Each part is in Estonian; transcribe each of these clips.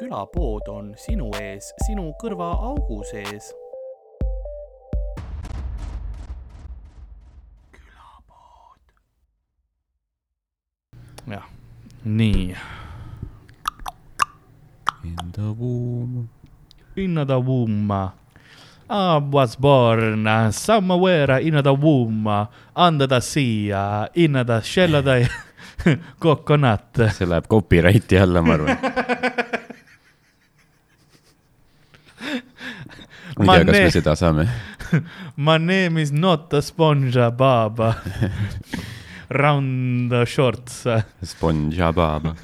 külapood on sinu ees, sinu kõrvaaugu sees. külapood. jah, nii. In the womb. In the womb. I was born somewhere in the womb, under the sea, in the shell of the coconut. see läheb copyrighti alla, ma arvan. ma ei tea, kas me seda saame. My name is not a SpongeBob. Round the shorts. SpongeBob.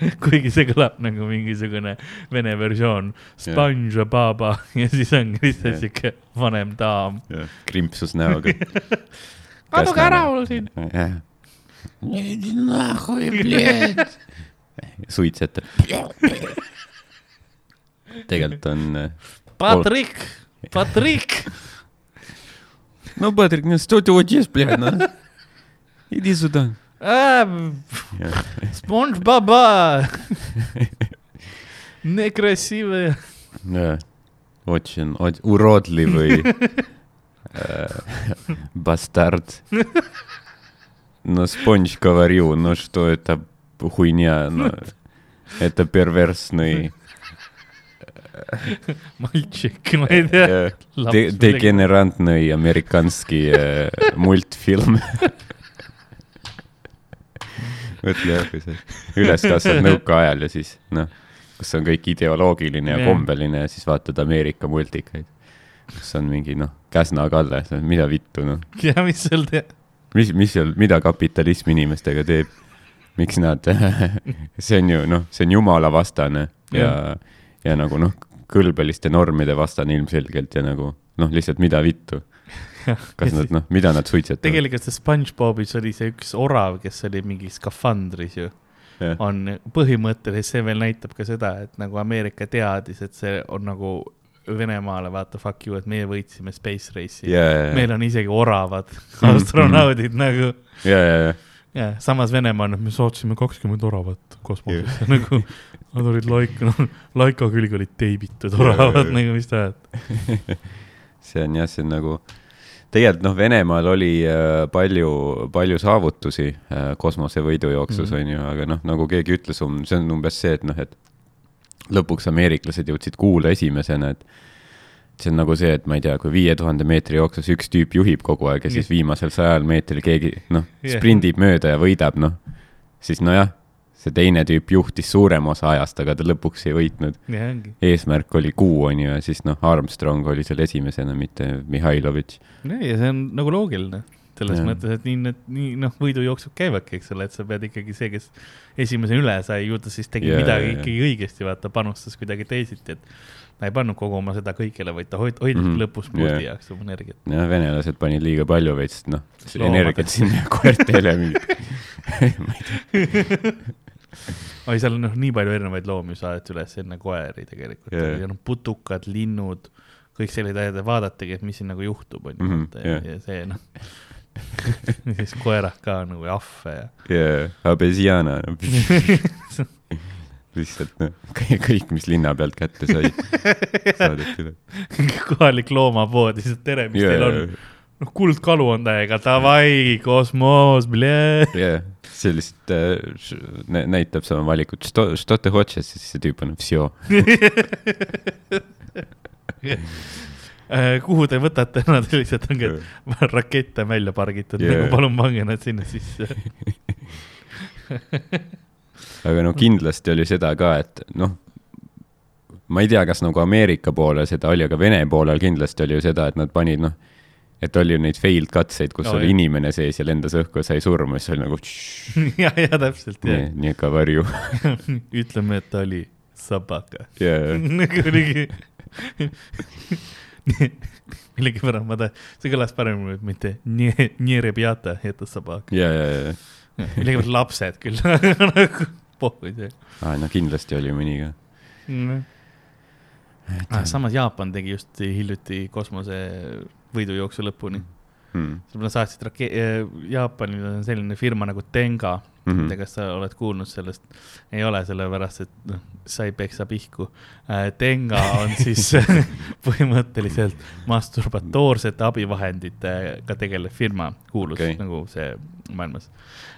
kuigi see kõlab nagu mingisugune vene versioon. SpongeBob ja siis on lihtsalt Jah. siuke vanem daam. krimpsus näoga. kaduge ära mul siin. suitsetab. tegelikult on. Патрик, Патрик. Ну, Патрик, ну что ты вот есть, блядь, на? Иди сюда. А, Спонж Баба! Некрасивая. Да. Очень, очень уродливый э, бастард. Но Спонж говорил, ну что это хуйня, но это перверсный Мальчик , ma ei tea . э, де- дегенерантный американский э, мультфilm . mõtle jah , kui sa üles kasvad nõukaajal ja siis noh , kus on kõik ideoloogiline ja Jah. kombeline ja siis vaatad Ameerika multikaid , kus on mingi noh , Käsna Kalle , mida vittu noh , ja mis seal teha . mis , mis seal , mida kapitalism inimestega teeb , miks nad , see on ju noh , see on jumalavastane ja , ja nagu noh , kõlbeliste normide vastane ilmselgelt ja nagu noh, lihtsalt mida vittu, kas nad noh, mida nad suitsetavad. tegelikult see SpongeBobis oli see üks orav, kes oli mingi skafandris ju, Jah. on põhimõtteliselt, see veel näitab ka seda, et nagu Ameerika teadis, et see on nagu Venemaale vaata fuck you, et meie võitsime space race'i. Ja, ja, ja, meil on isegi oravad astronaudid nagu. Ja, ja, ja, ja samas Venemaa on, et me saatsime kakskümmend oravat kosmosesse nagu nad olid laika, noh laika külge olid teibitud oravad nagu mis ajab. see on jah, see on nagu, tegelikult noh, Venemaal oli äh, palju, palju saavutusi äh, kosmosevõidujooksus mm -hmm. on ju, aga noh, nagu keegi ütles, see on umbes see, et noh, et lõpuks ameeriklased jõudsid kuule esimesena, et see on nagu see, et ma ei tea, kui viie tuhande meetri jooksus üks tüüp juhib kogu aeg ja siis viimasel sajal meetril keegi noh Jah. sprindib mööda ja võidab, noh, siis nojah, see teine tüüp juhtis suurema osa ajast, aga ta lõpuks ei võitnud. ja eesmärk oli kuu, on ju, ja siis noh, Armstrong oli seal esimesena, mitte Mihhailovitš. ja see on nagu loogiline selles Jah. mõttes, et nii need, nii noh, võidujooksud käivadki, eks ole, et sa pead ikkagi see, kes esimesena üle sai, ju ta siis tegi Jaa, midagi jaa. ikkagi õigesti, vaata, panustas kuidagi teisiti, et ta ei pannud kogu oma seda kõigele, vaid ta hoid-, hoidis mm -hmm. lõpus puldi Jaa. jaoks oma energiat. jah, venelased panid liiga palju veits, noh, energiat sinna koertele mingit. oi, seal on noh, nii palju erinevaid loomi saadeti üles enne koeri tegelikult Jaa. yeah. ja noh, putukad, linnud, kõik sellised asjad ja vaadatagi, et mis siin nagu juhtub, on ju Mhm, ja, see noh siis koerad ka nagu ahve ja ja abesiana, lihtsalt noh, kõik, mis linna pealt kätte sai, saadeti üle. kohalik loomapood, lihtsalt tere, mis Jaa, teil on jaa.? noh, kuldkalu on täiega, davai, kosmos, jah, see lihtsalt äh, nä- näitab sama valikut , что что ты хочешь , siis see tüüp on все . Äh, kuhu te võtate , nad lihtsalt ongi , et rakett on välja pargitud Jaa. yeah. , nagu palun pange nad sinna sisse . aga no kindlasti oli seda ka , et noh , ma ei tea , kas nagu Ameerika poolel seda oli , aga Vene poolel kindlasti oli ju seda , et nad panid noh , et oli ju neid failed katseid, kus No, oli jah. inimene sees ja lendas õhku ja sai surma, siis oli nagu ja, ja täpselt, nii nii ka varju. ütleme, et ta oli sabaka. ja, nagu oligi. millegipärast ma tahan, see kõlas paremini, mitte nii, nii rebjata, et sabak. ja, ja, ja, millegipärast lapsed küll, nagu pohhu see. aa, no kindlasti oli mõni ka. Ah, samas Jaapan tegi just hiljuti kosmose võidujooksu lõpuni. mm.. nad saatsid rake-, Jaapanil on selline firma nagu Tenga mm. -hmm. kas sa oled kuulnud sellest? ei ole, sellepärast et noh, sa ei peksa pihku. Tenga on siis põhimõtteliselt masturbatooorsete abivahenditega tegelev firma, kuulus okay. nagu see maailmas.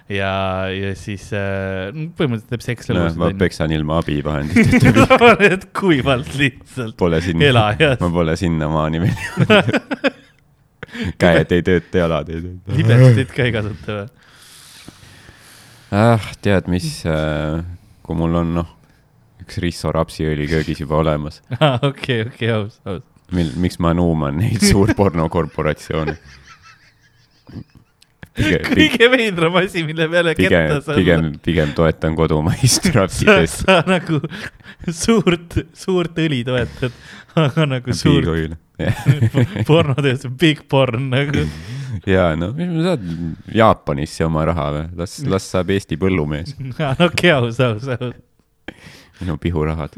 ja, ja siis äh, no põhimõtteliselt teeb no, sekslelusid ma. peksan ilma abivahenditeta, et kuivalt lihtsalt pole sinna, ma pole sinnamaani veel. käed ei tööta, jalad ei tööta. libestit ka ei kasuta või? ah, tead mis, kui mul on noh, üks Risso rapsiõli köögis juba olemas, okei, okei, aus, aus. mil, miks ma nuuman neid suurpornokorporatsioone? kõige veidram asi, mille peale pigem ketta, saada. pigem, pigem toetan kodumaist rapsitest. sa nagu suurt, suurt õli toetad, aga nagu suurt piigoil. pornotööstus, big porn nagu. ja no, mis ma saad Jaapanisse oma raha või, las, las saab Eesti põllumees okei, aus, aus, aus. minu pihurahad.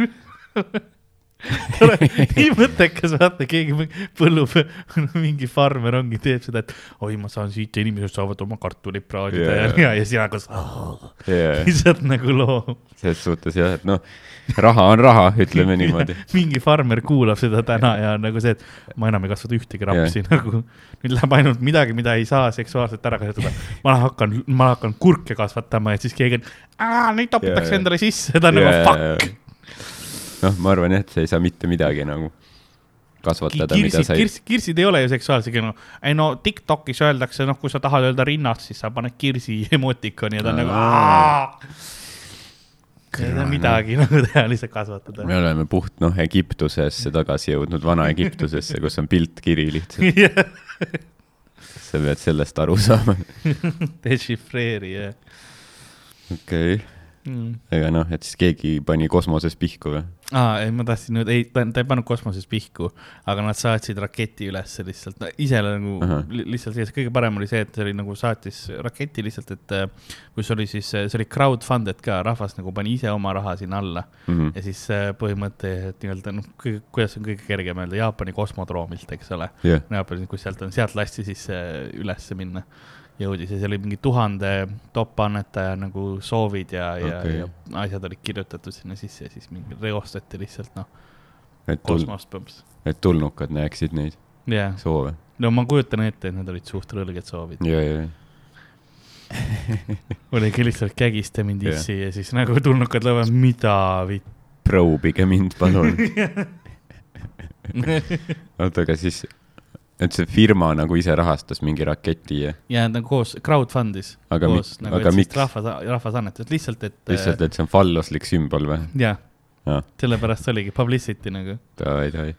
Nii mõttekas, vaata keegi põllu peal, mingi farmer ongi, teeb seda, et oi, ma saan siit inimesed saavad oma kartulit praadida yeah. ja, ja sina koos Yeah. lihtsalt nagu loom. selles suhtes jah, et noh, raha on raha, ütleme niimoodi. mingi farmer kuulab seda täna ja nagu see, et ma enam ei kasvata ühtegi rapsi yeah. nagu. nüüd läheb ainult midagi, mida ei saa seksuaalselt ära kasutada. ma hakkan, ma hakkan kurke kasvatama ja siis keegi on, neid topitakse Jaa. endale sisse, ta on nagu fuck. noh, ma arvan jah, et sa ei saa mitte midagi nagu kasvatada, mida sa ei, kirsid, kirsid ei ole ju seksuaalsed, no ei no Tiktokis öeldakse, noh, kui sa tahad öelda rinnast, siis sa paned kirsi emotikoni ja ta on nagu. ei saa midagi nagu teha, lihtsalt kasvatada. me oleme puht noh, Egiptusesse tagasi jõudnud, Vana-Egiptusesse, kus on pilt kiri lihtsalt, sa pead sellest aru saama. dešifreeri jah okei okay., mm.. ega noh, et siis keegi pani kosmoses pihku või? aa, ei, ma tahtsin nüüd, ei, ta ta ei pannud kosmoses pihku, aga nad saatsid raketi ülesse lihtsalt, ise nagu Ahah. li, lihtsalt see kõige parem oli see, et see oli nagu saatis raketi lihtsalt, et äh, kus oli siis, see oli crowdfunded ka, rahvas nagu pani ise oma raha sinna alla Mhm. ja siis äh, põhimõtteliselt nii-öelda noh, kuidas on kõige kergem öelda, Jaapani kosmodroomilt, eks ole. jah, Jaapanis, kus sealt on, sealt lasti siis äh, ülesse minna, jõudis ja seal oli mingi tuhande top-annetaja nagu soovid ja okay., ja ja asjad olid kirjutatud sinna sisse ja siis mingi reostati lihtsalt noh, et kosmost põmps. et tulnukad näeksid neid jah, soove. no ma kujutan ette, et need olid suht rõlged soovid. ja, ja, oligi lihtsalt kägista mind issi ja siis nagu tulnukad lõuvad, mida vitt. proovige mind, palun. oota, aga siis, et see firma nagu ise rahastas mingi raketi ja ja nagu koos crowdfund'is. Aga koos mi- nagu, aga miks? rahvas, rahvas annetas lihtsalt, et. lihtsalt, et see on falluslik sümbol või? jah, jah, sellepärast oligi publicity nagu. davai, davai.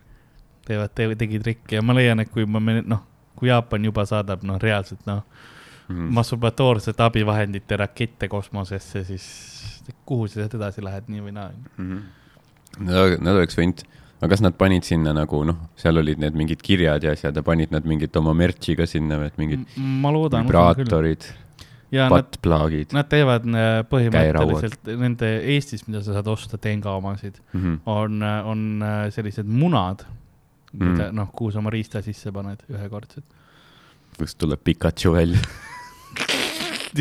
teevad, teevad, tegi trikke ja ma leian, et kui ma, noh, kui Jaapan juba saadab, noh, reaalselt noh mm., masturbatoorsete abivahendite rakette kosmosesse, siis kuhu sa sealt edasi lähed, nii või naa. Nad, nad oleks võinud, aga kas nad panid sinna nagu noh, seal olid need mingid kirjad ja asjad ja panid nad mingit oma merch'i ka sinna või, et mingid ma loodan. vibraatorid, buttplug'id nad teevad äh, põhimõtteliselt nende Eestis, mida sa saad osta Tenga omasid, mm. -hmm. on, on äh, sellised munad, Mm. mida noh, kuhu sa oma riista sisse paned ühekordsed. kust tuleb Pikachu välja?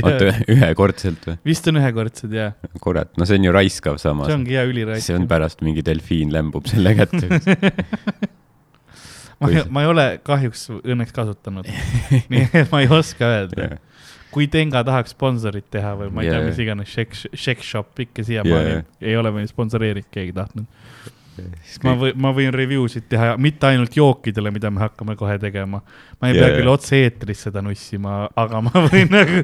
oota, ühekordselt või? vist on ühekordsed ja kurat, no see on ju raiskav samas see. ongi hea üliraisk. see on pärast mingi delfiin lämbub selle kätte. ma ei, ma ei ole kahjuks õnneks kasutanud, nii et ma ei oska öelda. kui Tenga tahaks sponsorit teha või ma ei yeah. Tea, mis iganes Check, Check Shop ikka siiamaani yeah. ei ole meil sponsoreerinud keegi tahtnud. Ma võin, ma võin review sid teha, mitte ainult jookidele, mida me hakkame kohe tegema. ma ei Jaa, pea küll otse-eetris seda nussima, aga ma võin nagu,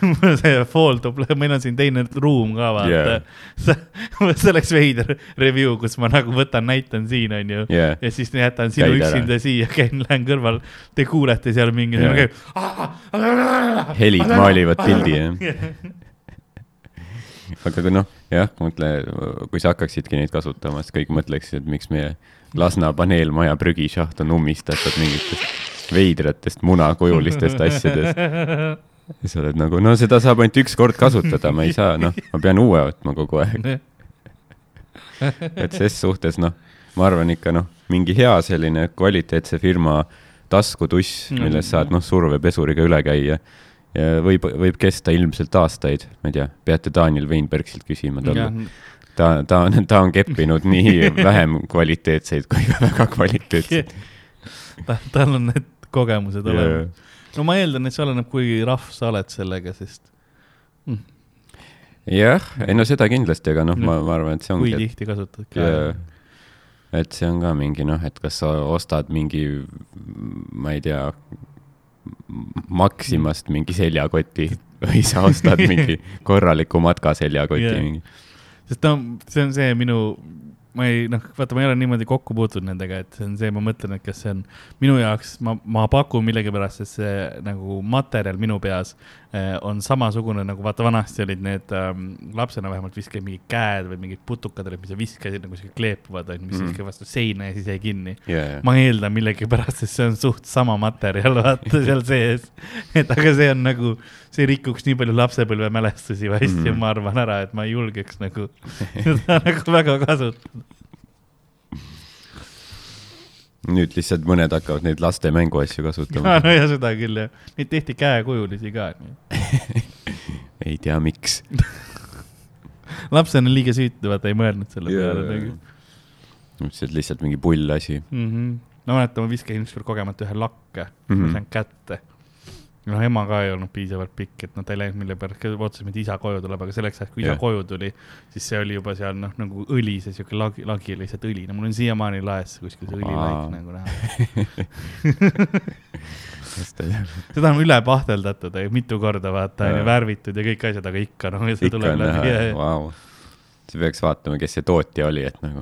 see tuleb, meil on siin teine ruum ka vaata yeah.. see oleks veider review, kus ma nagu võtan, näitan siin onju jah, ja siis jätan sinu üksinda siia, käin, lähen kõrval, te kuulete seal mingi yeah., helid maalivad pildi jah. aga kui noh, jah, mõtle, kui sa hakkaksidki neid kasutama, siis kõik mõtleksid, et miks meie Lasna paneelmaja prügishaht on ummistatud mingitest veidratest munakujulistest asjadest. ja sa oled nagu, no seda saab ainult üks kord kasutada, ma ei saa, noh, ma pean uue võtma kogu aeg. et ses suhtes noh, ma arvan ikka noh, mingi hea selline kvaliteetse firma taskutuss, Mm. milles saad noh, survepesuriga üle käia. võib, võib kesta ilmselt aastaid, ma ei tea, peate Daniel Weinbergsilt küsima talle. ta, ta on, ta on keppinud nii vähem kvaliteetseid kui ka väga kvaliteetseid. ta, tal on need kogemused Yeah. olemas. no ma eeldan, et see oleneb, kui rahv sa oled sellega, sest jah, ei no seda kindlasti, aga noh, ma, ma arvan, et see kui ongi, tihti kasutad et see on ka mingi noh, et kas sa ostad mingi, ma ei tea, Maximast mingi seljakoti või sa ostad mingi korraliku matkaseljakoti yeah.. sest ta on, see on see minu, ma ei noh, vaata, ma ei ole niimoodi kokku puutunud nendega, et see on see, ma mõtlen, et kas see on minu jaoks, ma, ma pakun millegipärast, et see nagu materjal minu peas eh, on samasugune nagu vaata, vanasti olid need ähm, lapsena vähemalt viskasid mingid käed või mingid putukad olid, mis sa viskasid nagu siuke kleepuvad, onju, mis mm. viskasid vastu seina ja siis jäi kinni. Yeah. ma eeldan millegipärast, et see on suht sama materjal, vaata seal sees. et aga see on nagu, see rikuks nii palju lapsepõlvemälestusi või asju mm., ma arvan ära, et ma ei julgeks nagu seda nagu väga kasutada. Nüüd lihtsalt mõned hakkavad neid laste mänguasju kasutama. no ja seda küll jah, neid tehti käekujulisi ka. ei tea, miks. lapsena liiga süütu, vaata ei mõelnud selle peale nagu. see on lihtsalt mingi pull asi Mm -hmm. ma mäletan, ma viskasin ükskord kogemata ühe lakke mm, Mhm. -hmm. ma sain kätte. noh, ema ka ei olnud piisavalt pikk, et noh, ta ei läinud mille pärast, ootasime, et isa koju tuleb, aga selleks ajaks, kui isa Jah. koju tuli, siis see oli juba seal noh, nagu õli, see siuke lagi, lagi oli lihtsalt õli, no mul on siiamaani laes kuskil see õlilaik nagu näha. seda on üle pahteldatud, mitu korda vaata, onju, Jaa. värvitud ja kõik asjad, aga ikka noh, see ikka tuleb on läbi vau. sa peaks vaatama, kes see tootja oli, et nagu.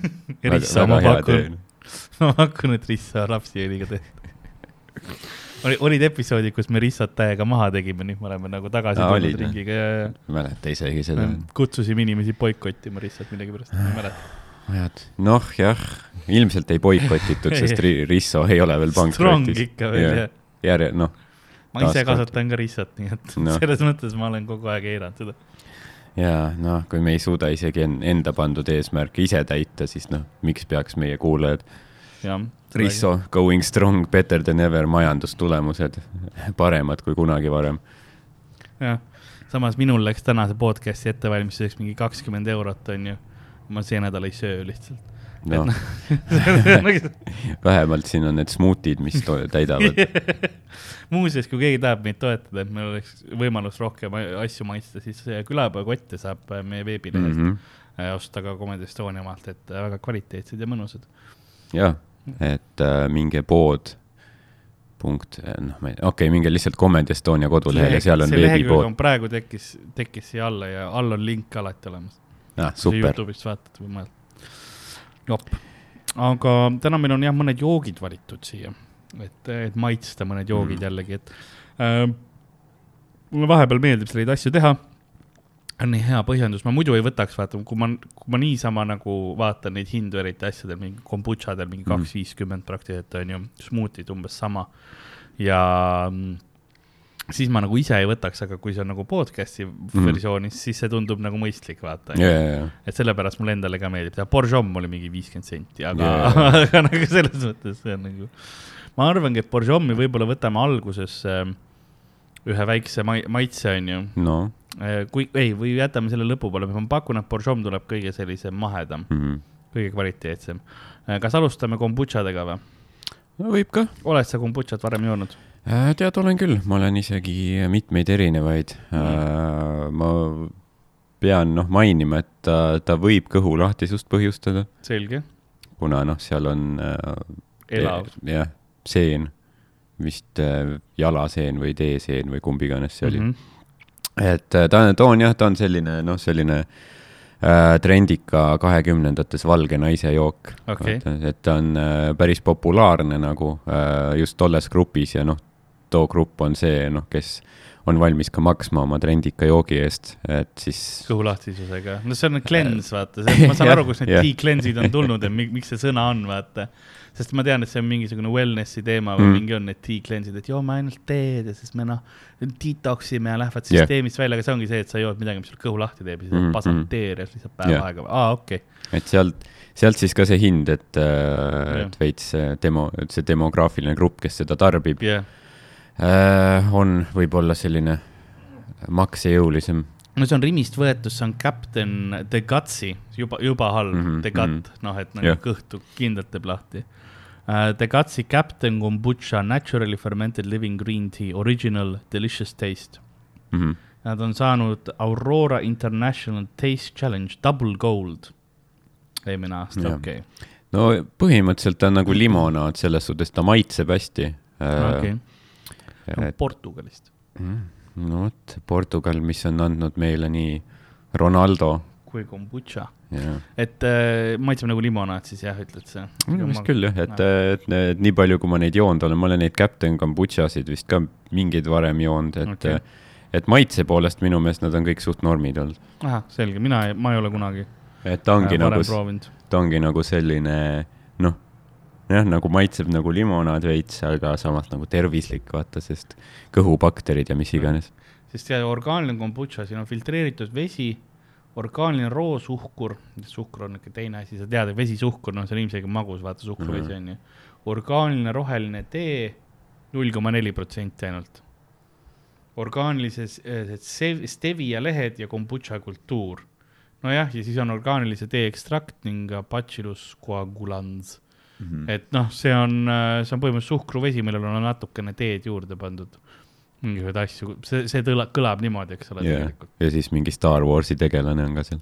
rissa ma pakun, ma pakun, et rissa lapsi õliga tehti. oli, olid episoodid, kus me rissad täiega maha tegime, nüüd me oleme nagu tagasi tulnud ringiga ja, ja mäleta isegi seda. me kutsusime inimesi boikottima rissat millegipärast, ma ei mäleta. ajad, noh jah, ilmselt ei boikotitud, sest Ri- Risso ei ole veel pankrotis. ikka veel jah. järje, noh, ma ise kasutan ka rissat, nii et Noh. selles mõttes ma olen kogu aeg eiranud seda. ja noh, kui me ei suuda isegi en- enda pandud eesmärke ise täita, siis noh, miks peaks meie kuulajad. Risso going strong, better than ever, majandustulemused paremad kui kunagi varem. jah, samas minul läks tänase podcast'i ettevalmistuseks mingi kakskümmend eurot, onju. ma see nädal ei söö lihtsalt. noh, Nagu- vähemalt siin on need smuutid, mis täidavad. muuseas, kui keegi tahab meid toetada, et meil oleks võimalus rohkem asju maitsta, siis külapäevakotte saab äh, meie veebilehest mm. -hmm. osta ka Comedy Estonia omalt, et äh, väga kvaliteetsed ja mõnusad. jah, et äh, minge pood punkt, noh, ma ei, okei okay,, minge lihtsalt Comedy Estonia kodulehele, seal on veebipood. praegu tekkis, tekkis siia alla ja all on link alati olemas. ah,. super, Youtube'ist vaatad või mujalt. jopp, aga täna meil on jah, mõned joogid valitud siia, et, et maitsta mõned joogid mm. jällegi, et äh,. mulle vahepeal meeldib selliseid asju teha. On nii hea põhjendus, ma muidu ei võtaks, vaata, kui ma, kui ma niisama nagu vaatan neid hindu eriti asjadel, mingi kombutšadel mingi Mhm. kaks viiskümmend praktiliselt on ju, smuutid umbes sama. ja mm, siis ma nagu ise ei võtaks, aga kui see on nagu podcast'i Mhm. versioonis, siis see tundub nagu mõistlik, vaata ja, ja, et sellepärast mulle endale ka meeldib teha, Borjom oli mingi viiskümmend senti, aga yeah. aga nagu selles mõttes see on nagu. ma arvangi, et Borjomi võib-olla võtame alguses äh, ühe väikse mai-, maitse, onju. no kui, ei, või jätame selle lõpupoole, ma pakun, et Borjom tuleb kõige sellisem mahedam, mm. -hmm. kõige kvaliteetsem. kas alustame kombutšadega või? no võib ka. oled sa kombutšat varem joonud? tead, olen küll, ma olen isegi mitmeid erinevaid äh,. ma pean noh mainima, et ta, ta võib kõhulahtisust põhjustada, selge, kuna noh, seal on äh, elav. jah, seen, vist äh, jalaseen või teeseen või kumb iganes see oli mm. Mhm. -hmm. Et äh, ta, ta on jah, ta on selline noh, selline äh, trendika kahekümnendates valge naise jook Okei. et ta on äh, päris populaarne nagu äh, just tolles grupis ja noh, too grupp on see noh, kes on valmis ka maksma oma trendika joogi eest, et siis kõhulahtisusega, no see on cleanse, vaata, ma saan Jah, aru, kust need jah. decleanse'id on tulnud ja mi- miks see sõna on, vaata. Sest ma tean, et see on mingisugune wellness'i teema või Mm. mm. mingi on need decleanse'id, et joome ainult teed ja siis me noh, detox ime ja lähevad süsteemist välja, aga see ongi see, et sa jood midagi, mis sul kõhu lahti teeb ja siis Mm, mm, mm. pasad teed ja siis lihtsalt päev Jah. aega, aa okei okay.. et sealt, sealt siis ka see hind, et, Jah. et veits see demo, see demograafiline grupp, kes seda tarbib jah, äh,, on võib-olla selline maksejõulisem. no see on Rimist võetud, see on Captain The Gutsi, juba, juba halb mm, -hmm, The Gut, noh, et nagu Jah. kõhtu kindlalt teeb lahti uh,. The Gutsi Captain Kombucha Naturally Fermented Living Green Tea Original Delicious Taste. Mhm. Nad on saanud Aurora International Taste Challenge Double Gold eelmine aasta, okei okay., no põhimõtteliselt ta on nagu limonaad selles suhtes, ta maitseb hästi äh, okei, et Portugalist. no vot, Portugal, mis on andnud meile nii Ronaldo kui kombucha, ja et äh, maitseb nagu limonaad siis jah, ütled sa? minu meelest küll jah, et, et need nii palju, kui ma neid joonud olen, ma olen neid Captain Kombuchasid vist ka mingeid varem joonud, et okay. et maitse poolest minu meelest nad on kõik suht normid olnud. ahah, selge, mina, ma ei ole kunagi et ta ongi äh, nagu ta ongi nagu selline noh, jah, nagu maitseb nagu limonaad veits, aga samas nagu tervislik, vaata, sest kõhubakterid ja mis iganes. sest see orgaaniline kombutša, siin on filtreeritud vesi, orgaaniline roosuhkur, suhkur on niisugune teine asi, sa tead, vesisuhkur, noh, see on ilmselgelt magus, vaata suhkruvesi Mhm. on ju. orgaaniline roheline tee, null koma neli protsenti ainult. orgaanilise stevia lehed ja kombutša kultuur. nojah, ja siis on orgaanilise tee ekstrakt ning bacillus coagulans. Mhm. et noh, see on, see on põhimõtteliselt suhkruvesi, millele on natukene teed juurde pandud. Mingisuguseid asju, see, see tõla-, kõlab niimoodi, eks ole, tegelikult. ja siis mingi Star Warsi tegelane on ka seal,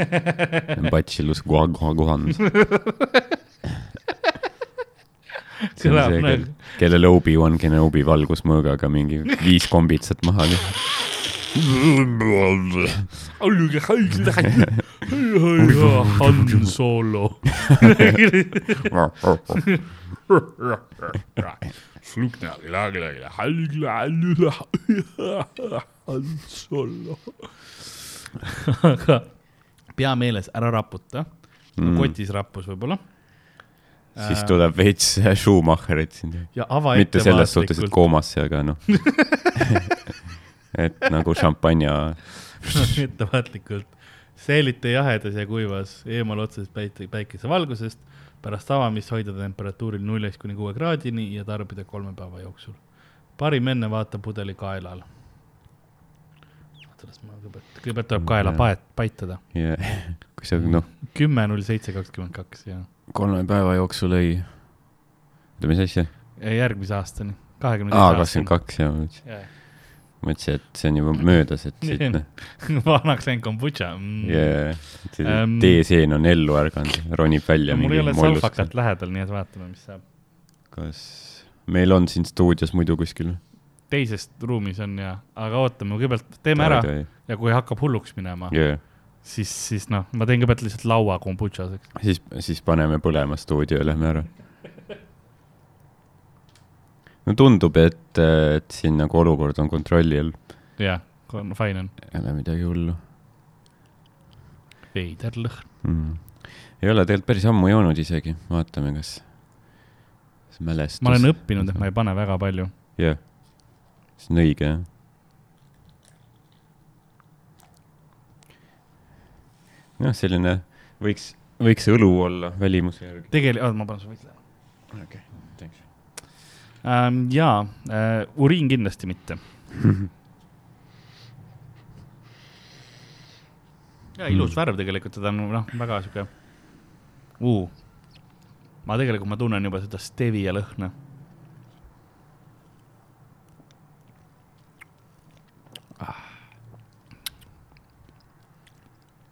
Bacillus Guaguaguan, kõlab nagu, kellele Obi-Wan Kenobi valgusmõõgaga mingi viis kombitsat maha lüüa. Han Solo. Han Solo. aga pea meeles, ära raputa mm., kotis rappus võib-olla. siis tuleb veits Schumacherit siin. ja ava mitte selles suhtes, et koomasse, aga noh. et nagu šampanja, ettevaatlikult, säilita jahedas ja kuivas eemal otsesest päike, päikesevalgusest, pärast avamist hoida temperatuuril nullist kuni kuue kraadini ja tarbida kolme päeva jooksul. parim enne vaata pudeli kaelal. oota, las ma kõigepealt, kõigepealt tuleb kaela paet, paitada. ja kui sa noh, kümme null seitse kakskümmend kaks ja kolme päeva jooksul ei, oota, mis asja? ja järgmise aastani, kahekümne aa, kakskümmend kaks jah, ma mõtlesin, kaks. mõtlesin, et see on juba möödas, et siit noh, vanaks läinud kombutša mm.. yeah, see Ähm, teeseen on ellu ärganud, ronib välja mul ei ole salfakat lähedal, nii et vaatame, mis saab. kas meil on siin stuudios muidu kuskil? teises ruumis on ja, aga ootame, kõigepealt teeme ära ja kui hakkab hulluks minema, yeah. siis, siis noh, ma teen kõigepealt lihtsalt laua kombutšaseks. siis, siis paneme põlema stuudio ja lähme ära. No tundub, et, et siin nagu olukord on kontrolli all, jah, fine on, ei ole midagi hullu veider lõhn. mm.. ei ole tegelikult päris ammu joonud isegi, vaatame, kas, kas mälestus. ma olen õppinud, et ma ei pane väga palju. jah, see on õige jah. jah, selline võiks, võiks õlu olla välimuse järgi. tegelikult, ma panen su võitle. okei okay. ähm,. jaa äh,, uriin kindlasti mitte. ja ilus värv tegelikult, teda on noh, väga sihuke uh.. ma tegelikult, ma tunnen juba seda stevia lõhna.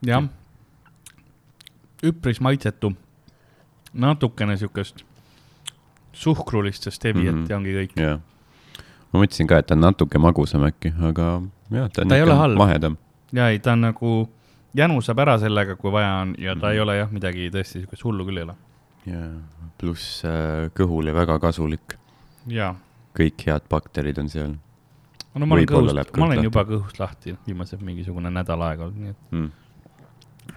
jah, üpris maitsetu, natukene siukest suhkrulist steviat mm. -hmm. ja ongi kõik. jah, ma mõtlesin ka, et ta on natuke magusam äkki, aga jah, ta on Ta ei ole ikka halb. mahedam. ja ei, ta on nagu, janu saab ära sellega, kui vaja on ja ta mm -hmm. ei Mhm. ole jah, midagi tõesti siukest hullu küll ei ole. ja pluss äh, kõhule väga kasulik, kõik head bakterid on seal. no ma olen kõhust ma olen juba kõhust lahti viimased mingisugune nädal aega olnud, nii et mm..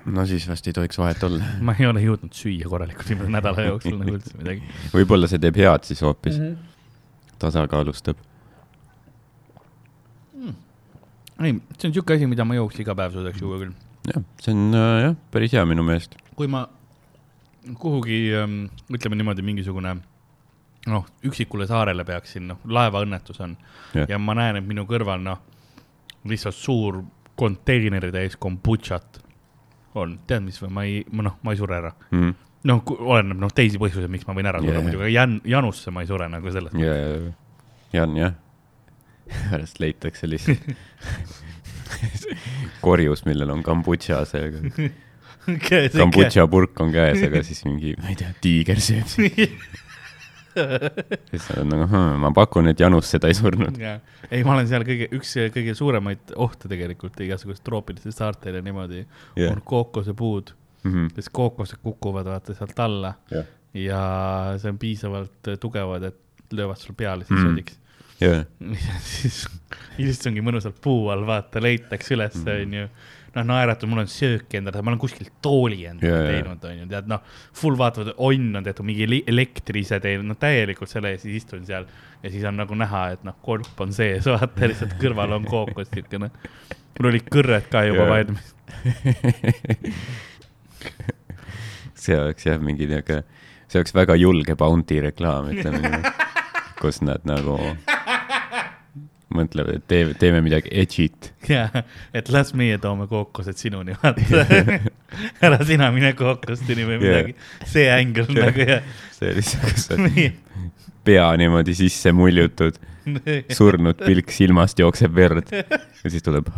No siis vast ei tohiks vahet olla. ma ei ole jõudnud süüa korralikult viimase nädala jooksul nagu üldse midagi. võib-olla see teeb head siis hoopis mm, -hmm. tasakaalustab. ei, see on siuke asi, mida ma jooks iga päev suudaks juua küll. jah, see on äh, jah, päris hea minu meelest. kui ma kuhugi, ütleme niimoodi, mingisugune noh, üksikule saarele peaksin, noh, laevaõnnetus on Jah. ja ma näen, et minu kõrval, noh, lihtsalt suur konteineri täis kombutšat on, tead mis ma ei, ma noh, ma ei sure ära. Mm -hmm. noh, oleneb noh, teisi põhjuseid, miks ma võin ära surra yeah. muidugi, aga jän-, janusse ma ei sure nagu selles ja, ja, Jan jah, pärast leitakse lihtsalt korjus, millel on kambutša seega. mõttes. kambutša purk on käes, aga siis mingi, ma ei tea, tiiger sööb seda. siis sa oled nagu hm,, ma pakun, et Janus seda ei surnud. Jaa. ei, ma olen seal kõige, üks kõige suuremaid ohte tegelikult igasugustel troopilistel saartel ja niimoodi yeah. on kookosepuud, Mhm. sest kookosed kukuvad vaata sealt alla jah, ja see on piisavalt tugevad, et löövad sul peale siis Mm. sodiks jah, ja siis istungi mõnusalt puu all, vaata, leitakse üles, onju. noh, naeratud, mul on sööki endale, ma olen kuskilt tooli endale yeah, teinud, onju, tead, noh. Full vaatavad, onn on tehtud, mingi elektri ise teinud, no täielikult selle ees, siis istun seal ja siis on nagu näha, et noh, kolp on sees, vaata lihtsalt kõrval on kookos siukene. mul olid kõrred ka juba Jaa. valmis. see oleks jah, mingi niuke, see oleks väga julge Bounty reklaam, ütleme niimoodi, kus nad nagu mõtlevad, et teeme, teeme midagi edgy't. jaa, et las meie toome kookosed sinuni, vaata. ära sina mine kookosteni või midagi. see ängel nagu ja see lihtsalt, pea niimoodi sisse muljutud, surnud pilk silmast jookseb verd ja siis tuleb.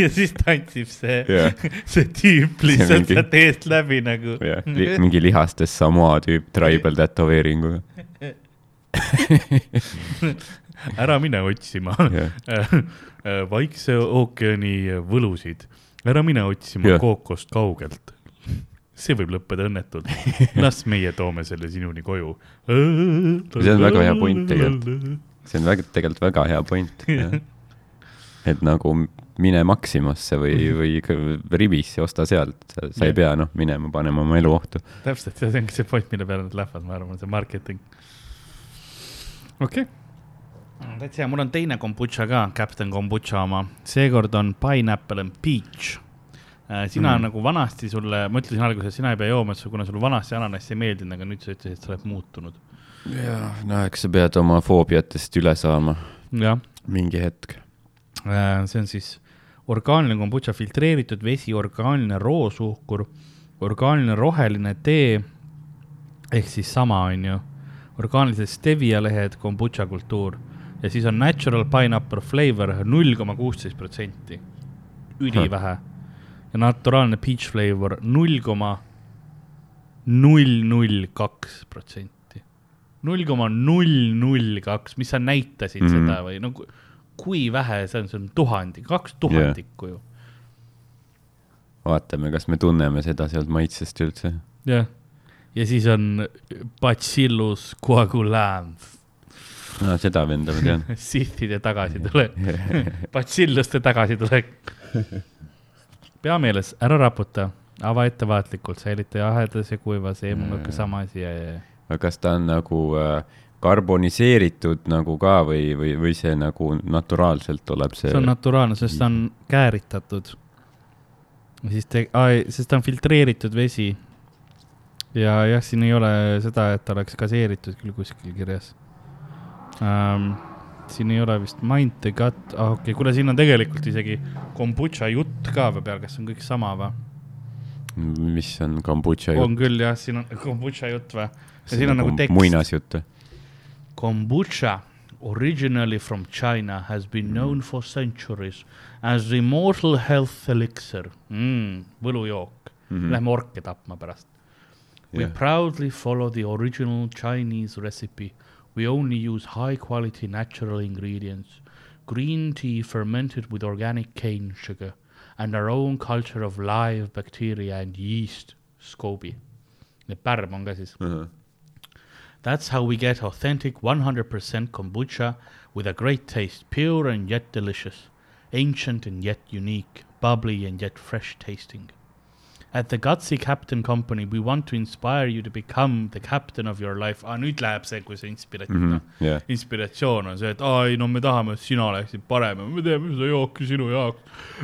ja siis tantsib see Jah. see tüüp lihtsalt sealt eest läbi nagu. jah, mingi lihastes Samoa tüüp tribal tätoveeringuga. ära mine otsima Jah. Vaikse ookeani võlusid, ära mine otsima Jah. kookost kaugelt. see võib lõppeda õnnetult. las meie toome selle sinuni koju. See on väga hea point tegelikult.. see on väga, tegelikult väga hea point. et nagu mine Maximasse või, või ikka Ribisse, osta sealt, sa ei Jah. pea noh, minema panema oma elu ohtu. täpselt, see ongi see point, mille peale nad lähevad, ma arvan, see marketing. Okei okay.. täitsa hea, mul on teine kombutša ka, Captain Kombucha oma, seekord on pineapple and peach. sina mm. Nagu vanasti sulle, ma ütlesin alguses, et sina ei pea jooma, kuna sulle vanasti ananass ei meeldinud, aga nüüd sa ütlesid, et sa oled muutunud. jaa, no eks sa pead oma foobiatest üle saama jah, mingi hetk. see on siis orgaaniline kombutša, filtreeritud vesi, orgaaniline roosuhkur, orgaaniline roheline tee ehk siis sama, onju, orgaanilised stevia lehed, kombutša kultuur ja siis on natural pineapple flavor null koma kuusteist protsenti, ülivähe ja naturaalne peach flavor null koma null null kaks protsenti, null koma null null kaks, mis sa näitasid mm. -hmm. seda või no ku- kui vähe see on, see on tuhandik, kaks tuhandikku ju. vaatame, kas me tunneme seda sealt maitsest üldse. jah, ja siis on Bacillus coagulans, no seda venda ma tean. sihtide tagasitulek, Bacilluste tagasitulek. pea meeles, ära raputa, ava ettevaatlikult, säilita jahedas ja kuivas eemunuga sama asi ja, ja, ja. aga kas ta on nagu äh, karboniseeritud nagu ka või, või, või see nagu naturaalselt tuleb see, see on naturaalne, sest ta on kääritatud. siis te, sest ta on filtreeritud vesi. Ja jah, siin ei ole seda, et oleks gaseeritud küll kuskil kirjas um,. siin ei ole vist mind the gut, ah okei okay., kuule, siin on tegelikult isegi kombutša jutt ka peal, kas on kõik sama või? mis on kombutša on jutt? küll jah, siin on kombutša jutt või? ja siin on nagu tekst. muinasjutt või? Kombucha, originally from China, has been known for centuries as the immortal health elixir mm,. võlujook mm, -hmm. lähme orke tapma pärast. We proudly follow the original Chinese recipe. We only use high quality natural ingredients. Green tea fermented with organic cane sugar and our own culture of live bacteria and yeast, SCOBY. Need pärm on ka siis. That's how we get authentic 100% kombucha with a great taste, pure and yet delicious, ancient and yet unique, bubbly and yet fresh tasting. At the Gutsy Captain Company, we want to inspire you to become the captain of your life. Ah, nüüd läheb see, kui see inspiratsioon Mhm, mm, -hmm. jah, inspiratsioon on see, et aa ei no me tahame, et sina oleksid parem ja me teeme seda jooki sinu jaoks,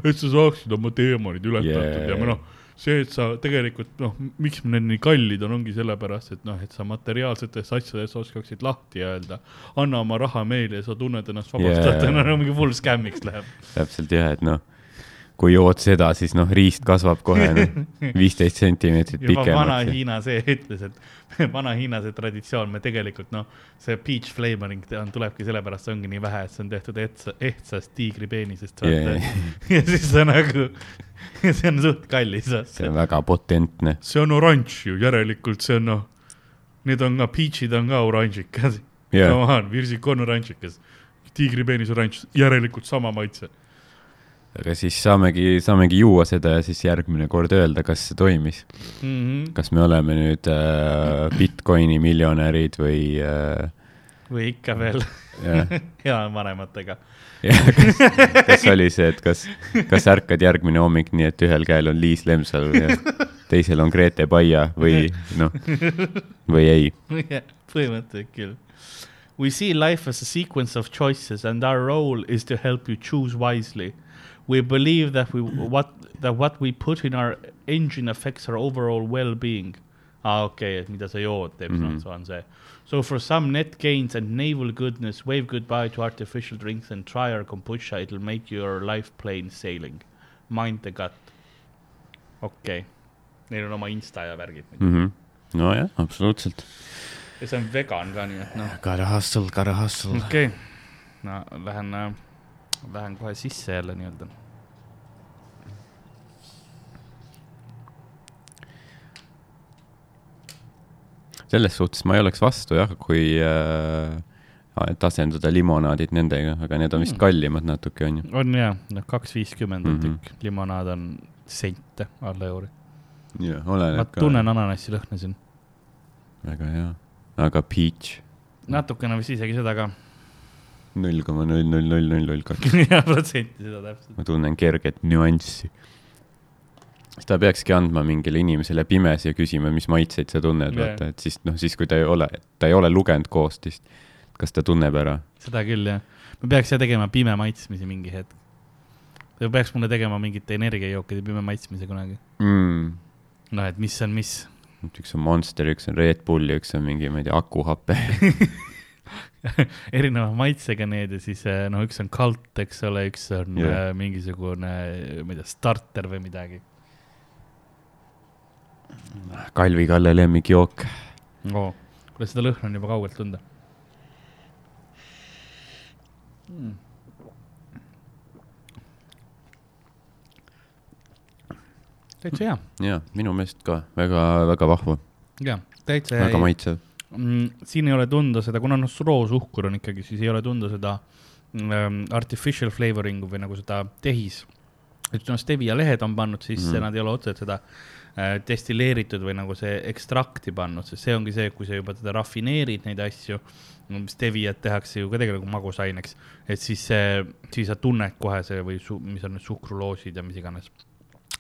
et sa saaksid oma teemonid ületatud Yeah. yeah. ja me noh, see, et sa tegelikult noh, miks need nii kallid on, ongi sellepärast, et noh, et sa materiaalsetest asjadest oskaksid lahti öelda. anna oma raha meile ja sa tunned ennast vabastatuna Yeah. no,, mingi full scamm'iks läheb. täpselt jah, et noh, kui jood seda, siis noh, riist kasvab kohe noh, viisteist sentimeetrit juba pikemaks. Vana-Hiina see ütles, et Vana-Hiina see traditsioon, me tegelikult noh, see peach flavoring on, tulebki sellepärast, see ongi nii vähe, et see on tehtud ehtsa, ehtsast tiigripeenisest Yeah. yeah.. ja siis sa nagu, see on suht kallis. see on väga potentne. see on oranž ju, järelikult see on noh, need on ka, peach'id on ka oranžikas Jah. Come on, virsik on oranžikas, tiigripeenis oranž, järelikult sama maitse. Aga siis saamegi, saamegi juua seda ja siis järgmine kord öelda, kas see toimis. Mm -hmm. kas me oleme nüüd äh, Bitcoini miljonärid või äh, või ikka veel jah, hea vanematega. jah, kas, kas oli see, et kas, kas ärkad järgmine hommik nii, et ühel käel on Liis Lemsalu ja teisel on Grete Baia või noh, või ei. põhimõtteliselt küll. We see life as a sequence of choices and our role is to help you choose wisely. We believe that we what that what we put in our engine affects our overall well-being. aa, okei okay,, et mida sa jood, teeb mm Mhm. -hmm. on see. So for some net gains and naval goodness, wave goodbye to artificial drinks and try our kombucha, it'll make your life plain sailing. Mind the gut. okei okay., neil on oma insta ja värgid mm. mm. -hmm. nojah, absoluutselt. ja see on vegan ka, nii et noh, Gotta hustle, gotta hustle. okei okay., no lähen äh,, lähen kohe sisse jälle nii-öelda. Selles suhtes ma ei oleks vastu jah, kui äh,, et asendada limonaadid nendega, aga need on vist Mm. kallimad natuke, on ju. on jaa, noh kaks viiskümmend on Mhm. tükk, limonaad on sente alla euri. jah, ma oleneb ka. tunnen ananassi lõhna siin, väga hea, aga peach natukene vist isegi seda ka, null koma null null null null null kaks, jah protsenti seda täpselt. ma tunnen kerget nüanssi. Siis ta peakski andma mingile inimesele pimesi ja küsima, mis maitseid sa tunned Jah. vaata, et siis noh, siis kui ta ei ole, ta ei ole lugenud koostist, kas ta tunneb ära. seda küll jah, me peaks jah tegema pime maitsmisi mingi hetk. ta peaks mulle tegema mingite energiajookide pime maitsmise kunagi. Mm. noh, et mis on mis. üks on Monster, üks on Red Bull ja üks on mingi, ma ei tea, akuhape. erineva maitsega need ja siis eh, noh, üks on kalt, eks ole, üks on yeah. mingisugune, ma ei tea, starter või midagi Kalvi Kalle lemmikjook. oh.. kuule, seda lõhna on juba kaugelt tunda mm.. täitsa hea, jaa, minu meelest ka väga-väga vahva, jaa, täitsa väga hea. maitsev. Mm, siin ei ole tunda seda, kuna noh, roosuhkur on ikkagi, siis ei ole tunda seda um, artificial flavoring'u või nagu seda tehis. et noh, stevia lehed on pannud sisse mm., nad ei ole otseselt seda äh, destilleeritud või nagu see ekstrakti pannud, sest see ongi see, kui sa juba teda rafineerid, neid asju. Steviat tehakse ju ka tegelikult magusaineks, et siis see, siis sa tunned kohe see või su, mis on need suhkruloosid ja mis iganes.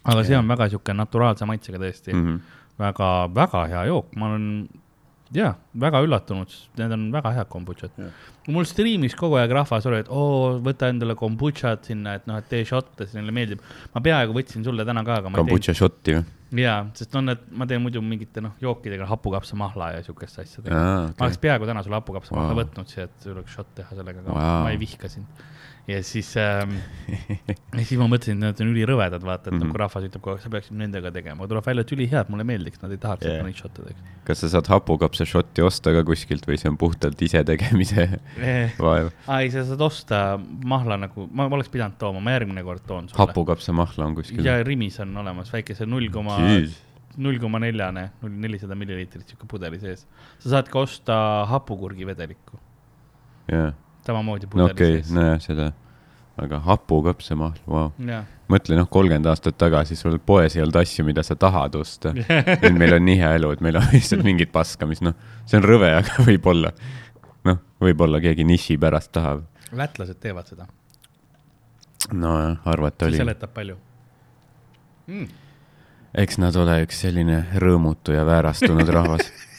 aga see on väga sihuke naturaalse maitsega tõesti mm., -hmm. väga, väga hea jook, ma olen jaa, väga üllatunud, need on väga head kombutšad mul striimis kogu aeg rahvas oli, et oo, võta endale kombutšat sinna, et noh, et tee šotte, siis neile meeldib. ma peaaegu võtsin sulle täna ka, aga ma ei Kambutša šotti või? jaa, sest on need, ma teen muidu mingite noh, jookidega hapukapsamahla ja siukeste asjadega. aa, ma oleks peaaegu täna sulle hapukapsamahla wow. võtnud siia, et sul oleks šott teha sellega, aga wow. ma ei vihka sind. Ja siis ähm,, ja siis ma mõtlesin, et need on ülirõvedad, vaata, et mm. -hmm. kui rahvas ütleb kogu aeg, sa peaksid nendega tegema, tuleb välja, et ülihead, mulle meeldiks, nad ei tahaks, et Jah. ma neid šotte teeks. kas sa saad hapukapsa šotti osta ka kuskilt või see on puhtalt isetegemise vaev? aa ei, sa saad osta mahla nagu, ma oleks pidanud tooma, ma järgmine kord toon sulle. hapukapsa mahla on kuskil? ja Rimis on olemas väikese null koma, null koma neljane, null nelisada milliliitrit sihuke pudeli sees. sa saad ka osta hapukurgi vedelikku, jaa, samamoodi pudeli okay,, sees. nojah, seda, aga hapukapsa mahl, vau. jah, mõtle noh, kolmkümmend aastat tagasi sul poes ei olnud asju, mida sa tahad osta. nüüd meil on nii hea elu, et meil on lihtsalt mingit paska, mis noh, see on rõve, aga võib-olla, noh, võib-olla keegi niši pärast tahab. lätlased teevad seda, nojah, arvata see oli. seletab palju mm.. eks nad ole üks selline rõõmutu ja väärastunud rahvas.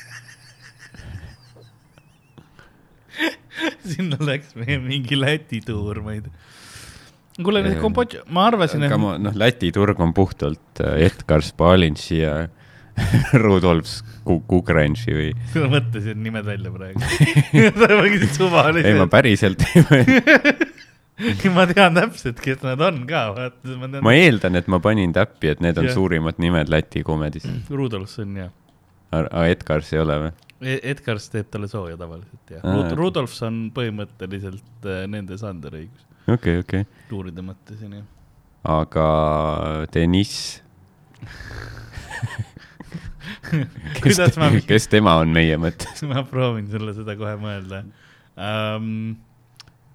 sinna läks meie mingi Läti tuur, ma ei tea. kuule, need Kambodža, ma arvasin, et noh, Läti turg on puhtalt äh, Edgar Spalinši ja Rudolf Ku- Kukrenši või. sa mõtlesid nimed välja praegu. sa mõtlesid ei, ma suvaliselt. päriselt ei mõelnud ma tean täpselt, kes nad on ka, vaata, ma eeldan, et ma panin täppi, et need on Jah. suurimad nimed Läti komedis. Rudolfsson ja aga Edgars ei ole või? E- Edgars teeb talle sooja tavaliselt ja Aa, Rud. Rudolfs on põhimõtteliselt äh, nende Sander õigus, okei, okei. tuuride mõttes onju. aga Deniss, kes kuidas ma, kes tema on meie mõttes? ma proovin sulle seda kohe mõelda um,.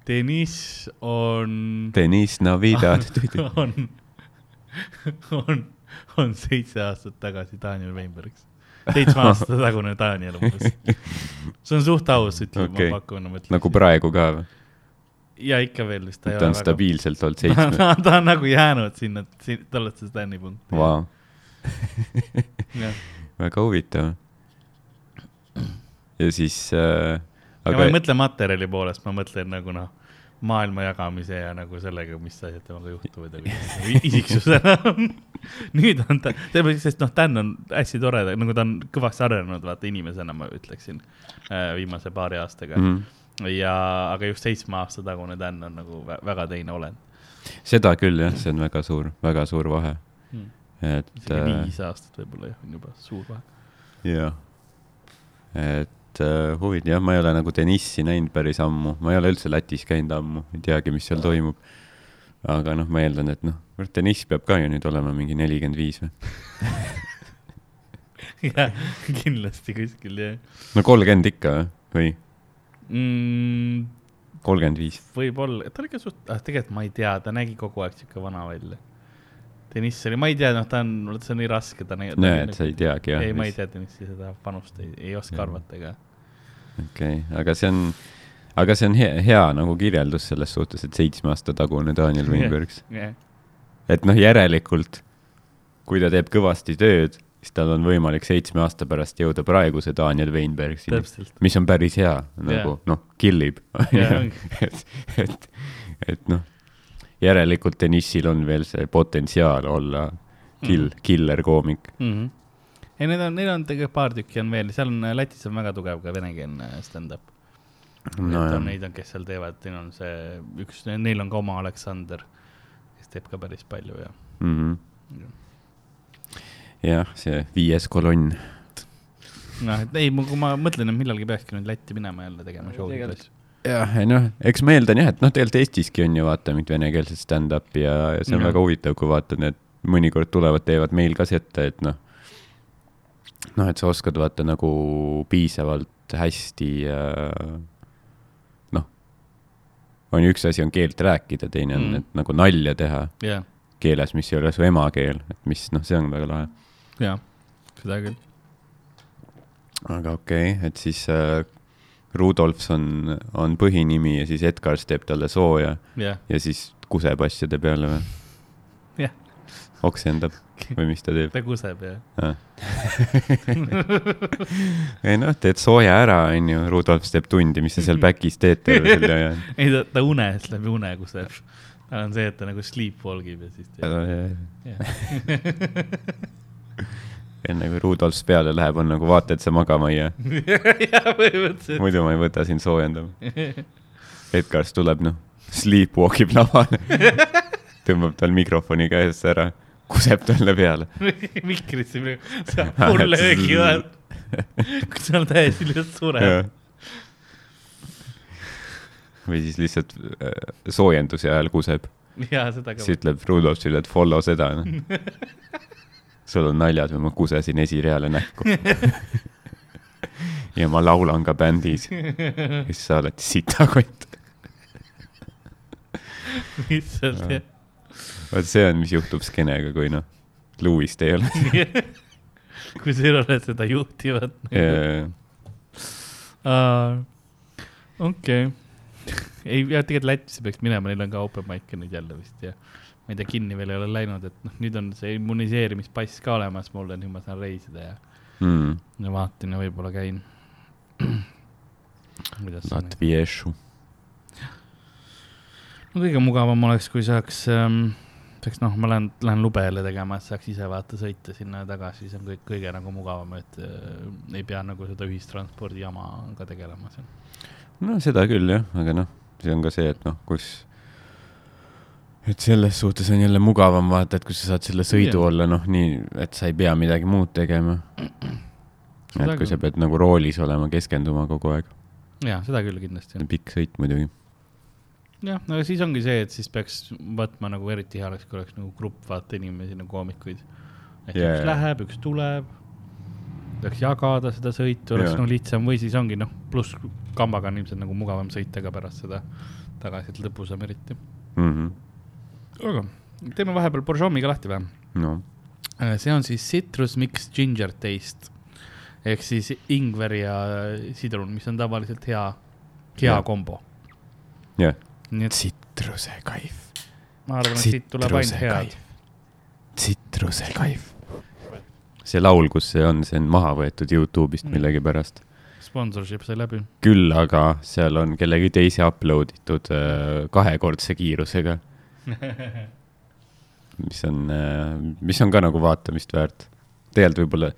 Deniss on, Deniss Navidad. on, on, on seitse aastat tagasi Daniel Weinbergs. Seitsme aasta tagune Daniel umbes. see on suht aus, ütleme okay., ma pakun, ma mõtlen. nagu praegu ka või? ja ikka veel vist. ta on stabiilselt olnud seitsme, ta, ta on nagu jäänud sinna, te olete Stani vau, jah, väga huvitav. ja siis äh,, aga ma ei mõtle materjali poolest, ma mõtlen nagu noh, maailma jagamise ja nagu sellega, mis asjad temaga juhtuvad ja nagu isiksusena. nüüd on ta, sest noh, Dan on hästi tore, nagu ta on kõvasti arenenud, vaata inimesena ma ütleksin äh, viimase paari aastaga mm. mm, -hmm. ja, aga just seitsme aasta tagune Dan on nagu vä väga teine olend seda küll jah, see on väga suur, väga suur vahe, mm.. et äh, viis aastat võib-olla jah, on juba suur vahe. jah, et äh, huvitav, jah, ma ei ole nagu tennissi näinud päris ammu, ma ei ole üldse Lätis käinud ammu, ei teagi, mis seal toimub. Aga noh, ma eeldan, et noh, tenniss peab ka ju nüüd olema mingi nelikümmend viis või? jah, kindlasti kuskil jah no kolmkümmend ikka või? mm,. kolmkümmend viis. võib-olla, ta oli ikka suht, ah tegelikult ma ei tea, ta nägi kogu aeg sihuke vana välja. Deniss oli, ma ei tea, noh, ta on, see on nii raske, ta nägi. näed, sa ei teagi jah? ei, ma ei tea Denissi seda panust, ei, ei oska Jah. arvata ka. okei okay., aga see on, aga see on hea, hea nagu kirjeldus selles suhtes, et seitsme aasta tagune Daniel Weinbergs. jah, et noh, järelikult kui ta teeb kõvasti tööd, siis tal on võimalik seitsme aasta pärast jõuda praeguse Daniel Weinbergsini, mis on päris hea, nagu noh, killib. Et, et, et noh, järelikult Denissil on veel see potentsiaal olla kill, killerkoomik. mm. -hmm. ei, need on, neil on tegelikult paar tükki on veel, seal on Lätis on väga tugev ka venekeelne stand-up no,. et on, neid on, kes seal teevad, neil on see üks, neil on ka oma Aleksander, kes teeb ka päris palju ja. Mhm. jah, see viies kolonn. noh, et ei, kui ma mõtlen, et millalgi peakski nüüd Lätti minema jälle tegema show'd asju. jah, ei noh, eks ma eeldan jah, et noh, tegelikult Eestiski on ju vaata mingit venekeelset stand-up'i ja, ja see on Jah. väga huvitav, kui vaatad, need mõnikord tulevad, teevad meil ka sette, et noh, noh, et sa oskad vaata nagu piisavalt hästi äh, on ju üks asi on keelt rääkida, teine on Mm. et nagu nalja teha jah, keeles, mis ei ole su emakeel, et mis noh, see on väga lahe. jah, seda küll. aga okei okay,, et siis äh, Rudolfs on, on põhinimi ja siis Edgars teeb talle sooja jah, ja siis kuseb asjade peale või? Jah. oksendab või mis ta teeb ta kuseb ja. ah.? ei noh, teed sooja ära, onju, Rudolf teeb tundi, mis sa seal back'is teed terve selle aja. ei, ta, ta unes läbi une kuseb. tal on see, et ta nagu sleepwalk ib ja siis teeb. enne kui Rudolf peale läheb, on nagu vaata, et sa magama ei jää. jah, muidu ma ei võta sind soojendama. Edgars tuleb, noh, sleepwalk ib lavale, tõmbab tal mikrofoni käest ära, kuseb talle peale. mikrisse praegu, saab full löögi vahel. kui ta on täiesti lihtsalt sureb. või siis lihtsalt äh, soojenduse ajal kuseb, siis. ütleb Rudolfile, et follow seda no. sul on naljad või ma kusesin esireale näkku. ja ma laulan ka bändis, siis sa oled sitakott. lihtsalt jah. Vot see on, mis juhtub skeenega, kui noh, Louist ei ole. kui sa ei ole seda juhtivat. okei, ei, ja tegelikult Lätisse peaks minema, neil on ka open mic'e nüüd jälle vist ja ma ei tea, kinni veel ei ole läinud, et noh, nüüd on see immuniseerimispass ka olemas mul ja nüüd ma saan reisida ja, mm.. ja vaatan ja võib-olla käin. on? Latviešu. no kõige mugavam oleks, kui saaks ähm,, saaks noh, ma lähen, lähen lube jälle tegema, et saaks ise vaata sõita sinna ja tagasi, see on kõik kõige nagu mugavam, et äh, ei pea nagu seda ühistranspordi jamaga tegelema seal. no seda küll jah, aga noh, see on ka see, et noh, kus, et selles suhtes on jälle mugavam vaata, et kui sa saad selle sõidu Jah. olla noh, nii, et sa ei pea midagi muud tegema. Et kui sa pead nagu roolis olema, keskenduma kogu aeg, ja seda küll kindlasti. pikk sõit muidugi. jah, no siis ongi see, et siis peaks võtma nagu eriti hea oleks, kui oleks nagu grupp vaata inimesi nagu koomikuid. et Jaa, üks läheb, üks tuleb, saaks jagada seda sõitu, oleks Jaa. nagu lihtsam või siis ongi noh, pluss kambaga on ilmselt nagu mugavam sõita ka pärast seda tagasi, et lõbusam eriti. Mm -hmm. aga teeme vahepeal Borjomiga lahti või? no see on siis citrus mix ginger taste ehk siis ingver ja sidrun, mis on tavaliselt hea, hea Jah. kombo. jah, nii et tsitrusekaif, ma arvan, et siit tuleb ainult head. tsitrusekaif. see laul, kus see on, see on maha võetud Youtube'ist millegipärast. sponsorship sai läbi. küll aga seal on kellegi teise upload itud äh, kahekordse kiirusega, mis on, mis on ka nagu vaatamist väärt. tegelikult võib-olla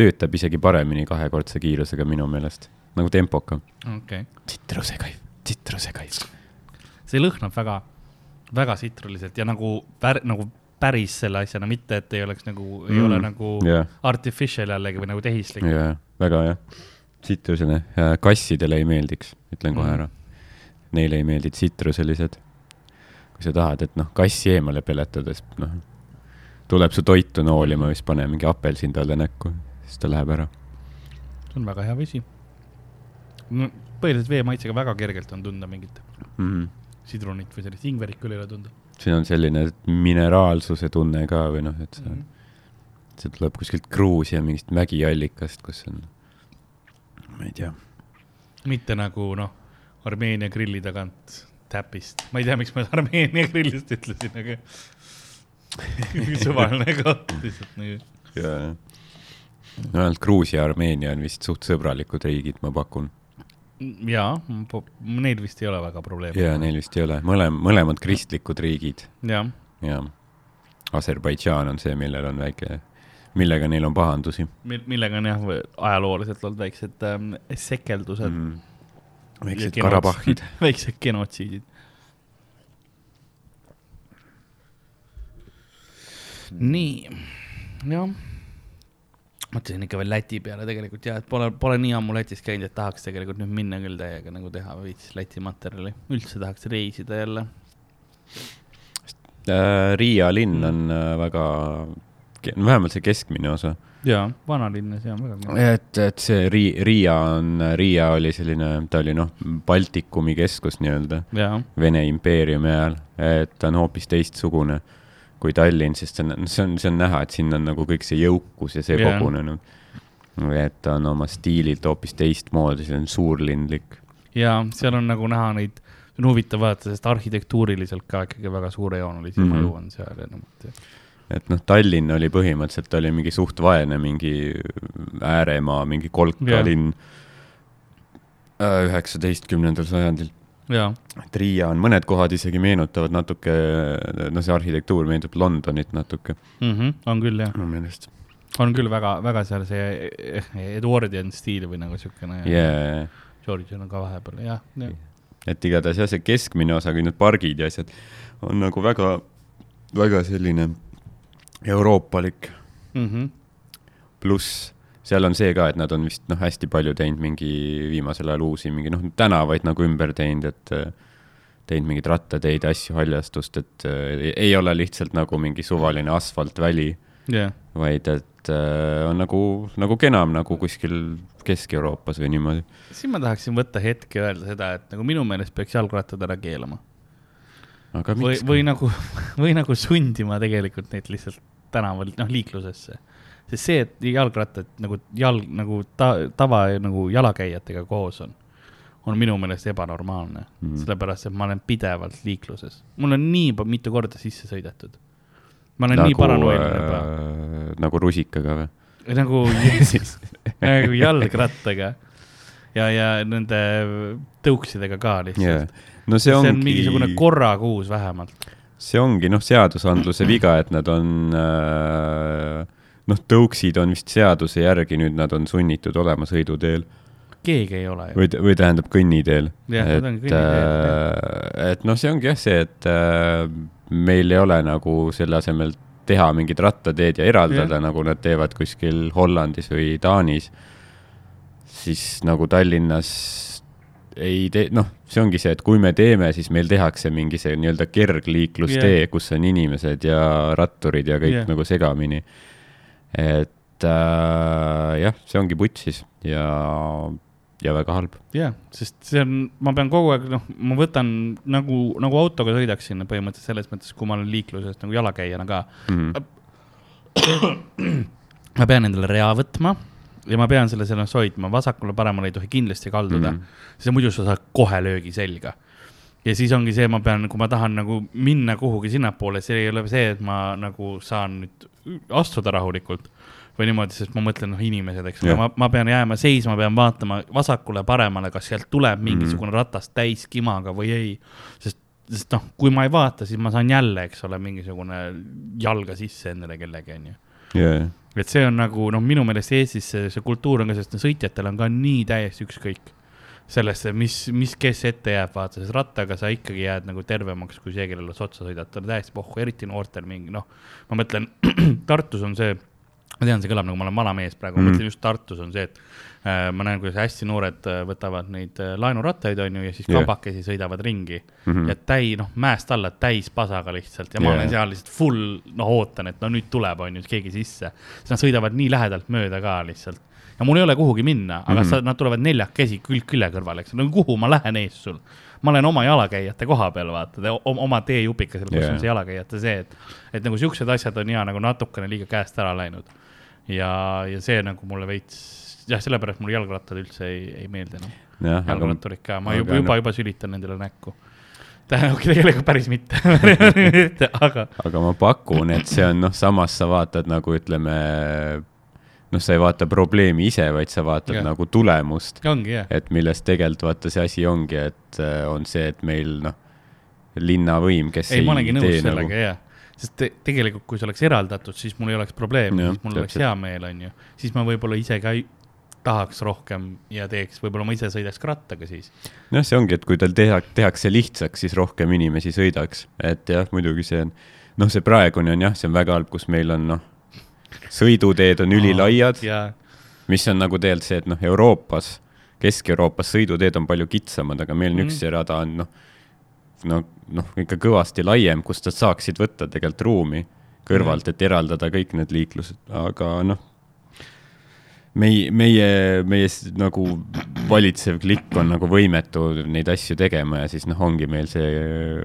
töötab isegi paremini kahekordse kiirusega minu meelest, nagu tempokam. okei okay., tsitrusekaif, tsitrusekaif. See lõhnab väga, väga sitruliselt ja nagu pär,, nagu päris selle asjana, mitte et ei oleks nagu mm., ei ole nagu jah, artificial jällegi või nagu tehislik. jah, väga jah. tsitrusene, kassidele ei meeldiks, ütlen kohe Mhm. ära. Neile ei meeldi tsitruselised. kui sa tahad, et noh, kassi eemale peletada, siis noh, tuleb su toitu noolima, siis pane mingi apelsin talle näkku, siis ta läheb ära. see on väga hea vesi no,. põhiliselt vee maitsega väga kergelt on tunda mingit Mm. Sidrunit või sellist ingverit küll ei ole tunda siin on selline mineraalsuse tunne ka või noh, et see mm. mm, -hmm. see tuleb kuskilt Gruusia mingist mägiallikast, kus on, ma ei tea. mitte nagu noh, Armeenia grilli tagant täpist, ma ei tea, miks ma Armeenia grillist ütlesin, aga suvaline koht lihtsalt nagu. ja, ja. no ainult Gruusia ja Armeenia on vist suht sõbralikud riigid, ma pakun. jaa, neil vist ei ole väga probleeme. ja neil vist ei ole, mõlem-, mõlemad kristlikud riigid ja Aserbaidžaan on see, millel on väike, millega neil on pahandusi millega on jah, ajalooliselt olnud väiksed ähm, sekeldused mm.. väiksed Karabahhid. väiksed genotsiidid. nii, jah. Mõtlesin ikka veel Läti peale tegelikult ja, et pole, pole nii ammu Lätis käinud, et tahaks tegelikult nüüd minna küll täiega nagu teha veits Läti materjali, üldse tahaks reisida jälle. Äh, Riia linn on äh, väga, vähemalt see keskmine osa. jaa, vanalinnas ja väga kena. et, et see Ri-, Riia on, Riia oli selline, ta oli noh, Baltikumi keskus nii-öelda, jaa, Vene impeeriumi ajal, et ta on hoopis teistsugune kui Tallinn, sest see on, see on, see on näha, et sinna on nagu kõik see jõukus ja see yeah. kogunenud. et ta on oma stiililt hoopis teistmoodi, see on suurlinlik. ja seal on nagu näha neid, see on huvitav vaadata, sest arhitektuuriliselt ka ikkagi väga suurejoonelisi mm. -hmm. maju on seal ja niimoodi. et noh, Tallinn oli põhimõtteliselt, ta oli mingi suht vaene, mingi ääremaa, mingi kolka Jah. linn üheksateistkümnendal sajandil. Et Riia on, mõned kohad isegi meenutavad natuke, no see arhitektuur meenutab Londonit natuke mm -hmm. on küll jah, minu meelest. on küll väga, väga seal see Edwardian stiil või nagu siukene Yeah. Georgian on ka vahepeal, jah, jah. et igatahes jah, see keskmine osa, kui need pargid ja asjad on nagu väga, väga selline euroopalik, Mm -hmm. pluss seal on see ka, et nad on vist noh, hästi palju teinud mingi viimasel ajal uusi mingi noh, tänavaid nagu ümber teinud, et teinud mingeid rattateid ja asju, haljastust, et äh, ei ole lihtsalt nagu mingi suvaline asfaltväli, jah, vaid et äh, on nagu, nagu kenam nagu kuskil Kesk-Euroopas või niimoodi. siin ma tahaksin võtta hetke öelda seda, et nagu minu meelest peaks jalgrattad ära keelama. või või nagu, või nagu sundima tegelikult neid lihtsalt tänaval, noh, liiklusesse. Sest see, et jalgrattad nagu jalg, nagu ta, tava nagu jalakäijatega koos on, on minu meelest ebanormaalne mm. Mhm.. sellepärast, et ma olen pidevalt liikluses. mul on nii mitu korda sisse sõidetud. ma olen nagu, nii paranoiline juba äh, nagu rusikaga või? nagu, nagu jalgrattaga ja, ja nende tõuksidega ka lihtsalt yeah.. no see see ongi on mingisugune korra kuus vähemalt. see ongi noh, seadusandluse viga, et nad on äh, noh, tõuksid on vist seaduse järgi nüüd nad on sunnitud olema sõiduteel keegi ei ole ju. või, või tähendab kõnniteel. Et, kõnniteel, et noh, see ongi jah see, et äh, meil ei ole nagu selle asemel teha mingid rattateed ja eraldada, nagu nad teevad kuskil Hollandis või Taanis, siis nagu Tallinnas ei tee, noh, see ongi see, et kui me teeme, siis meil tehakse mingi see nii-öelda kergliiklustee yeah., kus on inimesed ja ratturid ja kõik yeah. nagu segamini. Et äh, jah, see ongi putsis ja, ja väga halb. jah, sest see on, ma pean kogu aeg, noh, ma võtan nagu, nagu autoga sõidaksin põhimõtteliselt selles mõttes, kui ma olen liikluses nagu jalakäijana ka. Mhm. ma pean endale rea võtma ja ma pean selle selles hoidma, vasakule-paremale ei tohi kindlasti kalduda mm. -hmm. sest muidu sa saad kohe löögi selga. ja siis ongi see, ma pean, kui ma tahan nagu minna kuhugi sinnapoole, see ei ole see, et ma nagu saan nüüd astuda rahulikult või niimoodi, sest ma mõtlen, noh, inimesed, eks. Ole yeah., ma, ma pean jääma seisma, pean vaatama vasakule-paremale, kas sealt tuleb mingisugune mm ratas täis kimaga või ei. sest, sest noh, kui ma ei vaata, siis ma saan jälle, eks ole, mingisugune jalga sisse endale kellegi, onju jaa, et see on nagu noh, minu meelest Eestis see, see kultuur on ka, sest sõitjatel on ka nii täiesti ükskõik sellesse, mis, mis, kes ette jääb, vaata, sest rattaga sa ikkagi jääd nagu tervemaks kui see, kellele sa otsa sõidad, ta on täiesti pohhu, eriti noortel mingi noh, ma mõtlen, Tartus on see, ma tean, see kõlab nagu ma olen vana mees praegu mm, -hmm. Mhm. ma mõtlen just Tartus on see, et äh, ma näen, kuidas hästi noored äh, võtavad neid äh, laenurattaid, on ju, ja siis kambakesi sõidavad ringi Mhm. ja täi, noh, mäest alla täis pasaga lihtsalt ja ma Jaa. olen seal lihtsalt full, noh, ootan, et no nüüd tuleb, on ju, keegi sisse. siis nad sõidavad nii lähedalt mööda ka lihtsalt ja mul ei ole kuhugi minna, aga mm. -hmm. sa, nad tulevad neljakesi külg külje kõrval, eks, no kuhu ma lähen ees sul. ma olen oma jalakäijate koha peal, vaata, oma teejupikesel, kus Jaa. on see jalakäijate see, et, et nagu siuksed asjad on ja nagu natukene liiga käest ära läinud. ja, ja see nagu mulle veits, jah, sellepärast mulle jalgrattad üldse ei, ei meeldi enam aga jalgratturid ka, ma juba, juba noh-, juba sülitan nendele näkku. tähendab, tegelikult päris mitte, aga aga ma pakun, et see on noh, samas sa vaatad nagu ütleme, noh, sa ei vaata probleemi ise, vaid sa vaatad ja. nagu tulemust, jah, et milles tegelikult vaata see asi ongi, et äh, on see, et meil noh, linnavõim, kes ei, ma olengi nõus tee sellega nagu, nagu..., jaa. sest te, tegelikult, kui see oleks eraldatud, siis mul ei oleks probleemi, siis mul oleks täpselt. hea meel, on ju. siis ma võib-olla ise ka ei, tahaks rohkem ja teeks, võib-olla ma ise sõidaks rattaga siis. noh, see ongi, et kui tal teha, tehakse lihtsaks, siis rohkem inimesi sõidaks, et jah, muidugi see on, noh, see praegune on jah, see on väga halb, kus meil on noh, sõiduteed on ülilaiad, ja, mis on nagu tegelikult see, et noh, Euroopas, Kesk-Euroopas sõiduteed on palju kitsamad, aga meil Mhm. mm. üks rada on noh, no noh, ikka kõvasti laiem, kust nad saaksid võtta tegelikult ruumi kõrvalt, et eraldada kõik need liiklused, aga noh, meie, meie, meie nagu valitsev klikk on nagu võimetu neid asju tegema ja siis noh, ongi meil see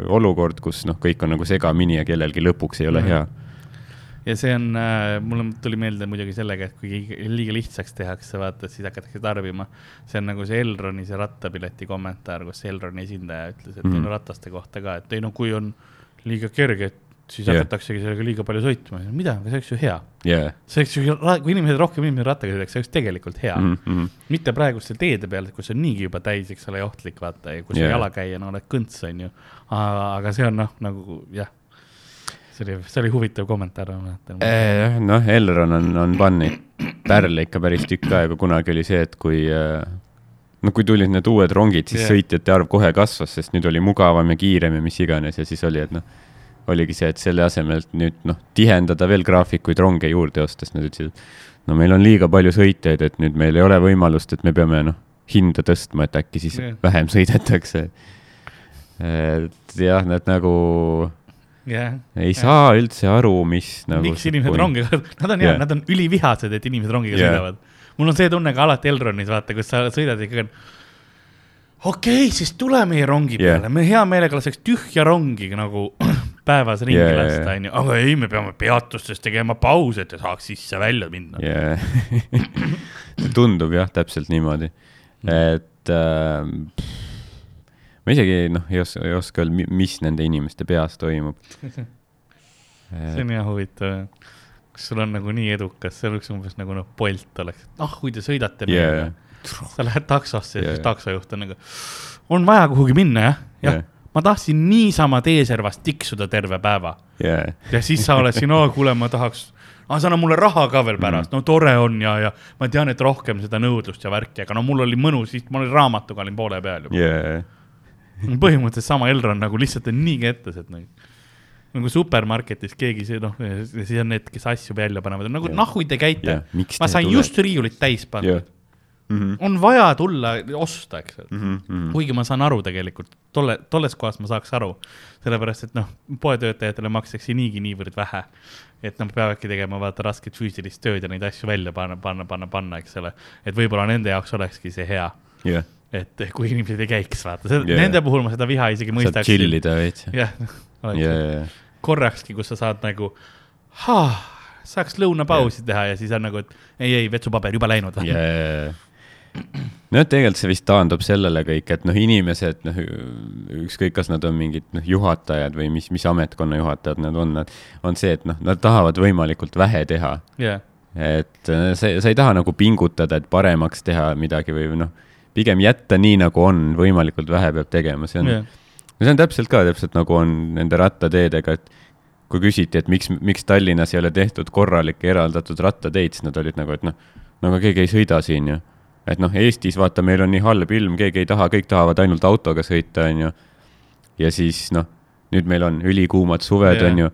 olukord, kus noh, kõik on nagu segamini ja kellelgi lõpuks ei ole Mhm. hea. Ja see on äh,, mulle tuli meelde muidugi sellega, et kui liiga- lihtsaks tehakse, vaata, siis hakatakse tarbima. see on nagu see Elroni see rattapileti kommentaar, kus Elroni esindaja ütles, et mm. -hmm. rataste kohta ka, et ei no kui on liiga kerge, et siis yeah. hakataksegi sellega liiga palju sõitma, mida, aga see oleks ju hea. jaa. see oleks ju, kui inimesed, rohkem inimesi rattaga sõidaks, see oleks tegelikult hea mm. -hmm. mitte praeguste teede peal, kus on niigi juba täis, eks ole, ja ohtlik vaata ja kus yeah. jalakäijana oled kõnts, on ju. aga see on noh, nagu jah, see oli, see oli huvitav kommentaar, ma mäletan. jah, noh, Elron on, on pannud pärle ikka päris tükk aega, kunagi oli see, et kui äh, no kui tulid need uued rongid, siis yeah. sõitjate arv kohe kasvas, sest nüüd oli mugavam ja kiirem ja mis iganes ja siis oli, et noh, oligi see, et selle asemel, et nüüd noh, tihendada veel graafikuid ronge juurde ostes, nad ütlesid, et no meil on liiga palju sõitjaid, et nüüd meil ei ole võimalust, et me peame noh, hinda tõstma, et äkki siis yeah. vähem sõidetakse. et jah, nad nagu jah, ei saa üldse aru, mis nagu. miks inimesed rongiga, nad on Jah. yeah., nad on ülivihased, et inimesed rongiga Jah. yeah. sõidavad. mul on see tunne ka alati Elronis, vaata, kus sa sõidad ikkagi, okei okay,, siis tule meie rongi Yeah. peale, me hea meelega laseks tühja rongi nagu päevas ringi Yeah, yeah, yeah, lasta, yeah. onju, aga ei, me peame peatustes tegema pause, et saaks sisse-välja minna yeah.. yeah.. tundub jah, täpselt niimoodi, et äh, ma isegi noh, ei oska, ei oska öelda, mis nende inimeste peas toimub. see on jah huvitav, kus sul on nagu nii edukas, see oleks umbes nagu noh, Bolt oleks, ah, kui te sõidate Yeah. sa lähed taksosse ja Yeah. siis taksojuht on nagu, on vaja kuhugi minna jah, jah Yeah. ma tahtsin niisama teeservas tiksuda terve päeva yeah. ja siis sa oled siin, oo kuule, ma tahaks, aa sa annad mulle raha ka veel pärast mm., no tore on ja, ja ma tean, et rohkem seda nõudlust ja värki, aga no mul oli mõnus, siis ma olin raamatuga olin poole peal juba yeah.. põhimõtteliselt sama Elron nagu lihtsalt on nii kettased nagu. nagu supermarketis keegi see noh, siis on need, kes asju välja panevad, nagu Jah. nahhui te käite miks ma sain just riiulit täis panna jah. Mhm. on vaja tulla osta, eks ole. Mhm. kuigi ma saan aru tegelikult, tolle, tolles kohas ma saaks aru, sellepärast et noh, poetöötajatele makstakse niigi niivõrd vähe, et nad peavadki tegema vaata rasket füüsilist tööd ja neid asju välja panna, panna, panna, panna, eks ole. et võib-olla nende jaoks olekski see hea, jah, et kui inimesed ei käiks, vaata, Jaa. nende puhul ma seda viha isegi mõistaks. chill ida veits. jah, ja, korrakski, kus sa saad nagu, saaks lõunapausi teha ja siis on nagu, et ei, ei, vetsupaber juba läinud. ja, nojah, tegelikult see vist taandub sellele kõik, et noh, inimesed noh, ükskõik, kas nad on mingid noh, juhatajad või mis, mis ametkonna juhatajad nad on, nad on see, et noh, nad tahavad võimalikult vähe teha. jah, et äh, sa, sa ei taha nagu pingutada, et paremaks teha midagi või noh, pigem jätta nii, nagu on, võimalikult vähe peab tegema, see on jah, no see on täpselt ka täpselt nagu on nende rattateedega, et kui küsiti, et miks, miks Tallinnas ei ole tehtud korralikke eraldatud rattateid, siis nad olid nagu, et noh, no aga keegi ei sõida siin ju. et noh, Eestis vaata, meil on nii halb ilm, keegi ei taha, kõik tahavad ainult autoga sõita, on ju. ja siis noh, nüüd meil on ülikuumad suved Jaa. on ju.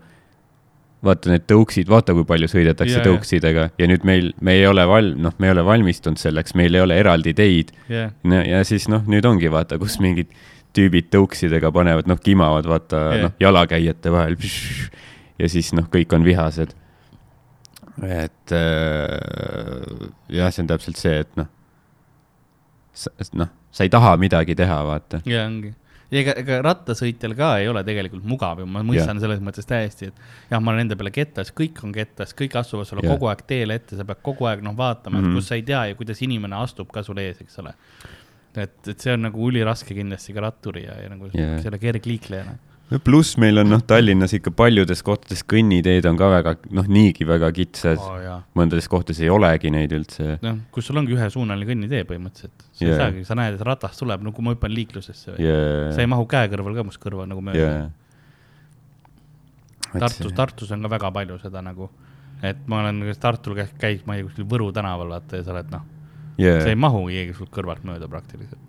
Vaata need tõuksid, vaata, kui palju sõidetakse Jaa, jaa. tõuksidega ja nüüd meil, me ei ole val-, noh, me ei ole valmistunud selleks, meil ei ole eraldi teid jah, no ja siis noh, nüüd ongi vaata, kus mingid tüübid tõuksidega panevad, noh, kimavad vaata yeah. noh, jalakäijate vahel. ja siis noh, kõik on vihased. et äh, jah, see on täpselt see, et noh, noh, sa ei taha midagi teha, vaata. ja ongi. Ja ega, ega rattasõitjal ka ei ole tegelikult mugav ju, ma mõistan selles mõttes täiesti, et jah, ma olen enda peale kettas, kõik on kettas, kõik astuvad sulle Jah. kogu aeg teele ette, sa pead kogu aeg noh vaatama mm, Mhm. -hmm. kus sa ei tea ju, kuidas inimene astub ka sul ees, eks ole. et, et see on nagu üliraske kindlasti ka ratturi ja, ja nagu Jah. selle kergliiklejana. No pluss meil on noh, Tallinnas ikka paljudes kohtades kõnniteed on ka väga noh, niigi väga kitsad oh.. mõndades kohtades ei olegi neid üldse. noh, kus sul ongi ühesuunaline kõnnitee põhimõtteliselt. sa Jah. ei saagi, sa näed, et ratas tuleb, no kui ma hüppan liiklusesse või ja, sa ei mahu käe kõrval ka must kõrva nagu mööda ja. Tartus, Tartus on ka väga palju seda nagu, et ma olen Tartul käis, ma ei tea, kuskil Võru tänaval vaata ja sa oled noh, sa ei mahu keegi sult kõrvalt mööda praktiliselt.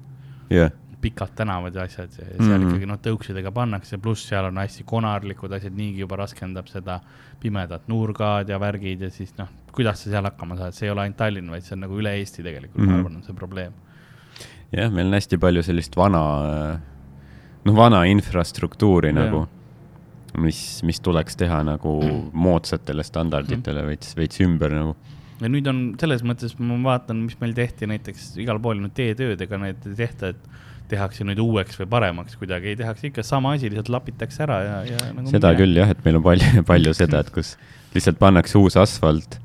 ja, pikad tänavad ja asjad ja, ja seal mm Mhm. -hmm. ikkagi noh, tõuksidega pannakse, pluss seal on hästi konarlikud asjad, niigi juba raskendab seda pimedat nurgad ja värgid ja siis noh, kuidas sa seal hakkama saad, see ei ole ainult Tallinn, vaid see on nagu üle Eesti tegelikult mm, -hmm. Mhm. ma arvan, on see probleem. jah, meil on hästi palju sellist vana, noh, vana infrastruktuuri Jah. nagu, mis, mis tuleks teha nagu moodsatele standarditele veits, veits ümber nagu. ja nüüd on selles mõttes, ma vaatan, mis meil tehti näiteks igal pool nüüd teetööd, ega need ei tehta, et tehakse nüüd uueks või paremaks kuidagi, ei tehakse ikka sama asi, lihtsalt lapitakse ära ja, ja nagu seda mine. küll jah, et meil on palju, palju seda, et kus lihtsalt pannakse uus asfalt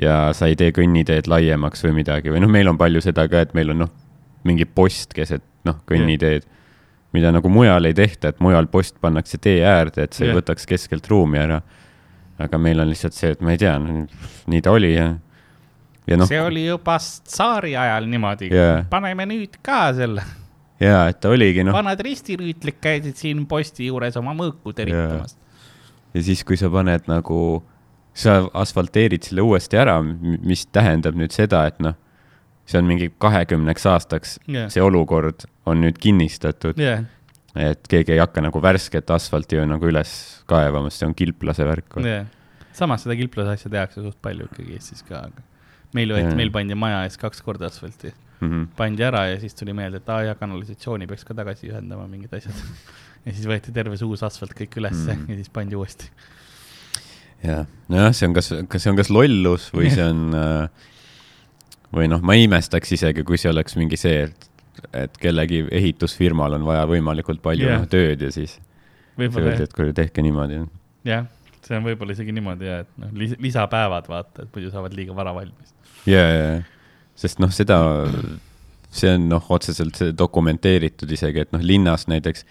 ja sa ei tee kõnniteed laiemaks või midagi või noh, meil on palju seda ka, et meil on noh, mingi post keset noh, kõnniteed, mida nagu mujal ei tehta, et mujal post pannakse tee äärde, et see yeah. võtaks keskelt ruumi ära. aga meil on lihtsalt see, et ma ei tea, nii ta oli ja, ja noh, see oli juba tsaari ajal niimoodi Jaa. paneme nüüd ka selle, ja et ta oligi noh, vanad ristirüütlid käisid siin posti juures oma mõõku teritamas. ja siis, kui sa paned nagu, sa asfalteerid selle uuesti ära, mis tähendab nüüd seda, et noh, see on mingi kahekümneks aastaks Jah. see olukord on nüüd kinnistatud, jah, et keegi ei hakka nagu värsket asfalti nagu üles kaevama, sest see on kilplase värk. jah. samas seda kilplase asja tehakse suht palju ikkagi Eestis ka, aga meil võeti, Jaa. meil pandi maja ees kaks korda asfalti, Mhm. pandi ära ja siis tuli meelde, et aa jaa, kanalisatsiooni peaks ka tagasi ühendama mingid asjad. ja siis võeti terve see uus asfalt kõik ülesse Mhm. ja siis pandi uuesti. jah, nojah, see on kas, kas see on kas lollus või see on äh, või noh, ma imestaks isegi, kui see oleks mingi see, et et kellegi ehitusfirmal on vaja võimalikult palju yeah. tööd ja siis öeldi, et kuule, tehke niimoodi. jah, see on võib-olla isegi niimoodi ja, et noh, lisapäevad vaata, et muidu saavad liiga vara valmis. ja, ja, ja, sest noh, seda, see on noh, otseselt dokumenteeritud isegi, et noh, linnas näiteks,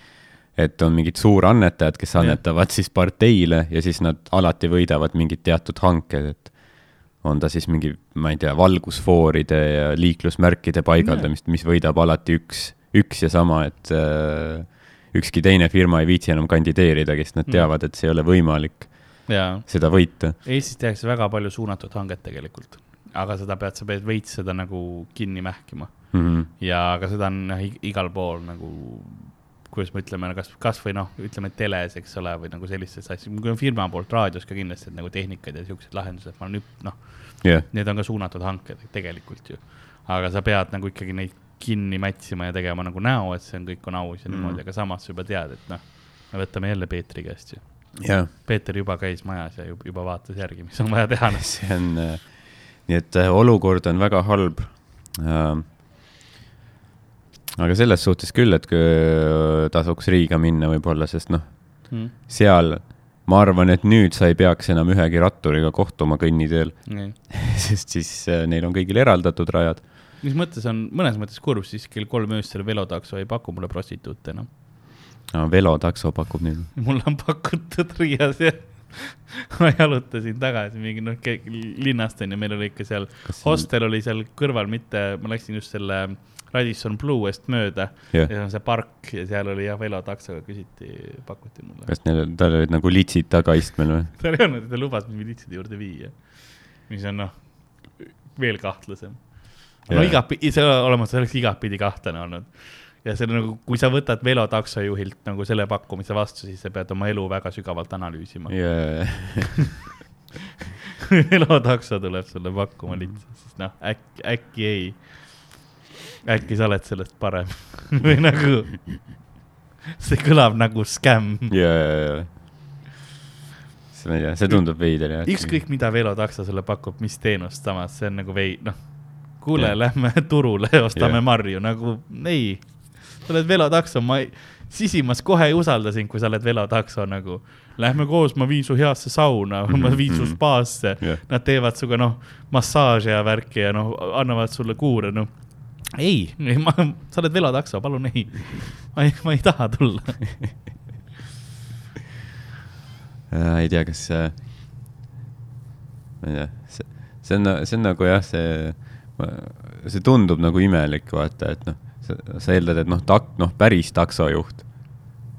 et on mingid suurannetajad, kes annetavad siis parteile ja siis nad alati võidavad mingid teatud hanked, et on ta siis mingi, ma ei tea, valgusfooride ja liiklusmärkide paigaldamist, mis võidab alati üks, üks ja sama, et äh, ükski teine firma ei viitsi enam kandideerida, kes nad Mm. teavad, et see ei ole võimalik jaa, seda võita. Eestis tehakse väga palju suunatud hanget tegelikult, aga seda pead, sa pead veits seda nagu kinni mähkima Mm -hmm. ja aga seda on ig- igal pool nagu, kuidas me ütleme, kas, kasvõi noh, ütleme teles, eks ole, või nagu sellistes asjades, kui on firma poolt raadios ka kindlasti et nagu tehnikad ja siuksed lahendused, ma üp-, noh, jah, need on ka suunatud hanked tegelikult ju. aga sa pead nagu ikkagi neid kinni mätsima ja tegema nagu näo, et see on, kõik on aus ja Mm. niimoodi, aga samas sa juba tead, et noh, me võtame jälle Peetri käest ju. jah Peeter juba käis majas ja juba, juba vaatas järgi, mis on vaja teha. see on, nii et äh, olukord on väga halb äh,. aga selles suhtes küll, et äh, tasuks Riiga minna võib-olla, sest noh, Mm. seal ma arvan, et nüüd sa ei peaks enam ühegi ratturiga kohtuma kõnniteel, nii. sest siis äh, neil on kõigil eraldatud rajad. mis mõttes on mõnes mõttes kurb, siis kell kolm öösel velotakso ei paku mulle prostituute enam no.. velotakso pakub neile. mulle on pakutud Riias ja ma jalutasin tagasi mingi noh, linnast onju, meil oli ikka seal, hostel oli seal kõrval, mitte, ma läksin just selle Radisson Blu eest mööda jah, ja see on see park ja seal oli jah, velotaksoga küsiti, pakuti mulle. kas neil, tal olid nagu litsid tagaistmel või? tal ei olnud, ta lubas mind militside juurde viia, mis on noh, veel kahtlasem. no igatpidi, see olemas, see oleks igatpidi kahtlane olnud. Ja see on nagu, kui sa võtad velotaksojuhilt nagu selle pakkumise vastu, siis sa pead oma elu väga sügavalt analüüsima. kui velotakso tuleb sulle pakkuma lihtsalt, siis noh, äkki, äkki ei. äkki sa oled sellest parem või nagu, see kõlab nagu skämm. ja, ja, see, ma ei tea, see tundub veider jah. ükskõik, mida velotakso sulle pakub, mis teenust samas, see on nagu vei-, noh, kuule lähme turule, ostame Jah. marju, nagu ei. Sa oled velotakso, ma ei, sisimas kohe ei usalda sind, kui sa oled velotakso nagu. Lähme koos, ma viin su heasse sauna, ma viin su mhm. spaasse. Jah. Nad teevad sinuga noh, massaaži ja värki ja noh, annavad sulle kuure, noh. ei, ei, ma, sa oled velotakso, palun ei. ma ei, ma ei taha tulla. äh,. ei tea, kas see, ma ei tea, see, see on, see on nagu jah, see, see tundub nagu imelik, vaata, et noh, sa, eeldad, et noh, tak-, noh, päris taksojuht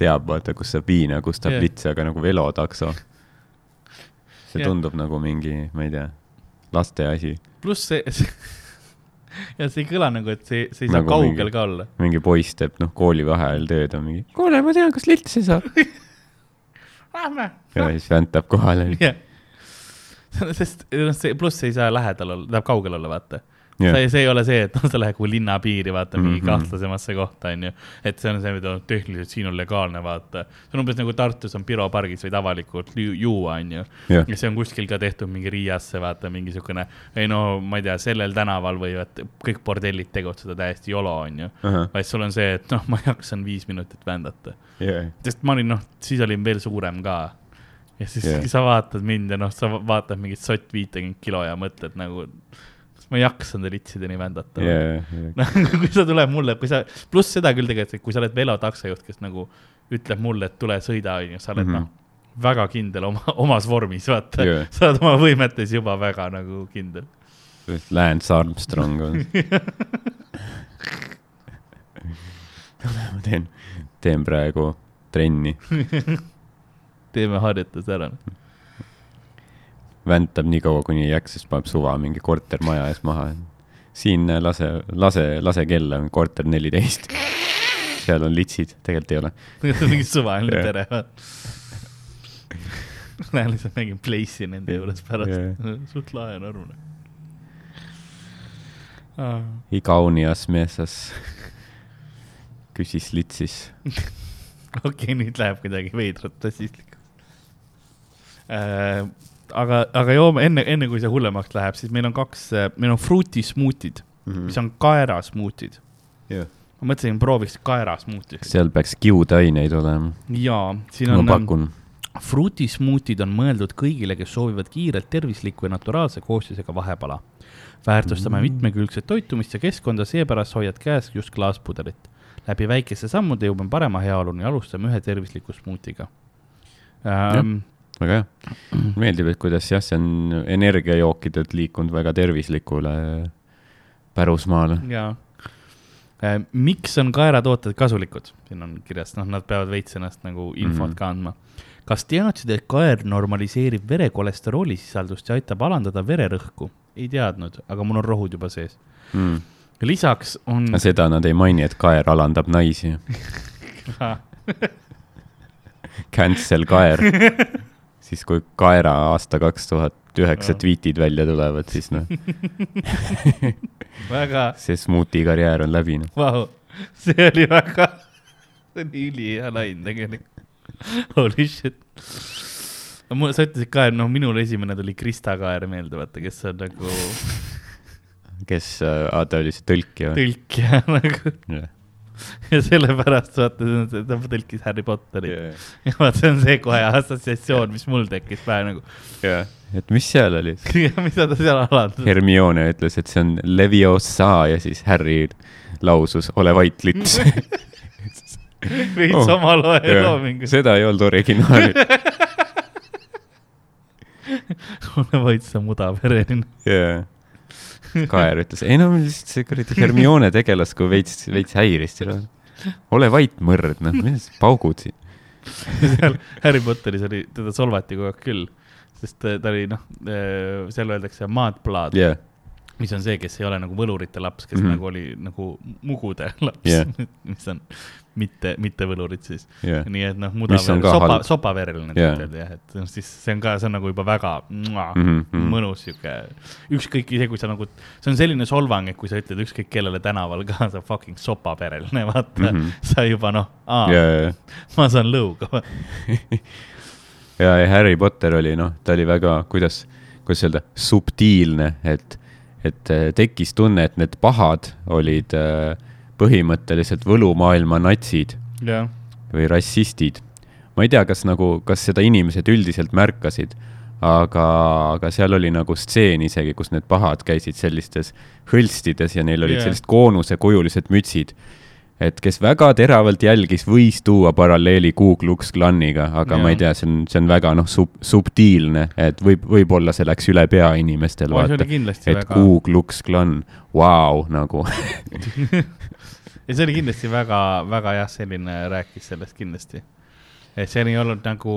teab, vaata, kus saab viina, kus saab yeah. litsi, aga nagu velotakso. see yeah. tundub nagu mingi, ma ei tea, laste asi, pluss see, see, ja see ei kõla nagu, et see, see ei saa Nagu kaugel mingi- ka olla. mingi poiss teeb noh, koolivaheajal tööd on mingi, kuule, ma tean, kas litsi saab. Lähme. ja siis väntab kohale. jah, sest noh, see pluss ei saa lähedal olla, tahab kaugel olla, vaata. Jah. see, see ei ole see, et noh, sa lähed kuhugi linna piiri, vaata mingi mm. -hmm. kahtlasemasse kohta, onju. et see on see, mida tehniliselt siin on legaalne, vaata. see on umbes nagu Tartus on Piro pargis võid avalikult juua, onju. jah, ja see on kuskil ka tehtud mingi Riiasse, vaata mingi siukene, ei no ma ei tea, sellel tänaval võivad kõik bordellid tegutseda täiesti jolo, onju. vaid sul on see, et noh, ma jaksan viis minutit vändata jah, sest ma olin noh, siis olin veel suurem ka. ja siis yeah. sa vaatad mind ja noh, sa va- vaatad mingit sott viitekümmet kilo ja mõtled nagu, ma ei jaksa nende litsideni vändata. jah, noh, kui sa tuled mulle, kui sa, pluss seda küll tegelikult, et kui sa oled velotaksojuht, kes nagu ütleb mulle, et tule sõida, onju, sa oled mm Mhm. -hmm. noh, väga kindel oma, omas vormis, vaata yeah.. sa oled oma võimetes juba väga nagu kindel. Lance Armstrong on. ma teen, teen praegu trenni, teeme harjutuse ära. Väntab nii kaua, kuni ei jaksa, siis paneb suva mingi kortermaja ees maha. siin äh, lase, lase, lase kella, korter neliteist. seal on litsid, tegelikult ei ole. mingi suvaline tere, vaata. Lähen lihtsalt mängin Place'i nende juures pärast suht lahe on arvune. Igaunias meesas küsis litsis. okei, nüüd läheb kuidagi veidralt rassistlikuks. aga, aga joome enne, enne kui see hullemaks läheb, siis meil on kaks, meil on fruuti smuutid, mis on kaerasmuutid. jah, ma mõtlesin, prooviks kaerasmuuti. seal peaks kiudaineid olema, jaa, siin ma on, pakun. fruutismuutid on mõeldud kõigile, kes soovivad kiirelt tervislikku ja naturaalse koostisega vahepala. väärtustame Mm. mitmekülgset toitumist ja keskkonda, seepärast hoiad käes just klaaspudelit. läbi väikeste sammude jõuame parema heaoluni, alustame ühe tervisliku smuutiga ähm,. Väga hea, meeldib, et kuidas jah, see on energiajookidelt liikunud väga tervislikule pärusmaale. jaa äh,. miks on kaeratooted kasulikud? siin on kirjas, noh, nad peavad veits ennast nagu infot mm. -hmm. ka andma. kas teadsid, et kaer normaliseerib vere kolesterooli sisaldust ja aitab alandada vererõhku? ei teadnud, aga mul on rohud juba sees. Mm. lisaks on seda nad ei maini, et kaer alandab naisi. Cancel kaer. siis, kui kaera aasta kaks tuhat üheksa Jah. tweetid välja tulevad, siis noh, väga, see smuuti karjäär on läbi noh. vau, see oli väga, see oli ülihea lain tegelikult. Holy shit. mul, sa ütlesid ka, et noh, minul esimene tuli Krista Kaer meelde, vaata, kes on nagu kes, aa ta oli see tõlkija või? tõlkija nagu jah, ja sellepärast vaata, ta tõlkis Harry Potteri ja vaata, see on see kohe assotsiatsioon, mis mul tekkis pähe nagu, et mis seal oli? mida ta seal alandas. Hermione ütles, et see on Leviosa ja siis Harry lausus ole vait lits. veits Oh, oma loe loomingus. seda ei olnud originaali. ole vait sa mudavereline. jaa. Kaer ütles, ei no lihtsalt see kuradi Hermione tegelasku veits, veits häiris. ole vait, mõrd, noh, mis paugud siin. seal Harry Potteris oli, teda solvati kogu aeg küll, sest ta ta oli noh, seal öeldakse maadplaad yeah., mis on see, kes ei ole nagu võlurite laps, kes mm. -hmm. nagu oli nagu mugude laps yeah., mis on mitte, mitte võlurid siis. jah, nii et noh, mudaver, sopa sopavereline Jah. tegelikult jah, et noh, siis see on ka, see on nagu juba väga mua, Mhm, mhm. mõnus sihuke, ükskõik isegi kui sa nagu, see on selline solvang, et kui sa ütled ükskõik kellele tänaval ka, sa fucking sopavereline, vaata mm. -hmm. sa juba noh, aa ja, ja, ma saan lõuga. ja, ja Harry Potter oli noh, ta oli väga, kuidas, kuidas öelda, subtiilne, et, et äh, tekkis tunne, et need pahad olid äh, põhimõtteliselt võlumaailma natsid jah, või rassistid. ma ei tea, kas nagu, kas seda inimesed üldiselt märkasid, aga, aga seal oli nagu stseen isegi, kus need pahad käisid sellistes hõlstides ja neil olid yeah. sellised koonusekujulised mütsid. Et kes väga teravalt jälgis, võis tuua paralleeli Ku Klux Klaniga, aga yeah. ma ei tea, see on, see on väga noh sub,, subtiilne, et võib, võib-olla see läks üle pea inimestel, et väga, Ku Klux Klan, vau, nagu ja see oli kindlasti väga, väga jah, selline rääkis sellest kindlasti. et see ei olnud nagu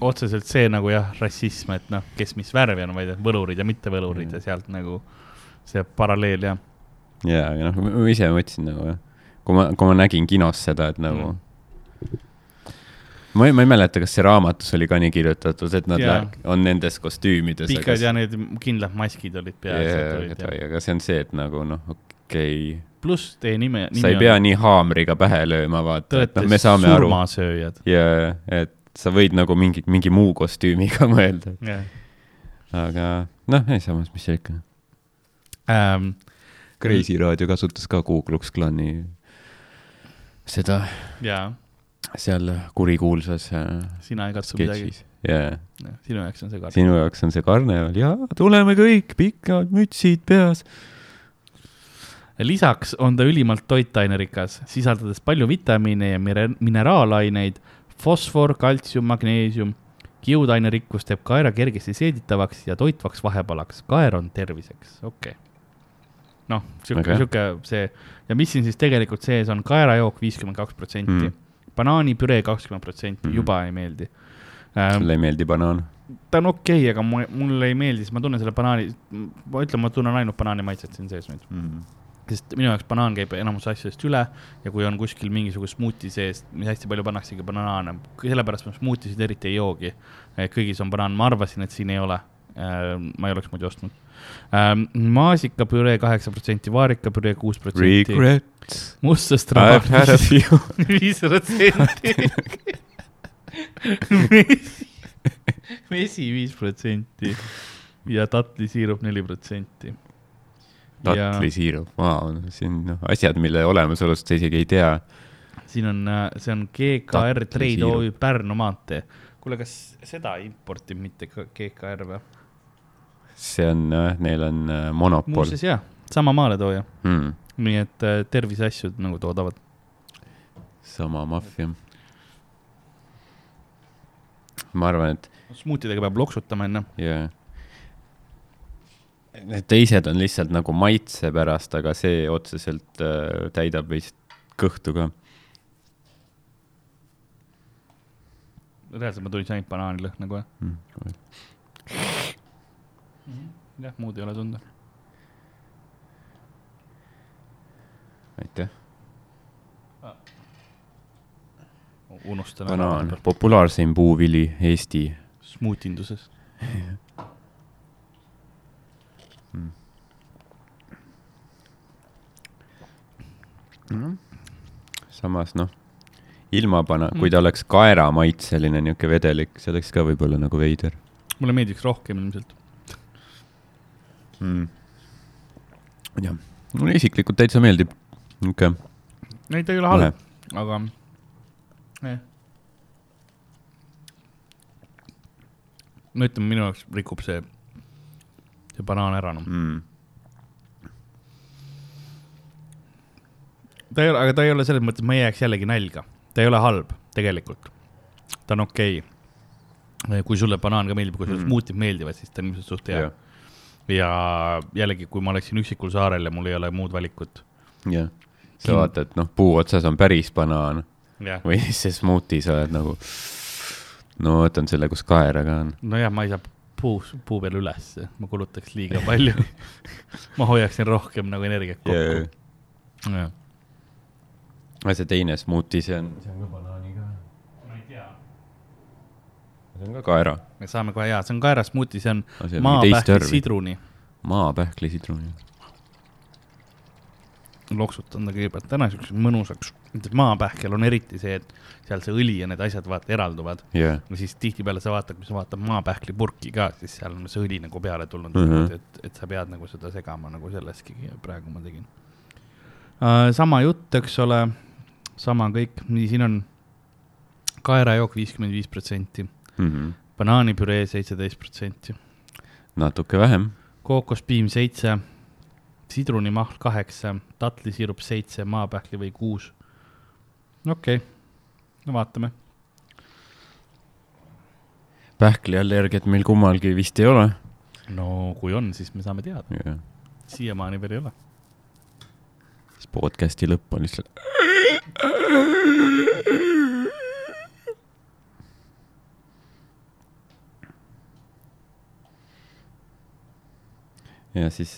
otseselt see nagu jah, rassism, et noh, kes mis värvi on, vaid et võlurid ja mittevõlurid ja sealt nagu see paralleel jah. ja, aga noh, ma ise mõtlesin nagu jah, kui ma, kui ma nägin kinos seda, et nagu Mm. ma ei, ma ei mäleta, kas see raamatus oli ka nii kirjutatud, et nad Jaa. lä- on nendes kostüümides. pikad ja need kindlad maskid olid peas. aga see on see, et nagu noh, okei okay., pluss teie nime. sa ei pea nii haamriga pähe lööma, vaata, Te et noh, olete me saame aru surmasööjad. ja, et sa võid nagu mingi, mingi muu kostüümiga mõelda, jah aga noh, samas, mis seal ikka. ähm,. Kreisi raadio kasutas ka Ku Klux Klani seda jaa, seal kurikuulsas äh, sina ei katsu midagi. jaa, sinu jaoks on see ka. sinu jaoks on see karneval ja tuleme kõik, pikad mütsid peas. lisaks on ta ülimalt toitainerikas, sisaldades palju vitamiine ja mineraalaineid, fosfor, kaltsium, magneesium. kiudainerikkus teeb kaera kergesti seeditavaks ja toitvaks vahepalaks. kaer on terviseks, okei okay.. noh, sihuke sihuke see ja mis siin siis tegelikult sees on, kaerajook viiskümmend kaks protsenti Mm., banaanipüree kakskümmend protsenti, Mhm. juba ei meeldi ähm,. sulle ei meeldi banaan? ta on okei okay,, aga mu- mulle ei meeldi, sest ma tunnen selle banaani, ma ütlen, ma tunnen ainult banaani maitset siin sees nüüd. sest minu jaoks banaan käib enamus asjadest üle ja kui on kuskil mingisugust smuuti sees, mis hästi palju pannaksegi banaane, sellepärast ma smuutisid eriti ei joogi. kõigis on banaan, ma arvasin, et siin ei ole. ma ei oleks muidu ostnud. Maasikapüree kaheksa protsenti, vaarikapüree kuus protsenti, mustast few. viis protsenti. mesi viis protsenti ja tatlisiirup neli protsenti. tatlisiirup, vau, siin noh, asjad, mille olemasolust sa isegi ei tea. siin on, see on GKR Trade. OÜ Pärnu maantee. kuule, kas seda importib mitte ka GKR või? See on, neil on äh, monopol muuseas jah, sama maaletooja, hmm,. nii et äh, terviseasju nagu toodavad. sama maffia. ma arvan, et smuutidega peab loksutama enne. jaa. Need teised on lihtsalt nagu maitse pärast, aga see otseselt äh, täidab vist kõhtu ka. reaalselt ma tundsin ainult banaanilõhna kohe. Mm. jah, muud ei ole tunda. aitäh. unustan banaan, populaarseim puuvili Eesti. smuutinduses. samas noh, ilma bana-, kui ta oleks kaeramaitseline niisugune vedelik, see oleks ka võib-olla nagu veider mulle meeldiks rohkem ilmselt. mm.. ma ei tea, mulle isiklikult täitsa meeldib, niisugune ei, ta ei ole halb, aga eh.. no ütleme, minu jaoks rikub see, see banaan ära noh. mm.. ta ei ole, aga ta ei ole selles mõttes, ma ei jääks jällegi nälga, ta ei ole halb tegelikult, ta on okei okay.. kui sulle banaan ka meeldib, kui sulle Mm. smuutid meeldivad, siis ta on ilmselt suht hea jah, ja jällegi, kui ma oleksin üksikul saarel ja mul ei ole muud valikut. jah. sa Kind- vaatad, noh, puu otsas on päris banaan jah, või siis see smuuti, sa oled nagu, no võtan selle, kus kaera ka on. nojah, ma ei saa puu, puu peal ülesse, ma kulutaks liiga palju ma hoiaksin rohkem nagu energiat kokku. jah. aga see teine smuuti, see on, see on ka banaaniga. ma ei tea. see on ka kaera. Me saame kohe, jaa, see on kaeras smuuti, see on Aga see on mingi teist maapähkli värvi. sidruni. maapähkli sidruni. loksutan ta kõigepealt täna siukseks mõnusaks, maapähkel on eriti see, et seal see õli ja need asjad vaata eralduvad. jah, ja siis tihtipeale sa vaatad, kui sa vaatad maapähkli purki ka, siis seal on see õli nagu peale tulnud mm, -hmm. et, et sa pead nagu seda segama nagu selleski praegu ma tegin uh,. sama jutt, eks ole, sama kõik, nii siin on kaerajook viiskümmend viis protsenti, Mhm. Banaanipüree seitseteist protsenti, natuke vähem. kookospiim seitse, sidrunimahl kaheksa, tatlisiirup seitse, maapähkli või kuus. okei okay., no vaatame pähkliallergiat meil kummalgi vist ei ole. no kui on, siis me saame teada, siiamaani veel ei ole. siis podcast'i lõpp on lihtsalt. Ja siis,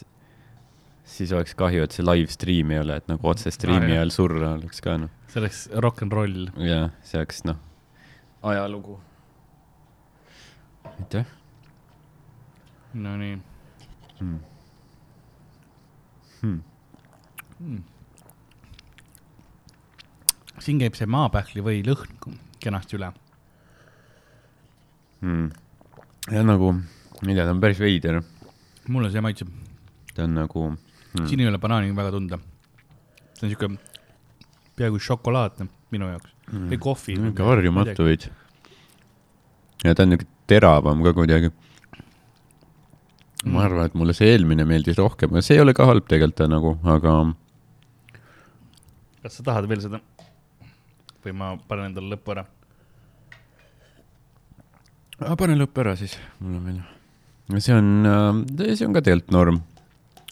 siis oleks kahju, et see live stream ei ole, et nagu otse stream'i Ah, jah. ajal surra oleks ka noh. see oleks rock n roll. jah, see oleks noh, ajalugu. aitäh Nonii hmm.. Hmm. mm.. siin käib see maapähkli või lõhn kenasti üle. Hmm. ja nagu, ma ei tea, ta on päris veider, mulle see maitseb ta on nagu mm., siin ei ole banaani väga tunda. see on siuke peaaegu šokolaadne minu jaoks mm. või kohvi. niisugune harjumatu. veits. ja ta on niisugune teravam ka kuidagi. ma arvan, et mulle see eelmine meeldis rohkem, aga see ei ole ka halb tegelikult nagu, aga kas sa tahad veel seda? või ma panen endale lõppu ära? aga pane lõpp ära siis, mul on veel. See on, see on ka tegelikult norm.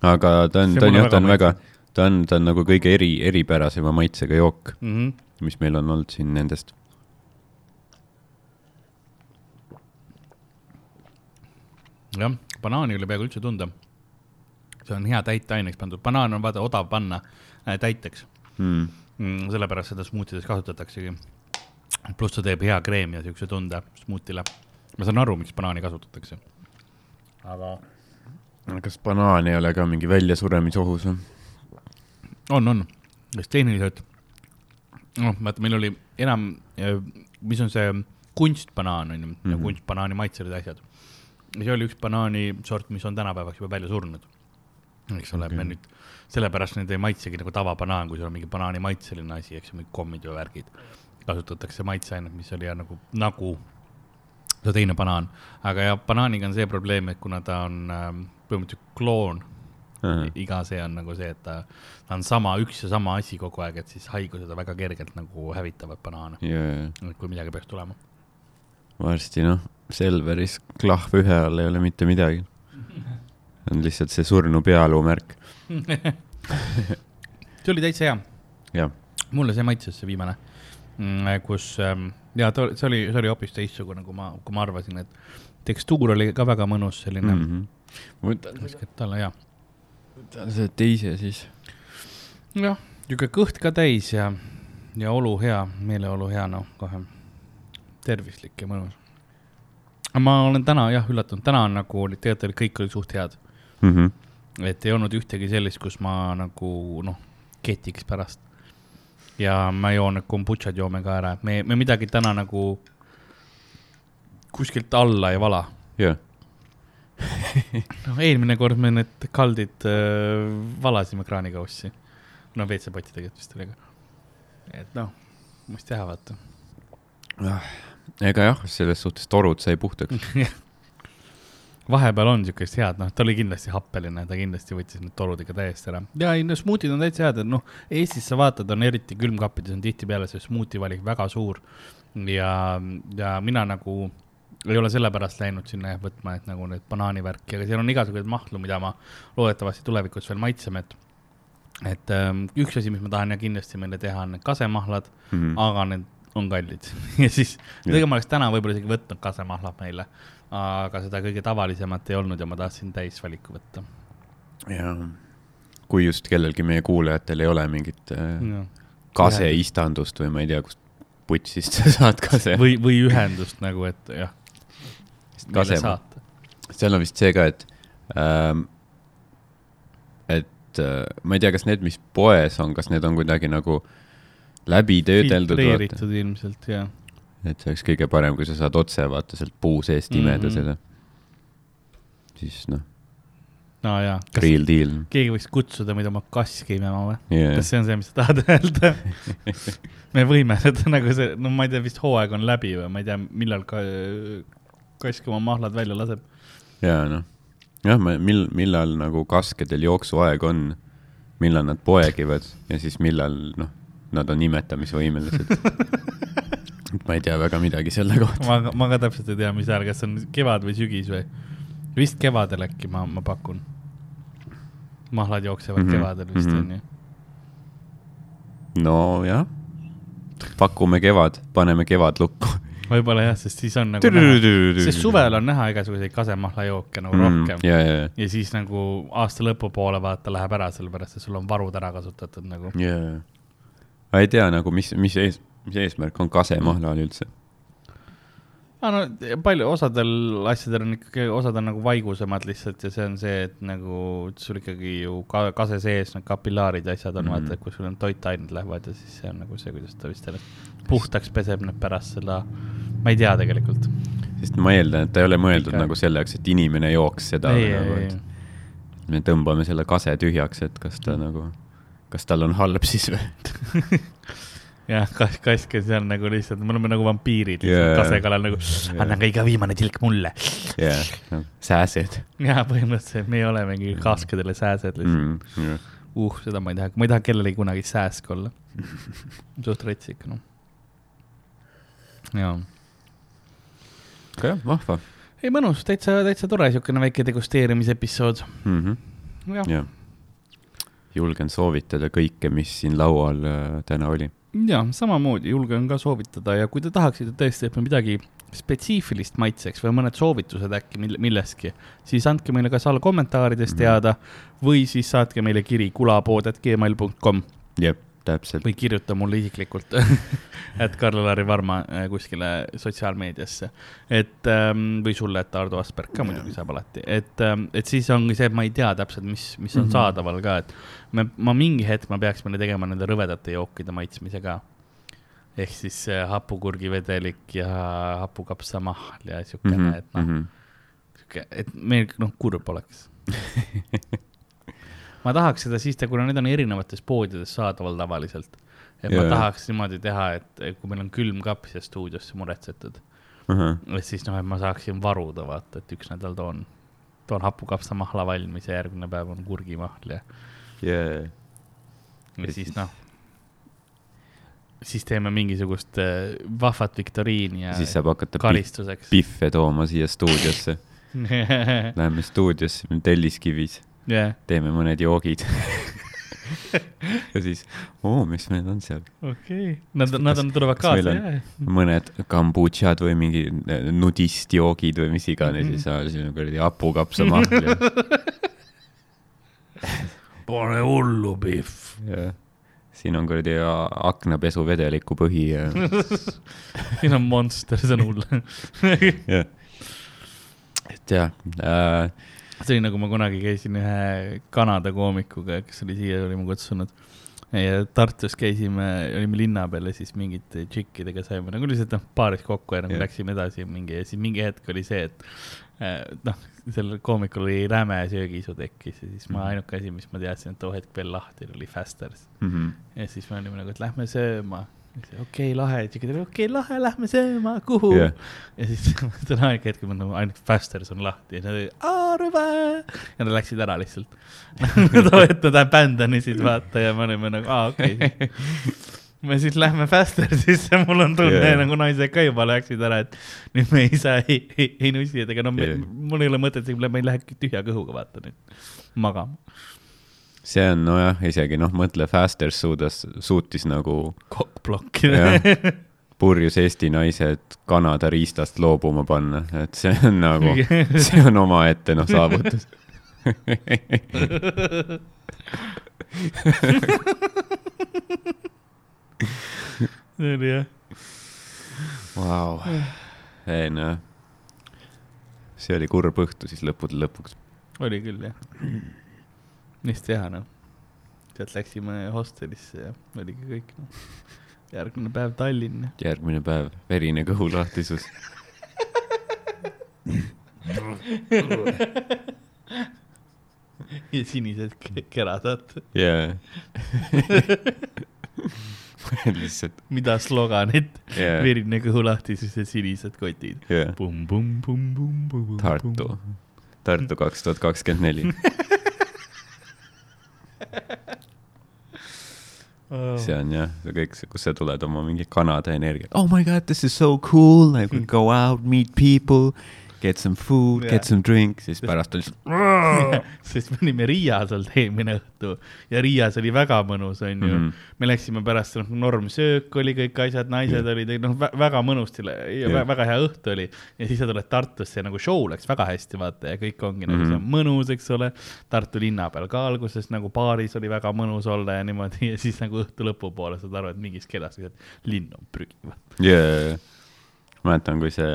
aga ta on, ta on jah, ta on väga ta on, ta on nagu kõige eri, eripärasema maitsega jook, mm. -hmm. mis meil on olnud siin nendest. jah, banaani ei ole peaaegu üldse tunda. see on hea täiteaineks pandud, banaan on vaata odav panna äh, täiteks Mm. mm,. sellepärast seda smuutides kasutataksegi. pluss ta teeb hea kreemi ja siukse tunde smuutile. ma saan aru, miks banaani kasutatakse. aga. kas banaan ei ole ka mingi väljasuremisohus või? on, on, sest tehniliselt, noh, vaata, meil oli enam, mis on see kunstbanaan on ju mm, -hmm. ja Mhm. kunstbanaani maitselised asjad. ja see oli üks banaanisort, mis on tänapäevaks juba välja surnud. eks ole okay., me nüüd, sellepärast need ei maitsegi nagu tavabanaan, kui sul on mingi banaanimaitseline asi, eks ju, mingid kommid või värgid. kasutatakse maitseainet, mis oli jah nagu, nagu see teine banaan, aga jah, banaaniga on see probleem, et kuna ta on ähm, põhimõtteliselt kloon, iga see on nagu see, et ta, ta on sama, üks ja sama asi kogu aeg, et siis haigused on väga kergelt nagu hävitavad banaane, jaa, kui midagi peaks tulema. varsti noh, Selveris klahv ühe all ei ole mitte midagi. on lihtsalt see surnu pealuu märk, see oli täitsa hea, mulle see maitses, see viimane, kus ähm, ja ta, see oli, see oli hoopis teistsugune, kui ma, kui ma arvasin, et tekstuur oli ka väga mõnus, selline mm Mhm. ma võtan -hmm., raskelt alla hea. võtan selle teise siis. jah, niisugune kõht ka täis ja, ja olu hea, meeleolu hea, noh, kohe tervislik ja mõnus. ma olen täna jah üllatunud, täna on nagu, tegelikult olid kõik olid suht head, Mhm. et ei olnud ühtegi sellist, kus ma nagu noh, ketiks pärast. Ja ma joon need kombutšad joome ka ära, et me, me midagi täna nagu kuskilt alla ei vala. jah, noh, eelmine kord me need kaldid äh, valasime kraanikaussi. no WC-pottidega vist oli ka. et noh, mis teha, vaata. ega jah, selles suhtes torud sai puhtaks. vahepeal on siukest head, noh, ta oli kindlasti happeline, ta kindlasti võttis need torudega täiesti ära. ja ei, no smuutid on täitsa head, et noh, Eestis sa vaatad, on eriti külmkappides on tihtipeale see smuuti valik väga suur. ja, ja mina nagu ei ole sellepärast läinud sinna jah võtma, et nagu need banaanivärki, aga seal on igasuguseid mahlu, mida ma loodetavasti tulevikus veel maitseme, et et ähm, üks asi, mis ma tahan ja kindlasti meile teha, on need kasemahlad Mhm. aga need on kallid ja siis tegelikult ma oleks täna võib-olla isegi võtnud kasemahlad meile, aga seda kõige tavalisemat ei olnud ja ma tahtsin täisvaliku võtta. ja kui just kellelgi meie kuulajatel ei ole mingit äh, või, kaseistandust või ma ei tea, kust putsist sa saad kase. või ühendust nagu, et jah, kase, seal on vist see ka, et ähm,, et äh, ma ei tea, kas need, mis poes on, kas need on kuidagi nagu läbi töödeldud, filtreeritud ilmselt ja, et see oleks kõige parem, kui sa saad otse vaata sealt puu seest imeda mm -hmm. seda. siis noh, no jaa. real deal keegi võiks kutsuda meid oma kaski imema või? yeah. kas. see on see, mis sa tahad öelda? me võime seda nagu see, no ma ei tea, vist hooaeg on läbi või ma ei tea, millal ka kask oma mahlad välja laseb. ja noh, jah, mil-, millal nagu kaskedel jooksuaeg on, millal nad poegivad ja siis millal noh, nad on imetamisvõimelised. ma ei tea väga midagi selle kohta. ma, ma ka täpselt ei tea, mis ajal, kas on kevad või sügis või? vist kevadel äkki ma, ma pakun. mahlad jooksevad mm -hmm. kevadel vist mhm. on ju. nojah, pakume kevad, paneme kevad lukku. võib-olla jah, sest siis on nagu näha, sest suvel on näha igasuguseid kasemahlajooke nagu rohkem Mm, ja, ja, ja siis nagu aasta lõpupoole vaata läheb ära, sellepärast et sul on varud ära kasutatud nagu. ja. ma ei tea nagu, mis, mis ees, mis eesmärk on kasemahlal üldse. aa no palju, osadel asjadel on ikkagi, osad on nagu vaigusemad lihtsalt ja see on see, et nagu sul ikkagi ju ka kase sees need kapillaarid ja asjad on mm, Mhm. -hmm. vaata, et kui sul on toitained lähevad ja siis see on nagu see, kuidas ta vist ennast puhtaks peseb need pärast seda, ma ei tea tegelikult. sest ma eeldan, et ta ei ole mõeldud Ikka. nagu selleks, et inimene jooks seda. ei, Nagu, et me tõmbame selle kase tühjaks, et kas ta nagu, kas tal on halb siis või? jah, kas, kaske seal nagu lihtsalt, me oleme nagu vampiirid yeah. kase kallal nagu Jaa. anna ka iga viimane tilk mulle. jah, sääsed ja põhimõtteliselt me oleme kaskedele sääsed lihtsalt mm.. mm,. uh, seda ma ei taha, ma ei taha kellelegi kunagi sääsk olla. suht retsik, noh. jaa, aga jah, vahva ei mõnus, täitsa, täitsa tore siukene väike degusteerimisepisood. mm. -hmm. jah, jah, julgen soovitada kõike, mis siin laual äh, täna oli. Ja samamoodi julgen ka soovitada ja kui te tahaksite tõesti, et me midagi spetsiifilist maitseks või mõned soovitused äkki mille, millestki, siis andke meile kas all kommentaarides Mhm. teada või siis saatke meile kiri kulapood.gmail.com jep, täpselt. või kirjuta mulle isiklikult, et Karl-Lari Varma äh, kuskile sotsiaalmeediasse. et ähm, või sulle, et Ardo Asperg ka muidugi saab alati, et ähm,, et siis ongi see, et ma ei tea täpselt, mis, mis on mm. -hmm. saadaval ka, et me, ma mingi hetk ma peaks meile tegema nende rõvedate jookide maitsmise ka. ehk siis äh, hapukurgivedelik ja hapukapsamahl ja siukene mm, -hmm. et noh, siuke, et meil noh, kurb oleks. ma tahaks seda siis, kuna need on erinevates poodides saadaval tavaliselt. et yeah. ma tahaks niimoodi teha, et kui meil on külmkapp siia stuudiosse muretsetud, et siis noh, et ma saaksin varuda, vaata, et üks nädal toon, toon hapukapsamahla valmis ja järgmine päev on kurgimahl ja, yeah. ja siis noh, siis teeme mingisugust äh, vahvat viktoriini ja siis saab hakata karistuseks. pihve tooma siia stuudiosse. Läheme stuudiosse Telliskivis, jah, teeme mõned joogid. ja siis, oo, mis meil on seal, okei, nad, nad on, tulevad kaasa on- jah mõned kambutšad või mingi äh, nudistjoogid või mis iganes Mhm. ja siis on kuradi hapukapsamahl ja, pane hullu, Pihv. siin on kuradi aknapesuvedeliku põhi ja siin on monster sõnul. jah. et jah äh,, see oli nagu ma kunagi käisin ühe Kanada koomikuga, kes oli siia, oli mu kutsunud. ja Tartus käisime, olime linna peal ja siis mingite tšikkidega saime nagu lihtsalt noh, paaris kokku ja nagu Jah. läksime edasi mingi ja siis mingi hetk oli see, et äh, noh, sellel koomikul oli räme söögiisu tekkis ja siis ma Mhm. ainuke asi, mis ma teadsin, et too hetk veel lahti oli, oli Fasters. mm -hmm. ja siis me olime nagu, et lähme sööma. Okei okay,, lahe, tšikid olid okei okay,, lahe, lähme sööma, kuhu Jah. ja siis on aeg hetk, kui nagu ainult Fasters on lahti ja nad olid arve ja nad läksid ära lihtsalt. too hetk nad abandonisid vaata ja me olime nagu aa okei okay. me siis lähme Fastersisse, mul on tunne yeah. nagu naised ka juba läksid ära, et nüüd me ei saa ei, ei, ei nussi, et ega no me, Jah. mul ei ole mõtet, me ei lähe tühja kõhuga vaata nüüd magama. See on nojah, isegi noh, mõtle, Fasters suudas, suutis nagu kokkplokkida jah, purjus Eesti naised Kanada riistast loobuma panna, et see on nagu, see on omaette noh, saavutus. see oli jah. Vau, ei noh, see oli kurb õhtu siis lõppude lõpuks. oli küll jah. Mis teha noh, sealt läksime hostelisse ja oligi kõik noh. järgmine päev Tallinn. järgmine päev verine kõhulahtisus. ja sinised ke- keradad, jaa. lihtsalt, mida sloganit jaa, verine kõhulahtisus ja sinised kotid. pumm-pumm-pumm-pumm-pumm. Tartu, Tartu kaks tuhat kakskümmend neli. see on jah, see kõik, kus sa tuled oma mingi Kanada energiaga. Oh my god, this is so cool, I can go out, meet people, get some food Jah. get some drink, siis pärast on lihtsalt. sest me olime Riias olnud eelmine õhtu ja Riias oli väga mõnus, onju mm. Mhm. -hmm. me läksime pärast, noh, normsöök oli kõik asjad, naised Jah. olid, noh, väga mõnus ja Jah. väga hea õhtu oli. ja siis sa tuled Tartusse ja nagu show läks väga hästi, vaata ja kõik ongi nagu Mhm. see on mõnus, eks ole. Tartu linna peal ka alguses nagu baaris oli väga mõnus olla ja niimoodi ja siis nagu õhtu lõpupoole saad aru, et mingis kedas, linn on prügi. jaa, mäletan, kui see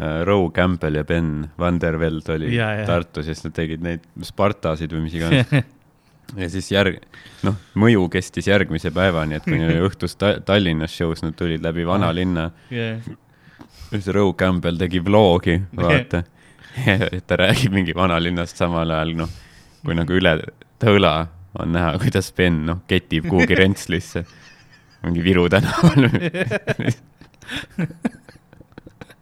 äh, Row Campbell ja Ben Vanderveld oli Jaa, jaa. Tartus ja siis nad tegid neid Spartasid või mis iganes. ja siis järg, noh, mõju kestis järgmise päevani, et kuni oli õhtus ta Tallinnas show's, nad tulid läbi vanalinna. jah, ja siis Row Campbell tegi vlogi, vaata. ta räägib mingi vanalinnast samal ajal, noh, kui nagu üle tõla on näha, kuidas Ben, noh, ketib kuhugi Rentslisse. mingi Viru tänaval.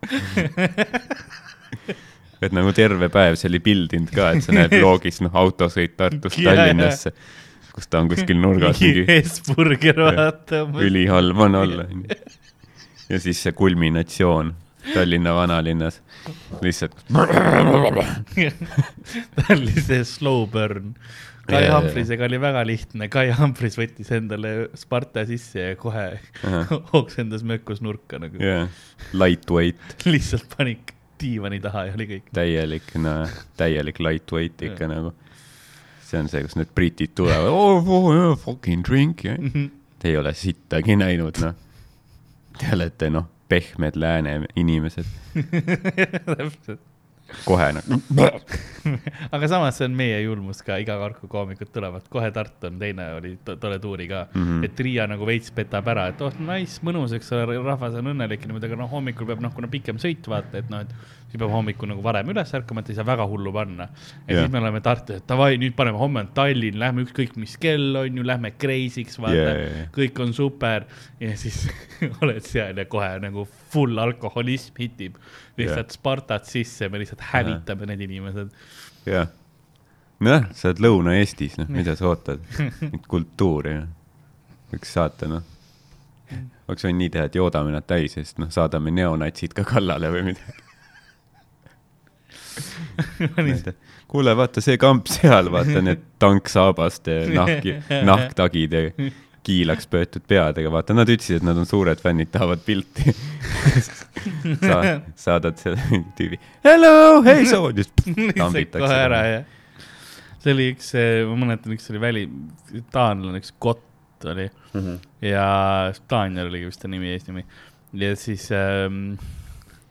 et nagu terve päev see oli pildinud ka, et sa näed vlogis, noh, autosõit Tartust. Tallinnasse, kus ta on kuskil nurgas mingi Hesburger, vaata. ülihalb on olla. ja siis see kulminatsioon Tallinna vanalinnas, lihtsalt ta oli see slow burn. Kai Jaa, jaa, Humphrysega oli väga lihtne, Kai Humphreys võttis endale Sparta sisse ja kohe oksendas mökus nurka nagu yeah., lightweight, lihtsalt pani diivani taha ja oli kõik. täielik, no täielik lightweight ikka yeah. nagu. see on see, kus need britid tulevad oh,, oh, oh, fucking drink, te ei ole sittagi näinud, noh. Te olete, noh, pehmed lääne inimesed, täpselt, kohe noh, aga samas see on meie julmus ka, iga kord, kui koomikud tulevad, kohe Tartu on teine oli to tore tuuri ka mm. -hmm. et Riia nagu veits petab ära, et oh nice, mõnus, eks ole, rahvas on õnnelik ja niimoodi, aga noh, hommikul peab noh, kuna pikem sõit vaata, et noh, et siis peab hommikul nagu varem üles ärkama, et ei saa väga hullu panna. ja yeah. siis me oleme Tartus, et davai, nüüd paneme, homme on Tallinn, lähme ükskõik mis kell on ju, lähme crazy'ks, vaata yeah, jaa, jaa. kõik on super ja siis oled seal ja kohe nagu full alkoholism hitib. Lihtsalt yeah. Spartat sisse, me lihtsalt hävitame need inimesed. jah. nojah, sa oled Lõuna-Eestis, noh, mida sa ootad, kultuuri, noh. võiks saata, noh. oleks võinud nii teha, et joodame nad täis ja siis noh, saadame neonatsid ka kallale või midagi. kuule, vaata see kamp seal, vaata need tanksaabaste nahki, nahktagid ja kiilaks pöötud peadega, vaata, nad ütlesid, et nad on suured fännid, tahavad pilti. Sa,. saadad selle tüübi, hello, hei sa, lihtsalt kohe ära ja see oli üks, ma mäletan, üks oli väli, taanlane, üks Kott oli. Ja Daniel oli vist ta nimi, eesnimi. ja siis ähm,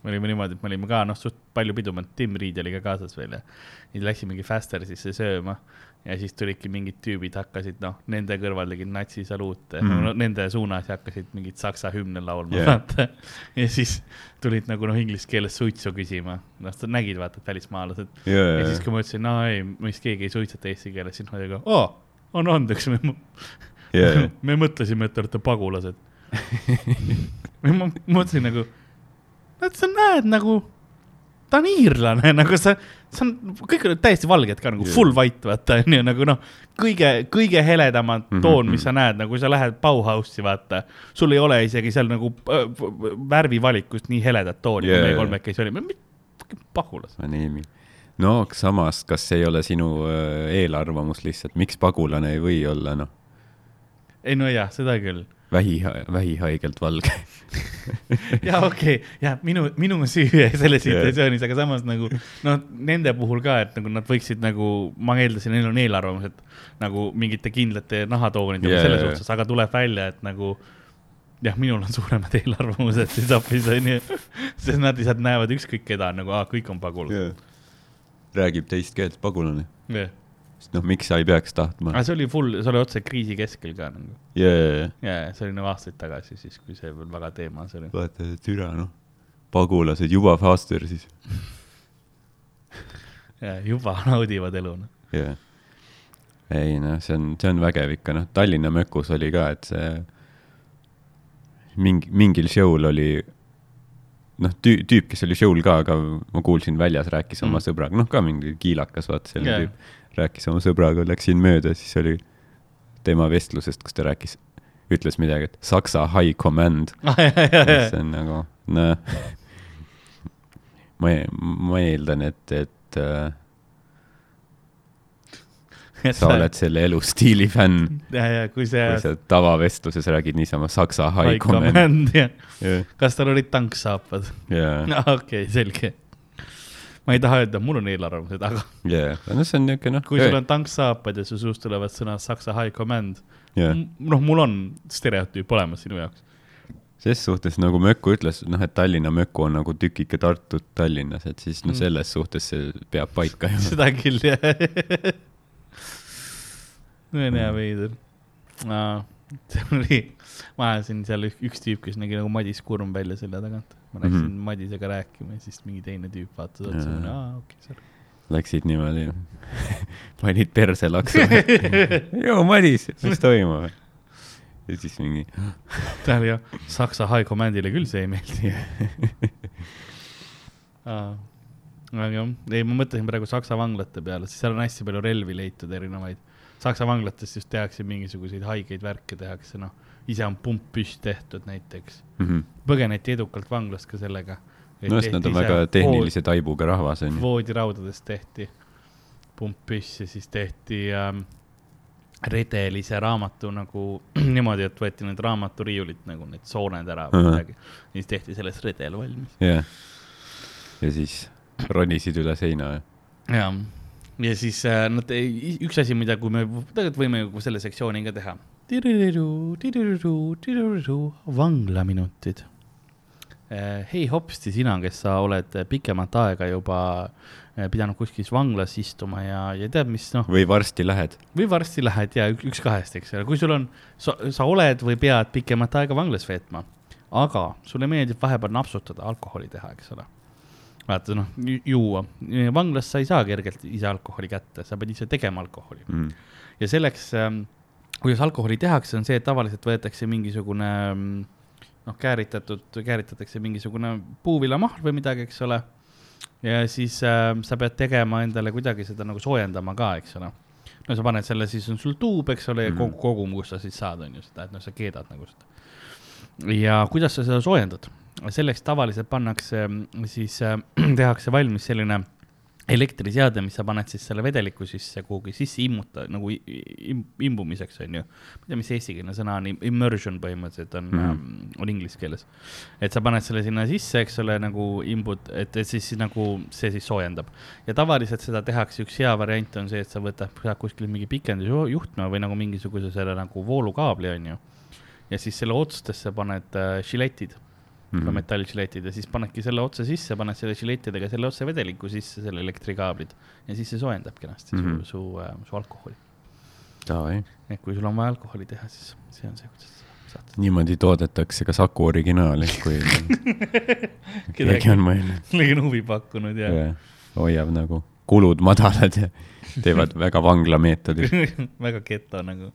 me olime niimoodi, et me olime ka noh, suht palju pidu, Tim Riid oli ka kaasas veel ja siis läksimegi Fastersisse sööma ja siis tulidki mingid tüübid hakkasid noh, nende kõrval tegid natsisaluute mm. No,, nende suunas ja hakkasid mingit saksa hümne laulma yeah., vaata. ja siis tulid nagu noh, inglise keeles suitsu küsima, noh, sa nägid vaata, et välismaalased ja, ja siis, kui ma ütlesin, no ei, meist keegi ei suitseta eesti keeles, siis nad olid ka, aa, anna andeks, me, ja, me mõtlesime, et te olete pagulased. ma mõtlesin nagu, et sa näed nagu, ta on iirlane, nagu sa, see on, kõik olid täiesti valged ka nagu Jah. full white, vaata, onju, nagu noh, kõige, kõige heledamad Mhm, toon, mis mhm. sa näed, nagu kui sa lähed Bauhausi, vaata, sul ei ole isegi seal nagu äh, värvivalikust nii heledat tooni yeah,, kui meie kolmekesi olime, pagulased. Anemi. no aga samas, kas see ei ole sinu äh, eelarvamus lihtsalt, miks pagulane ei või olla, noh, ei no jah, seda küll vähi, vähihaigelt valge? ja okei okay,, ja minu, minu süü selles situatsioonis, aga samas nagu noh, nende puhul ka, et nagu nad võiksid nagu, ma eeldasin, neil on eelarvamus, et nagu mingite kindlate nahatoonidega yeah, selles suhtes, aga tuleb välja, et nagu jah, minul on suuremad eelarvamused siis hoopis onju, sest nad lihtsalt näevad ükskõik keda nagu, aa, kõik on pagulased. räägib teist keelt pagulane, Yeah. Sest noh, miks sa ei peaks tahtma aga see oli full, see oli otse kriisi keskel ka nagu yeah.. ja, ja see oli nagu aastaid tagasi siis, kui see veel väga teemas oli. vaata, türa noh, pagulased juba faster siis. ja juba naudivad elu noh. jah. ei noh, see on, see on vägev ikka, noh, Tallinna mökus oli ka, et see mingi, mingil show'l oli noh, tüü-, tüüp, kes oli show'l ka, aga ma kuulsin väljas, rääkis oma Mm. sõbraga, noh, ka mingi kiilakas, vaata selline Jaa. yeah. tüüp, rääkis oma sõbraga, läksin mööda, siis oli tema vestlusest, kus ta rääkis, ütles midagi, et Saksa high command. see on nagu, noh, ma, ma eeldan, et, et äh, sa oled selle elustiili fänn, kui see kui sa tavavestluses räägid niisama Saksa high High command. command, kas tal olid tanksaapad? okei, selge. Ma ei taha öelda, mul on eelarvamused, aga ja, no see on niuke noh. kui sul on tanksaapad ja su suust tulevad sõnad Saksa high command, jah, noh, mul on stereotüüp olemas sinu jaoks. ses suhtes nagu Mökku ütles, noh, et Tallinna Mökku on nagu tükike Tartut Tallinnas, et siis noh, Mm. selles suhtes see peab paika ju. seda küll, jah. see on hea veider. see oli, ma ajasin seal ük- üks tüüp, kes nägi nagu Madis Kurm välja selja tagant. ma läksin mm. -hmm. Madisega rääkima ja siis mingi teine tüüp vaatas otsa, aa, okei, sorry. Läksid niimoodi, panid perse laksu. joo, Madis, mis toimub? ja siis mingi, tähendab jah, Saksa high command'ile küll see ei meeldi. aga jah, ei, ma mõtlesin praegu Saksa vanglate peale, sest seal on hästi palju relvi leitud erinevaid. Saksa vanglates just tehakse mingisuguseid haigeid värke tehakse, noh, ise on pumppüss tehtud näiteks. Mhm. põgeneti edukalt vanglast ka sellega. no sest nad on väga tehnilise taibuga rahvas onju. voodiraudadest tehti pumppüss ja siis tehti ähm, redelise raamatu nagu niimoodi, et võeti need raamaturiiulid nagu need sooned ära või midagi. siis tehti sellest redel valmis. jah. ja siis ronisid üle seina. ja, ja siis äh, nad, üks asi, mida, kui me tegelikult võime ju selle sektsiooni ka teha. vanglaminutid. hei hopsti, sina, kes sa oled pikemat aega juba äh, pidanud kuskil vanglas istuma ja, ja tead, mis noh, või varsti lähed. või varsti lähed ja üks, kahest, eks ole, kui sul on, sa, sa oled või pead pikemat aega vanglas veetma, aga sulle meeldib vahepeal napsutada, alkoholi teha, eks ole. vaata noh, juua. vanglas sa ei saa kergelt ise alkoholi kätte, sa pead ise tegema alkoholi. mm.. ja selleks, kuidas alkoholi tehakse, on see, et tavaliselt võetakse mingisugune mm, noh, kääritatud, kääritatakse mingisugune puuviljamahl või midagi, eks ole. ja siis äh, sa pead tegema endale kuidagi seda nagu soojendama ka, eks ole. no sa paned selle, siis on sul tuub, eks ole, ja Mhm. kogu, kogum, kus sa siis saad, on ju seda, et noh, sa keedad nagu seda. ja kuidas sa seda soojendad? selleks tavaliselt pannakse mm, siis äh, tehakse valmis selline elektriseade, mis sa paned siis selle vedeliku sisse kuhugi sisse immuta nagu im, imbumiseks on ju. ma ei tea, mis eestikeelne sõna on, immersion põhimõtteliselt on mm. -hmm. on inglise keeles. et sa paned selle sinna sisse, eks ole, nagu imbud, et, et siis nagu see siis soojendab. ja tavaliselt seda tehakse, üks hea variant on see, et sa võtad saad kuskilt mingi pikendusjuhtme või nagu mingisuguse selle nagu voolukaabli on ju. ja siis selle otstesse paned äh, žiletid mm -hmm. Metalližiletid ja siis panedki selle otsa sisse, paned selle žilettidega selle otsa vedeliku sisse, selle elektrikaablid ja siis see soojendab kenasti mm -hmm. Mhm. su, su äh,, su alkoholi. Et kui sul on vaja alkoholi teha, siis see on see, kuidas sa saad. niimoodi toodetakse ka Saku originaali, kui keegi on mõelnud. keegi on huvi pakkunud ja hoiab nagu kulud madalad ja teevad väga vangla meetodil. väga geto nagu.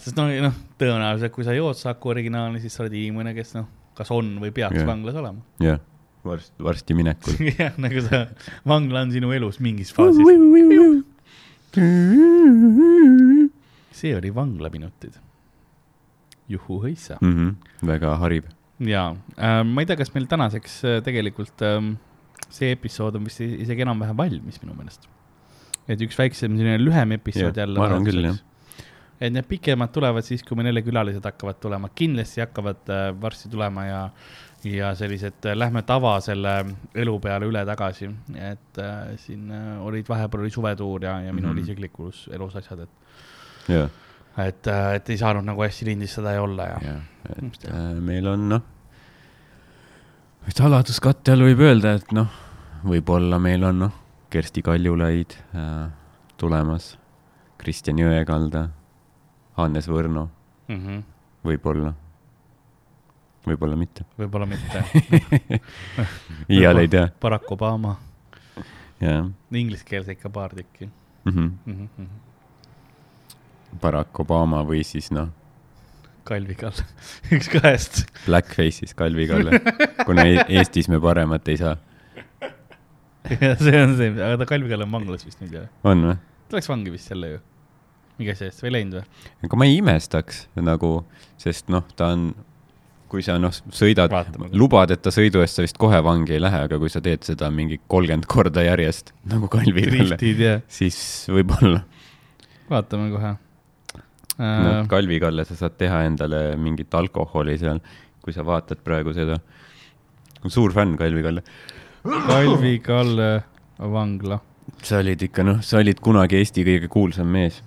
Sest no, noh, tõenäoliselt kui sa jood Saku originaali, siis sa oled inimene, kes noh, kas on või peaks Jah. vanglas olema. jah, varsti, varsti minekul. jah, nagu sa, vangla on sinu elus mingis faasis. see oli Vanglaminutid. juhu-hõissa. Mhm, väga harib. jaa äh,, ma ei tea, kas meil tänaseks äh, tegelikult ähm, see episood on vist isegi enam-vähem valmis minu meelest. et üks väiksem selline lühem episood Jah, jälle. ma arvan küll, jah.. Et need pikemad tulevad siis, kui meil jälle külalised hakkavad tulema, kindlasti hakkavad äh, varsti tulema ja, ja sellised äh, lähme tava selle elu peale üle-tagasi, et äh, siin äh, olid, vahepeal oli suvetuur ja, ja minul Mhm. isiklikus elus asjad, et, jah, et, et ei saanud nagu hästi lindistada ja olla ja, jah, et äh, meil on noh, saladuskatte all võib öelda, et noh, võib-olla meil on noh, Kersti Kaljulaid äh, tulemas, Kristjan Jõekalda, Hannes Võrno, Mm -hmm. võib-olla, võib-olla mitte. võib-olla mitte. iial ei tea, Barack Obama, jah ingliskeelse ikka paar tükki mm. -hmm. mm. -hmm. Barack Obama või siis noh, Kalvi Kall, üks kahest. Blackface'is Kalvi Kalle, kuna E- Eestis me paremat ei saa. ja see on see, aga ta Kalvi Kall on vanglas vist nüüd ju. on või? ta läks vangi vist jälle ju. Mingi asja eest või ei läinud või? aga ma ei imestaks nagu, sest noh, ta on, kui sa noh, sõidad lubad, et ta sõidu eest sa vist kohe vangi ei lähe, aga kui sa teed seda mingi kolmkümmend korda järjest nagu Kalvi Kalle, driftid ja siis võib-olla vaatame kohe no, äh,. Kalvi Kalle, sa saad teha endale mingit alkoholi seal, kui sa vaatad praegu seda. suur fänn Kalvi Kalle. Kalvi Kalle vangla. sa olid ikka noh, sa olid kunagi Eesti kõige kuulsam mees.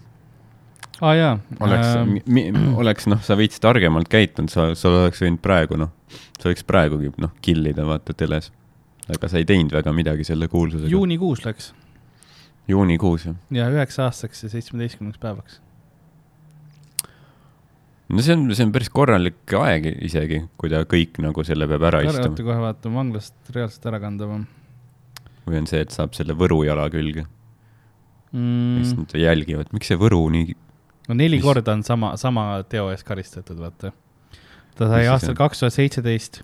Ah, jaa oleks ähm,, oleks noh, sa veits targemalt käitunud, sa, sa oleks võinud praegu noh, sa võiks praegugi noh, killida vaata teles. aga sa ei teinud väga midagi selle kuulsusega. juunikuus läks juunikuus jah. ja üheks aastaks ja seitsmeteistkümneks päevaks. no see on, see on päris korralik aeg isegi, kui ta kõik nagu selle peab ära oota istuma. kohe vaatame vanglast reaalselt ära kanda või on see, et saab selle Võru jala külge mm., siis nad jälgivad, miks see Võru nii, no neli Mis- korda on sama, sama teo eest karistatud, vaata. ta sai Mis aastal kaks tuhat seitseteist,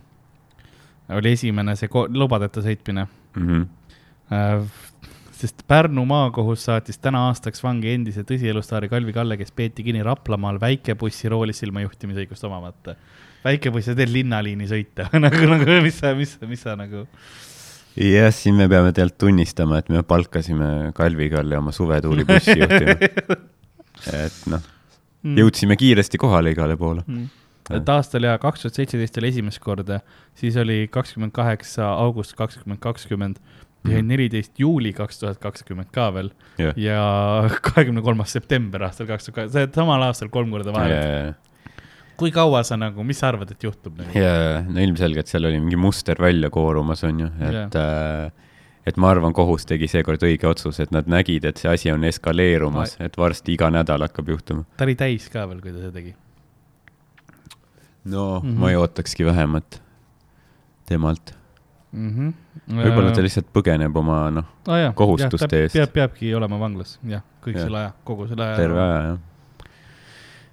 oli esimene see lubadeta sõitmine mm? -hmm. äh,. sest Pärnu maakohus saatis täna aastaks vangi endise tõsielustaari Kalvi Kalle, kes peeti kinni Raplamaal väikebussi roolis ilma juhtimisõigust omamata. väikebuss ja teed linnaliini sõita nagu, nagu mis sa, mis, mis sa nagu. jah, siin me peame tegelikult tunnistama, et me palkasime Kalvi Kalle oma suvetuulibussi juhtima. et noh, jõudsime kiiresti kohale igale poole. mm.. et aastal ja kaks tuhat seitseteist oli esimest korda, siis oli kakskümmend kaheksa august kakskümmend kakskümmend ja Mhm. neliteist juuli kaks tuhat kakskümmend ka veel jah, ja kahekümne kolmas september aastal kaks tuhat kakskümmend, sa oled samal aastal kolm korda ja, vahele. ja, kui kaua sa nagu, mis sa arvad, et juhtub nagu? ja, no ilmselgelt seal oli mingi muster välja koorumas, on ju, et äh, et ma arvan, kohus tegi seekord õige otsuse, et nad nägid, et see asi on eskaleerumas, et varsti iga nädal hakkab juhtuma. ta oli täis ka veel, kui ta seda tegi. no mm. -hmm. ma ei ootakski vähemat temalt. mm. -hmm. võib-olla ta lihtsalt põgeneb oma noh, ah, kohustuste eest. peab, peabki olema vanglas, jah, kõik Jah. selle aja, kogu selle aja. terve aja jah.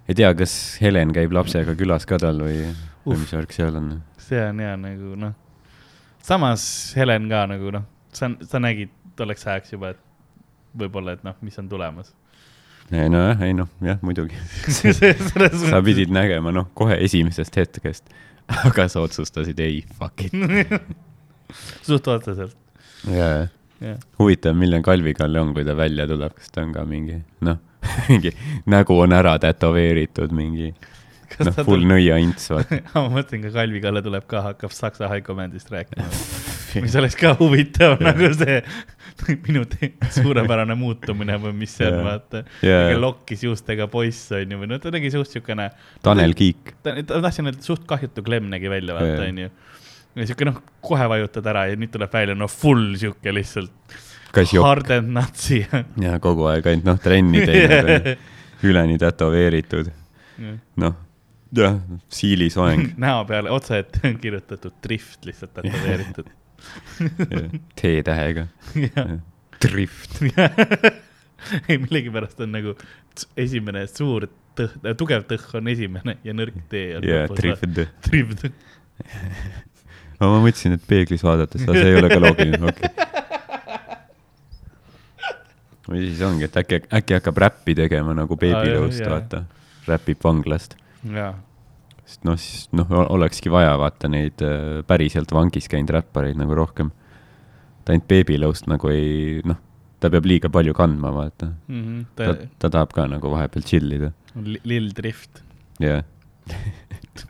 ei tea, kas Helen käib lapsega külas ka tal või, või mis värk seal on? see on hea nagu noh, samas Helen ka nagu noh, sa, sa nägid tolleks ajaks juba, et võib-olla, et noh, mis on tulemas. ei nojah, ei noh, jah muidugi. sa pidid nägema noh, kohe esimesest hetkest, aga sa otsustasid ei, fuck it. suht otseselt, jaa, jah. huvitav, milline Kalvi Kalle on, kui ta välja tuleb, kas ta on ka mingi noh, mingi nägu on ära tätoveeritud, mingi noh, full nõiaints, vaata. ma mõtlen ka Kalvi Kalle tuleb ka, hakkab saksa high command'ist rääkima. Mis oleks ka huvitav nagu see minu suurepärane muutumine või mis see on, vaata. Jaa. lokkis juustega poiss on ju, või no ta nägi suht siukene. Tanel Kiik. ta, ta tahtsin öelda, suht kahjutu klemm nägi välja, vaata Jaa. onju. ja siuke noh, kohe vajutad ära ja nüüd tuleb välja no full siuke lihtsalt hardened natsi. ja kogu aeg ainult noh, trenni teinud, üleni tätoveeritud, noh, jah, siilisoeng, näo peale otse on kirjutatud drift lihtsalt tätoveeritud. T-tähega, drift. ei, millegipärast on nagu esimene suur tõh-, tugev tõh on esimene ja nõrk tee on ja lõpus. drift. Drift. ma mõtlesin, et peeglis vaadates, aga see ei ole ka loogiline, okei okay. või siis ongi, et äkki, äkki hakkab räppi tegema nagu Baby jah. vaata. räpib vanglast, jaa, sest noh, siis noh, olekski vaja vaata neid äh, päriselt vangis käinud räppareid nagu rohkem. ta ainult Lowe'st nagu ei, noh, ta peab liiga palju kandma, vaata. ta ta, ta tahab ka nagu vahepeal chill ida, li- lill drift. jah.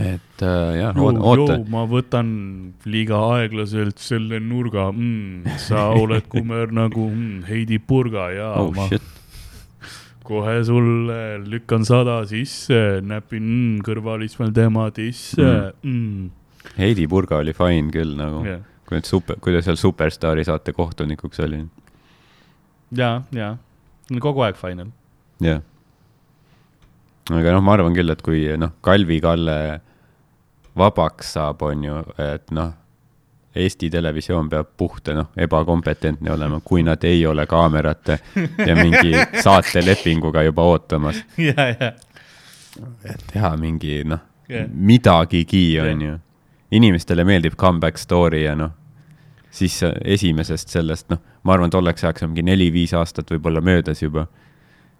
et äh, jah, oota. ma võtan liiga aeglaselt selle nurga mm,, sa oled kumer nagu mm, Heidi Purga ja oh ma shit, kohe sulle lükkan sada sisse, näpin mm, kõrvalistmel tema tisse Mm. mm.. Heidi Purga oli fine küll nagu Yeah. kui nüüd super, kui ta seal Superstaari saate kohtunikuks oli, ja, ja, kogu aeg final. jah. aga noh, ma arvan küll, et kui noh, Kalvi Kalle vabaks saab, on ju, et noh, Eesti Televisioon peab puhta noh, ebakompetentne olema, kui nad ei ole kaamerate ja mingi saatelepinguga juba ootamas, ja, ja, et teha mingi noh Jah. midagigi, on ju. inimestele meeldib comeback story ja noh, siis esimesest sellest, noh, ma arvan, tolleks ajaks on mingi neli-viis aastat võib-olla möödas juba.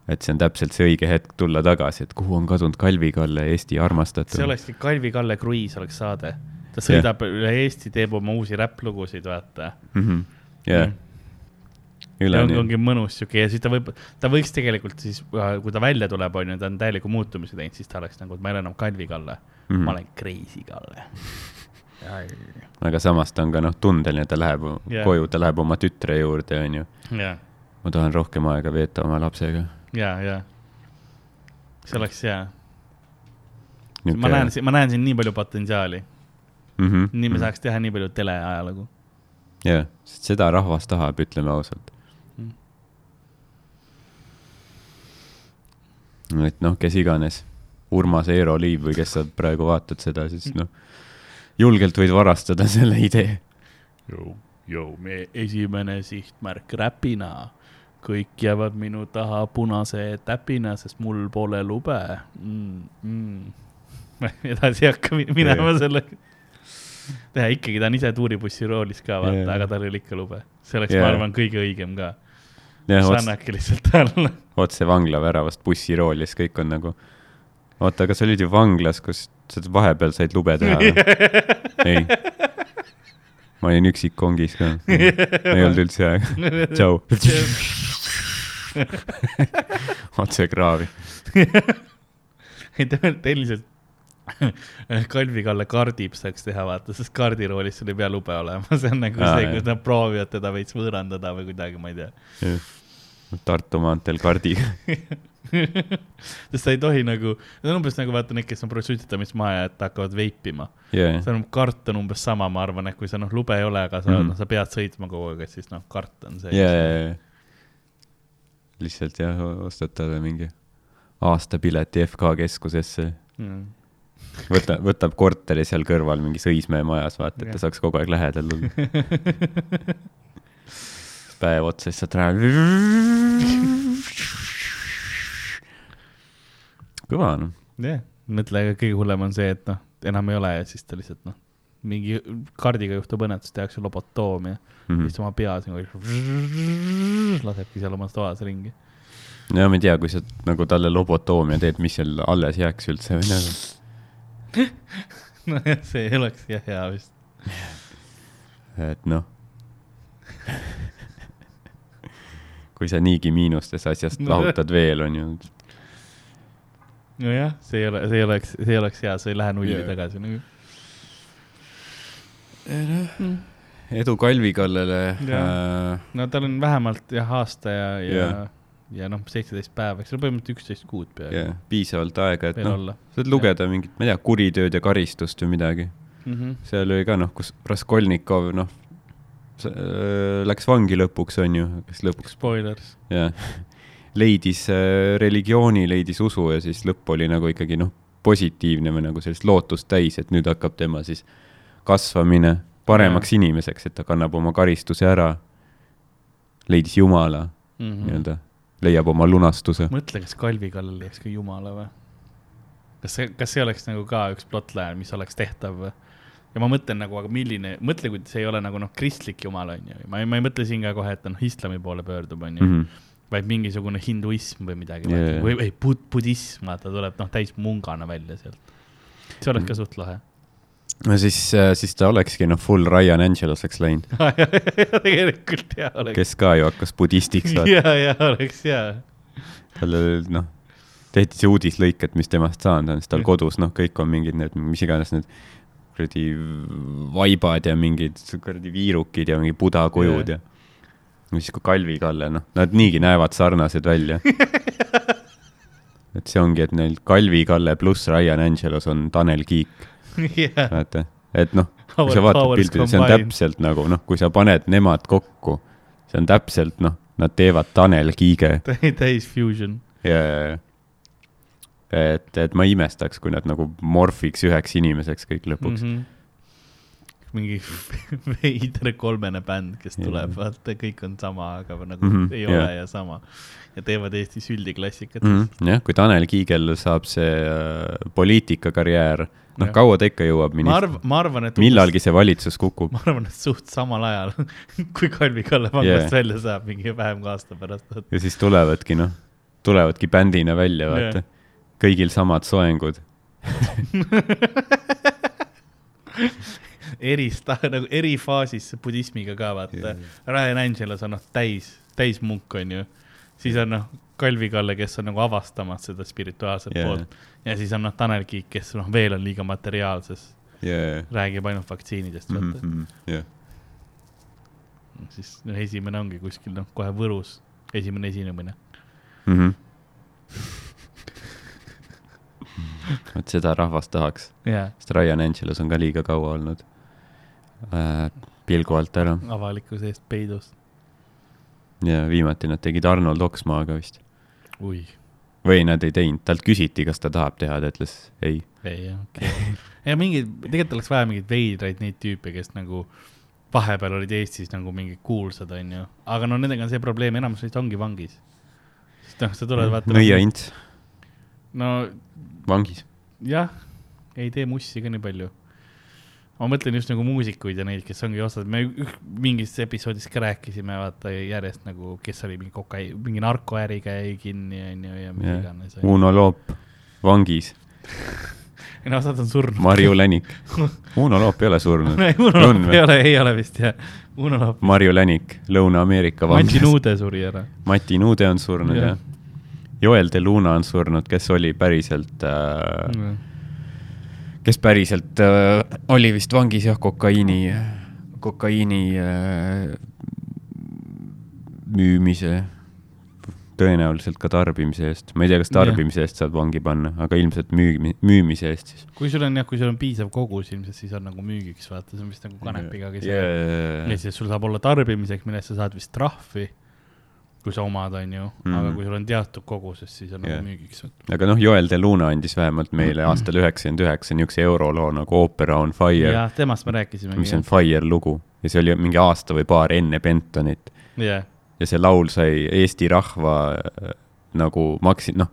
et see on täpselt see õige hetk tulla tagasi, et kuhu on kadunud Kalvi Kalle, Eesti armastatud. see olekski Kalvi Kalle Kruiis oleks saade. Ta sõidab yeah. üle Eesti, teeb oma uusi räpplugusid, vaata. jah, üle ja on, nii, ongi mõnus siuke ja siis ta võib, ta võiks tegelikult siis, kui ta välja tuleb, on ju, ta on täieliku muutumise teinud, siis ta oleks nagu, et ma ei ole enam Kalvi Kalle mm. -hmm. ma olen Crazy Kalle. aga samas ta on ka noh, tundeline, ta läheb yeah. koju, ta läheb oma tütre juurde, on ju. ja, ma tahan rohkem aega veeta oma lapsega. ja, ja see oleks hea. ma näen, ma näen siin nii palju potentsiaali, mm. -hmm. nii me saaks teha nii palju teleajalugu. jah, sest seda rahvas tahab, ütleme ausalt Mm. mm.. et noh, kes iganes, Urmas Eero Liiv või kes sa praegu vaatad seda, siis noh, julgelt võid varastada selle idee. Jou, meie esimene sihtmärk räpina. kõik jäävad minu taha punase täpina, sest mul pole lube mm,. Mm. ma edasi ei hakka mi- minema sellega. Teha ikkagi, ta on ise tuuribussi roolis ka, vaata aga tal ole ikka lube. see oleks, ma arvan, kõige õigem ka. annadki lihtsalt alla. otse vangla väravast bussirooli, siis kõik on nagu, oota, aga sa olid ju vanglas, kus sa vahepeal said lube teha ei. ma olin üksik kongis ka, ei olnud üldse aega. tšau. otse kraavi. ei, ta lihtsalt Kalvi Kalle kardib saaks teha, vaata, sest kardiroolis sul ei pea lube olema, see on nagu Aa, see, kus nad proovivad teda veits võõrandada või kuidagi, ma ei tea. Tartu maanteel kardiga. sest sa ei tohi nagu, see on umbes nagu vaata need, kes on maha jätta, hakkavad veipima. jaa, see on, kart on umbes sama, ma arvan, et kui sa noh, lube ei ole, aga sa mm, Mhm. -hmm. no, sa pead sõitma kogu aeg, et siis noh, kart on see. jaa, jaa, jaa. lihtsalt jah, ostad talle mingi aastapileti FK keskusesse. Mm. võta, võtab korteri seal kõrval mingis Õismäe majas, vaata, et ta saaks kogu aeg lähedal olla. päev otsa, siis saad raha. kõva noh, jah, mõtle, kõige hullem on see, et noh, enam ei ole ja siis ta lihtsalt noh, mingi kaardiga juhtub õnnetus, tehakse lobotoomia mm. -hmm. siis tema peas nagu lasebki seal omas toas ringi. no ma ei tea, kui sa nagu talle lobotoomia teed, mis seal alles jääks üldse või nagu, nojah, see oleks jah hea vist. et noh. kui sa niigi miinustes asjast No. lahutad veel, on ju. nojah, see ei ole, see ei oleks, see ei oleks hea, sa ei lähe nulli yeah. tagasi nagu. edu Kalvi kallale Jaa. äh,. no tal on vähemalt jah aasta ja, ja yeah., ja noh, seitseteist päeva, eks ole, põhimõtteliselt üksteist kuud peaaegu Yeah, piisavalt aega, et noh, saad lugeda mingit, ma ei tea, kuritööd ja karistust või midagi. mm. -hmm. seal oli ka noh, kus Raskolnikov noh, läks vangi lõpuks, on ju, kes lõpuks Spoilers. jah, leidis äh, religiooni, leidis usu ja siis lõpp oli nagu ikkagi noh, positiivne või nagu sellist lootust täis, et nüüd hakkab tema siis kasvamine paremaks inimeseks, et ta kannab oma karistuse ära. leidis Jumala Mm -hmm. nii-öelda, leiab oma lunastuse. mõtle, kas Kalvi kallal leiaks ka Jumala või? kas see, kas see oleks nagu ka üks plotline, mis oleks tehtav või? ja ma mõtlen nagu, aga milline, mõtle, kui see ei ole nagu noh, kristlik jumal on ju, ma ei, ma ei mõtle siin ka kohe, et ta noh, islami poole pöördub, on ju mm, Mhm. -hmm. vaid mingisugune hinduism või midagi yeah. või, või bud- budism, vaata, tuleb noh, täis mungana välja sealt. see oleks Mm. ka suht lahe. No siis, siis ta olekski noh, full Ryan Angeloseks läinud, tegelikult hea oleks. kes ka ju hakkas budistiks, vaata. ja, ja oleks hea. talle noh, tehti see uudislõik, et mis temast saanud on, siis tal Jah. kodus noh, kõik on mingid need, mis iganes need kuradi vaibad ja mingid kuradi viirukid ja mingi buda kujud Jah. ja. ja siis, kui Kalvi Kalle, noh, nad niigi näevad sarnased välja. et see ongi, et neil Kalvi Kalle pluss Ryan Angelos on Tanel Kiik, jah, vaata, et noh, kui sa vaatad pilti, see on täpselt nagu noh, kui sa paned nemad kokku, see on täpselt noh, nad teevad Tanel Kiige täis fusion. ja, ja, ja. et, et ma imestaks, kui nad nagu morfiks üheks inimeseks kõik lõpuks mm. -hmm. mingi veider kolmene bänd, kes tuleb, vaata, kõik on sama, aga nagu mm -hmm. ei ole ja sama. Ja teevad Eesti süldiklassikat -hmm. jah, kui Tanel Kiigel saab see äh, poliitikakarjäär, noh, kaua ta ikka jõuab ma arvan, minister, ma arvan, et. millalgi see valitsus kukub ma arvan, et suht samal ajal, kui Kalvi Kalle vangast Jaa. yeah. välja saab mingi vähem kui aasta pärast. ja siis tulevadki noh, tulevadki bändina välja, vaata yeah.. kõigil samad soengud. erista-, nagu erifaasis budismiga ka vaata yeah.. Ryan Angelos on noh, täis, täismunk on ju. Siis on noh, Kalvi Kalle, kes on nagu avastamas seda spirituaalset yeah. poolt. ja siis on noh, Tanel Kiik, kes noh, veel on liiga materiaalses, yeah. räägib ainult vaktsiinidest, mm. mm. -hmm. Yeah. siis noh, esimene ongi kuskil noh, kohe Võrus, esimene esinemine. Mm -hmm. vot seda rahvas tahaks, jaa, sest Ryan Angelos on ka liiga kaua olnud äh, pilgu alt ära avalikkuse eest peidus. Ja viimati nad tegid Arnold Oksmaaga vist. või nad ei teinud, talt küsiti, kas ta tahab teha, ta ütles ei. ei jah, okei okay.. ja mingeid, tegelikult oleks vaja mingeid veidraid neid tüüpe, kes nagu vahepeal olid Eestis nagu mingid kuulsad, onju. aga no nendega on see probleem, enamus neist ongi vangis. sest noh, sa tuled vaata. nõia ints, no vangis. jah, ei tee mussi ka nii palju. Ma mõtlen just nagu muusikuid ja neid, kes ongi osad, me üh- mingis episoodis ka rääkisime, vaata järjest nagu, kes oli mingi kokai-, mingi narkoäriga jäi kinni, onju, ja mis iganes. Uno Loop, vangis, ei no osad on surnud. Marju Länik. Uno Loop ei ole surnud. Uno On Loop ei ole, ei ole vist jah. Uno Loop, Marju Länik, Lõuna-Ameerika Mati vangis. Nuude suri ära. Mati Nuude on surnud Jah. jah. Joel De Luna on surnud, kes oli päriselt äh,, kes päriselt äh, oli vist vangis jah, kokaiini, kokaiini äh, müümise, tõenäoliselt ka tarbimise eest. ma ei tea, kas tarbimise eest saab vangi panna, aga ilmselt müümi-, müümise eest siis. kui sul on jah, kui sul on piisav kogus ilmselt, siis on nagu müügiks, vaata, see on vist nagu kanepiga, kes yeah.. ja yeah.. siis sul saab olla tarbimiseks, mille eest sa saad vist trahvi. Kui sa omad, on ju, Mhm. aga kui sul on teatud koguses, siis on Jah. nagu müügiks. aga noh, Joel De Luna andis vähemalt meile aastal üheksakümmend üheksa niisuguse euroloo nagu Opera on Fire, jah, temast me rääkisimegi. mis on Fire lugu. Ja see oli mingi aasta või paar enne Bentonit. Jah, ja see laul sai Eesti rahva äh, nagu maksi-, noh,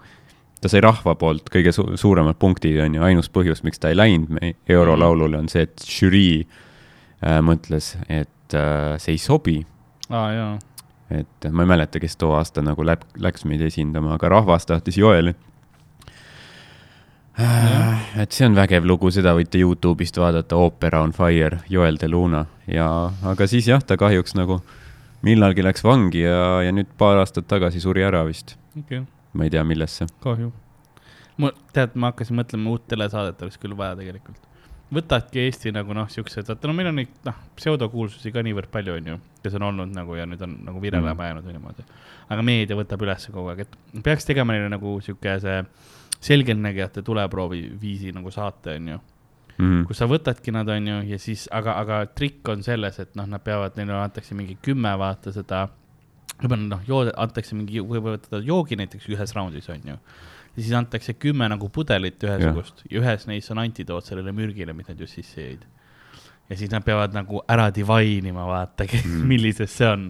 ta sai rahva poolt kõige su suuremad punktid, on ju, ainus põhjus, miks ta ei läinud eurolaulule, on see, et žürii äh, mõtles, et äh, see ei sobi, aa jaa, et ma ei mäleta, kes too aasta nagu läb-, läks meid esindama, aga rahvas tahtis Joeli. et see on vägev lugu, seda võite Youtube'ist vaadata, Opera on fire, Joel De Luna ja, aga siis jah, ta kahjuks nagu millalgi läks vangi ja, ja nüüd paar aastat tagasi suri ära vist. okay., ma ei tea, millesse. kahju. ma, tead, ma hakkasin mõtlema, uut telesaadet oleks küll vaja tegelikult. Võtadki Eesti nagu noh, siuksed, vaata no meil on neid noh, pseudokuulsusi ka niivõrd palju, onju, kes on olnud nagu ja nüüd on nagu virelema Mm. jäänud või niimoodi. aga meedia võtab üles kogu aeg, et peaks tegema neile nagu sihuke see selgeltnägijate tuleproovi viisi nagu saate, onju Mm. kus sa võtadki nad, onju, ja siis, aga, aga trikk on selles, et noh, nad peavad, neile antakse mingi kümme, vaata seda, võib-olla noh, antakse mingi, võib-olla joogi näiteks ühes raundis, onju. Ja siis antakse kümme nagu pudelit ühesugust ja ühes neist on antidoot sellele mürgile, mida nad just sisse jõid. ja siis nad peavad nagu ära divine ima, vaata mm., millises see on.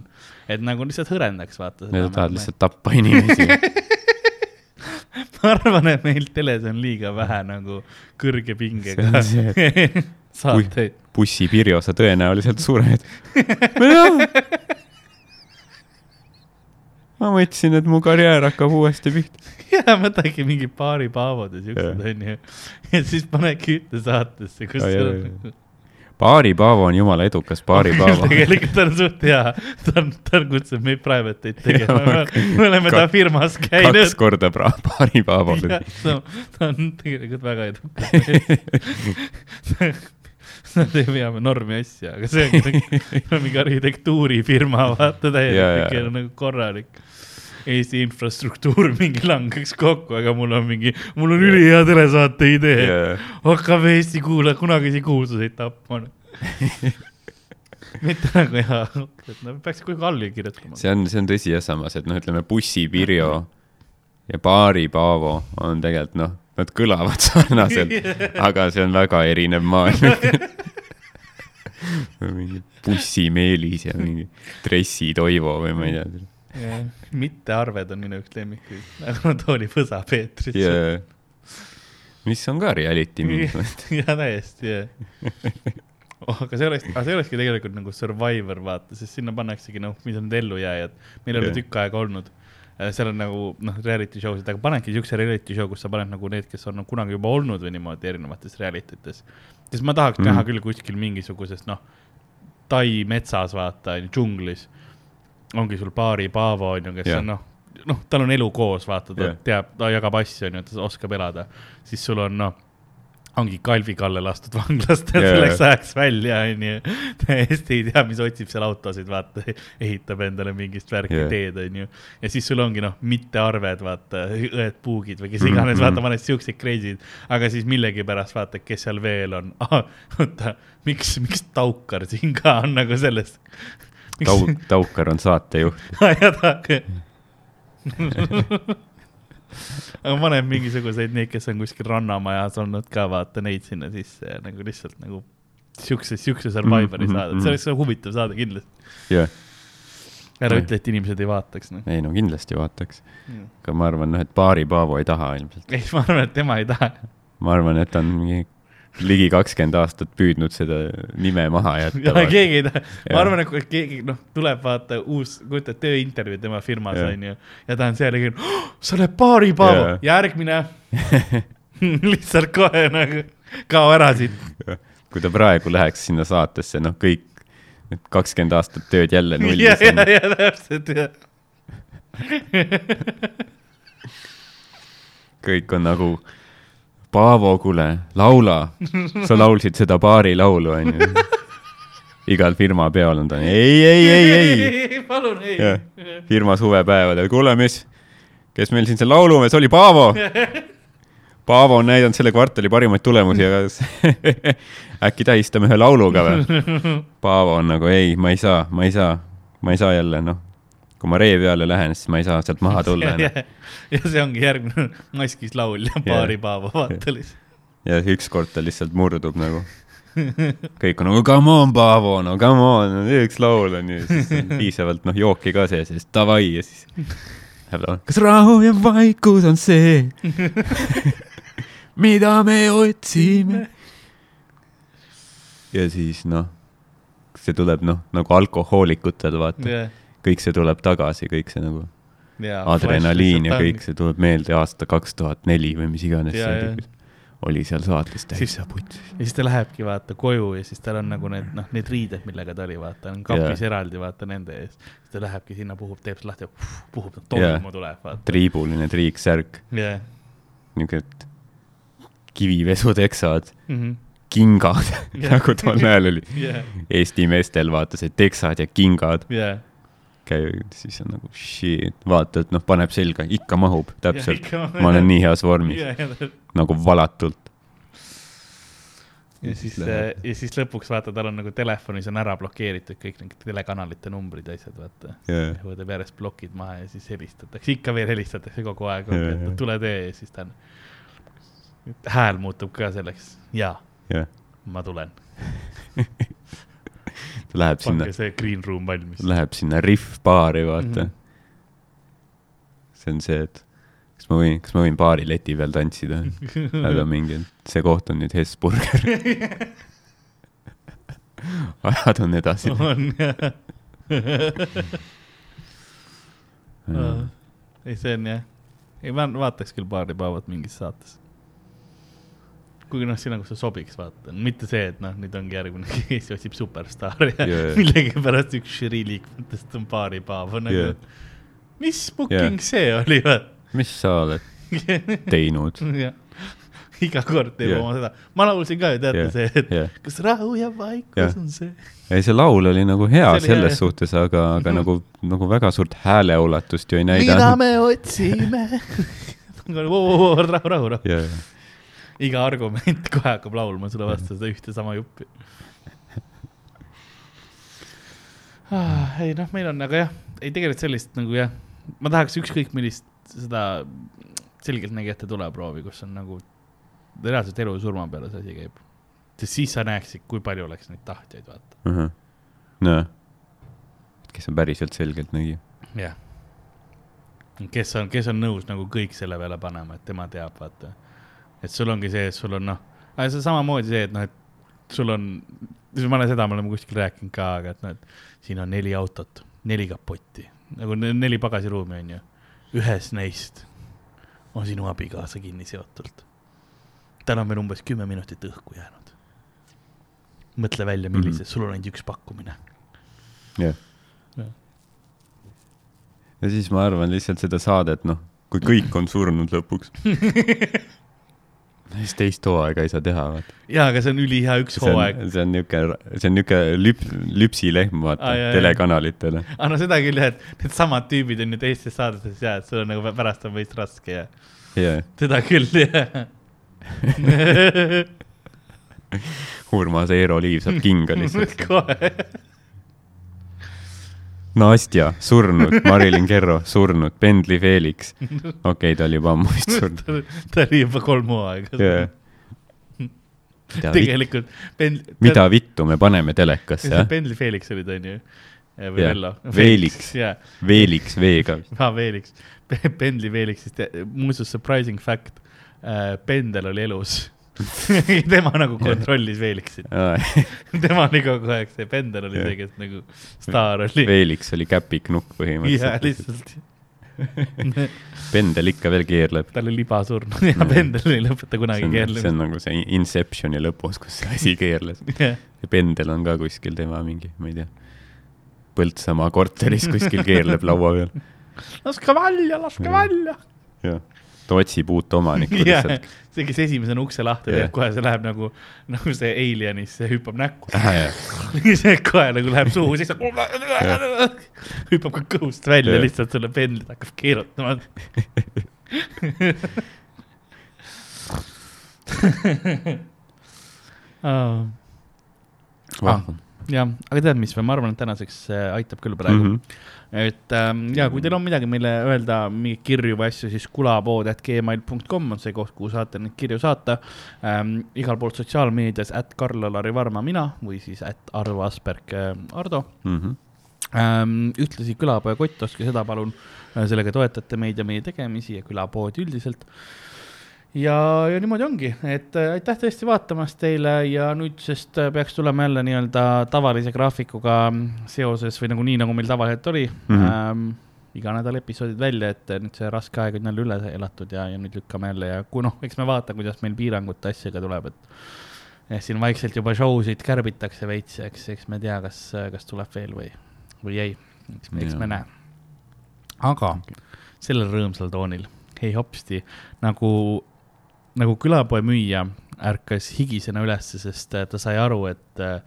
et nagu lihtsalt hõrendaks, vaata. Need tahavad lihtsalt tappa inimesi. ma arvan, et meil teles on liiga vähe nagu kõrge pingega saateid. bussipirjo, sa tõenäoliselt sured. ma mõtlesin, et mu karjäär hakkab uuesti pihta. ja võtagi mingi paari paavod ja siuksed onju. ja siis panedki ühte saatesse, kus Ai, sul on. Baari Paavo on jumala edukas Baari Paavo. tegelikult on suht hea, ta on, ta kutsub meid private eid tegema, me oleme ta firmas kaks käinud. korda pra- Baari Paavo. ta on tegelikult väga edukas. Nad ei vea normi asja, aga see nagu mingi arhitektuurifirma, vaata Ja, ja. täielikult nagu korralik. Eesti infrastruktuur mingi langeks kokku, aga mul on mingi, mul on ülihea telesaate idee yeah.. hakkame Eesti kuulaja kunagisi kuulsuseid tapma. mitte nagu jaa, et nad peaks kuhugi alla kirjutama. see on, see on tõsi jah, samas, et noh, ütleme bussipirjo ja Baari Paavo on tegelikult noh, nad kõlavad sarnaselt, aga see on väga erinev maailm. mingi bussimeelis ja mingi Dressi Toivo või ma ei tea. mittearved on minu üks lemmikuid, nagu Tooli Põsa Peetris ja mis on ka reality mingis mõttes. ja täiesti, jah. oh, aga see oleks, aga see olekski tegelikult nagu Survivor, vaata, sest sinna pannaksegi noh, mis on need ellujääjad. meil ei ole tükk aega olnud. Seal on nagu noh, reality show sid, aga panedki siukse reality show, kus sa paned nagu need, kes on nagu kunagi juba olnud või niimoodi erinevates reality tes. sest ma tahaks mm. -hmm. näha küll kuskil mingisugusest noh, Tai metsas, vaata, džunglis. ongi sul paari Paavo on ju, kes Jah. on noh, noh, tal on elu koos, vaata, ta Jah. teab, ta jagab asju, on ju, ta oskab elada. siis sul on noh, ongi Kalvi Kalle lastud vanglast yeah. Selleks ajaks välja, onju. täiesti ei tea, mis otsib seal autosid, vaata, ehitab endale mingist värki yeah. teed, onju. ja siis sul ongi noh, mittearved, vaata, õed-puugid või kes Mhm, iganes mm. -hmm. vaata, paned siukseid crazy'd. aga siis millegipärast vaata, kes seal veel on. oota, miks, miks Taukar siin ka on nagu sellest? Tau-, Taukar on saatejuht. aga paneb mingisuguseid neid, kes on kuskil rannamajas olnud ka, vaata neid sinna sisse ja nagu lihtsalt nagu siukse, siukse Survivori Mhm, saade, mhm. see oleks ka huvitav saade kindlasti. jah, ära ütle, et inimesed ei vaataks, noh. ei no kindlasti vaataks. aga ma arvan, noh, et Baari Paavo ei taha ilmselt. ei, ma arvan, et tema ei taha. ma arvan, et ta on mingi ligi kakskümmend aastat püüdnud seda nime maha ja jätta. keegi ei taha, ma arvan, et kui keegi, noh, tuleb vaata uus, kujutad tööintervjuu tema firmas onju ja ta on seal ja keegi oh,, sa oled Baari Paavo Jah., järgmine. lihtsalt kohe nagu, kao ära siit. kui ta praegu läheks sinna saatesse, noh, kõik need kakskümmend aastat tööd jälle ja, nullis ja, on. ja täpselt jah. kõik on nagu, Paavo, kuule, laula. sa laulsid seda Baari laulu, onju. igal firma peol on ta, ei, ei, ei, ei. palun ei firma suvepäevadel, kuule, mis, kes meil siin see laulumees oli, Paavo. Paavo on näidanud selle kvartali parimaid tulemusi, aga äkki tähistame ühe lauluga või? Paavo on nagu ei, ma ei saa, ma ei saa, ma ei saa jälle, noh, kui ma ree peale lähen, siis ma ei saa sealt maha tulla enam. ja see ongi järgmine maskis laul ja baaripaava vaatalis. ja ükskord ta lihtsalt murdub nagu. kõik on nagu come on, Paavo, no come on, üks laul on ju, siis on piisavalt noh, jooki ka sees ja siis davai ja siis. kas rahu ja vaikus on see, mida me otsime? ja siis noh, see tuleb noh, nagu alkohoolikutel vaata, ja, kõik see tuleb tagasi, kõik see nagu ja. adrenaliin ja kõik. see tuleb meelde aasta kaks tuhat neli või mis iganes Ja, see oli, oli seal saates täitsa putsis. ja siis ta lähebki vaata koju ja siis tal on nagu need noh, need riided, millega ta oli, vaata, on kapis Jaa. eraldi vaata nende ees. siis ta lähebki sinna, puhub, teeb lahti, puhub, Jaa. tolmu tuleb, vaata. triibuline triiksärk, jah. niisugused kivivesuteksad, Mhm. kingad Jah. nagu tol ajal oli jah, Eesti meestel vaata see teksad ja kingad jah. käivad, siis on nagu shit, vaata, et noh, paneb selga, ikka mahub täpselt. ma olen nii heas vormis, ja, ja, nagu valatult. ja siis, ja siis lõpuks vaata, tal on nagu telefonis on ära blokeeritud kõik need telekanalite numbrid ja asjad, vaata. yeah.. võtab järjest plokid maha ja siis helistatakse, ikka veel helistatakse kogu aeg, Jaa, et tule tee ja siis ta on, hääl muutub ka selleks, jaa, jah, ma tulen, ta läheb sinna pange, see green room valmis. läheb sinna Riff-baari, vaata mm. -hmm. see on see, et kas ma võin, kas ma võin baari leti peal tantsida? aga mingi, see koht on nüüd Hesburger. ajad on edasi. on jah. ei, see on jah, ei ma vaataks küll baaripäevad mingis saates. Kuigi noh, sinna, kus see sobiks, vaata, mitte see, et noh, nüüd ongi järgmine, kes otsib superstaari ja Jaa. millegipärast üks žürii liikmetest on baaripäev, on nagu Jaa. mis booking see oli, vaata. mis sa oled teinud? iga kord teeb Jah. oma seda, ma laulsin ka ju, teate Jah, see, et jah. kas rahu ja vaikus Jah. on see. ei, see laul oli nagu hea oli hea, selles jah. suhtes, aga, aga nagu, nagu väga suurt hääleulatust ju ei mida näidanud. me otsime rahu, rahu, rahu, rahu. Iga argument kohe hakkab laulma sulle vastu seda ühte sama juppi ah,. ei noh, meil on, aga jah, ei tegelikult sellist nagu jah, ma tahaks ükskõik millist seda selgeltnägijate tuleproovi, kus on nagu reaalselt elu ja surma peale see asi käib. sest siis sa näeksid, kui palju oleks neid tahtjaid, vaata. noh, kes on päriselt selgeltnägija. jah. kes on, kes on nõus nagu kõik selle peale panema, et tema teab, vaata. Et sul ongi see, et sul on noh, see samamoodi see, et noh, et sul on, ma olen seda, me oleme kuskil rääkinud ka, aga et noh, et siin on neli autot, neli kapotti, nagu ne- neli pagasiruumi on ju. ühes neist on sinu abikaasa kinni seotult. tal on veel umbes kümme minutit õhku jäänud. mõtle välja, millised mm, -hmm. sul on ainult üks pakkumine. jah Jah.. ja siis ma arvan lihtsalt seda saadet, noh, kui kõik on surnud lõpuks. siis teist hooaega ei saa teha, vaata. jaa, aga see on ülihea üks see hooaeg on, see on niuke, see on niuke lüp-, lüpsilehm, vaata Aa, jaa. telekanalitele. aga no seda küll jah, et needsamad tüübid on ju teistes saadetes ja, et sul on nagu pärast on veits raske ja jaa, seda küll jah. Urmas Eero Liiv saab kinga lihtsalt. kohe, Nastja surnud, Marilyn Kerro surnud, Pendli Felix. okei okay,, ta oli juba ammu vist surnud. ta oli juba kolm hooaega mida, tegelikult Pendli, mida vittu me paneme telekasse, jah? Pendli Felix oli ta onju, või. Vello. Jaa, Veeliks V-ga. aa Felix, Pendli Felixist, muuseas surprising fact, Pendel oli elus. tema nagu kontrollis Felixit tema oli kogu aeg see, Pendel oli Jah. see, kes nagu staar oli. Veeliks oli käpiknukk põhimõtteliselt. lihtsalt. Pendel ikka veel keerleb. tal oli liba surnud ja Pendel ei lõpeta kunagi on, see keerlemist on nagu see Inceptioni lõpus, kus see asi keerles. Jah. Pendel on ka kuskil tema mingi, ma ei tea, Põltsamaa korteris kuskil keerleb laua peal. laske välja, laske Jah. välja. jah, ta otsib uut omanikku lihtsalt., see, kes esimesena ukse lahti teeb, kohe see läheb nagu, nagu see Alienisse hüppab näkku. jah, see kohe nagu läheb suhu, siis hüppab ka kõhust välja Jah. lihtsalt selle pendlit hakkab keerutama. jah, aga tead, mis ma arvan, et tänaseks äh, aitab küll praegu mm. -hmm. Et ähm, ja kui teil on midagi meile öelda, mingeid kirju või asju, siis kulapood.gmail.com on see koht, kuhu saate neid kirju saata ähm,. igal pool sotsiaalmeedias, at Karl-Alari Varma mina või siis at Arvo Asperg äh, Ardo Mhm. ähm,. ühtlasi külapoe kott, ostke seda palun, sellega toetate meid ja meie tegemisi ja külapoodi üldiselt. ja, ja niimoodi ongi, et äh, aitäh tõesti vaatamast teile ja nüüdsest äh, peaks tulema jälle nii-öelda tavalise graafikuga seoses või nagu nii, nagu meil tavaliselt oli mm. -hmm. Ähm, iga nädal episoodid välja, et nüüd see raske aeg on jälle üle elatud ja, ja nüüd lükkame jälle ja kui noh, eks me vaata, kuidas meil piirangute asjaga tuleb, et jah, siin vaikselt juba show sid kärbitakse veits eks, eks me tea, kas, kas tuleb veel või, või ei, eks me, eks me näe. aga sellel rõõmsal toonil, hei hopsti, nagu, nagu külapoe müüja ärkas higisena ülesse, sest äh, ta sai aru, et äh,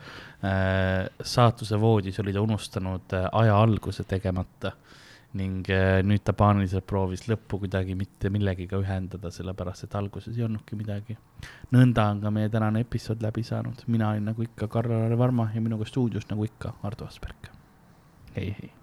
saatuse voodis oli ta unustanud äh, aja alguse tegemata ning äh, nüüd ta paaniliselt proovis lõppu kuidagi mitte millegiga ühendada, sellepärast et alguses ei olnudki midagi. nõnda on ka meie tänane episood läbi saanud, mina olin nagu ikka Karl-Lari Varma ja minuga stuudios nagu ikka Ardo Asperg. hei, hei.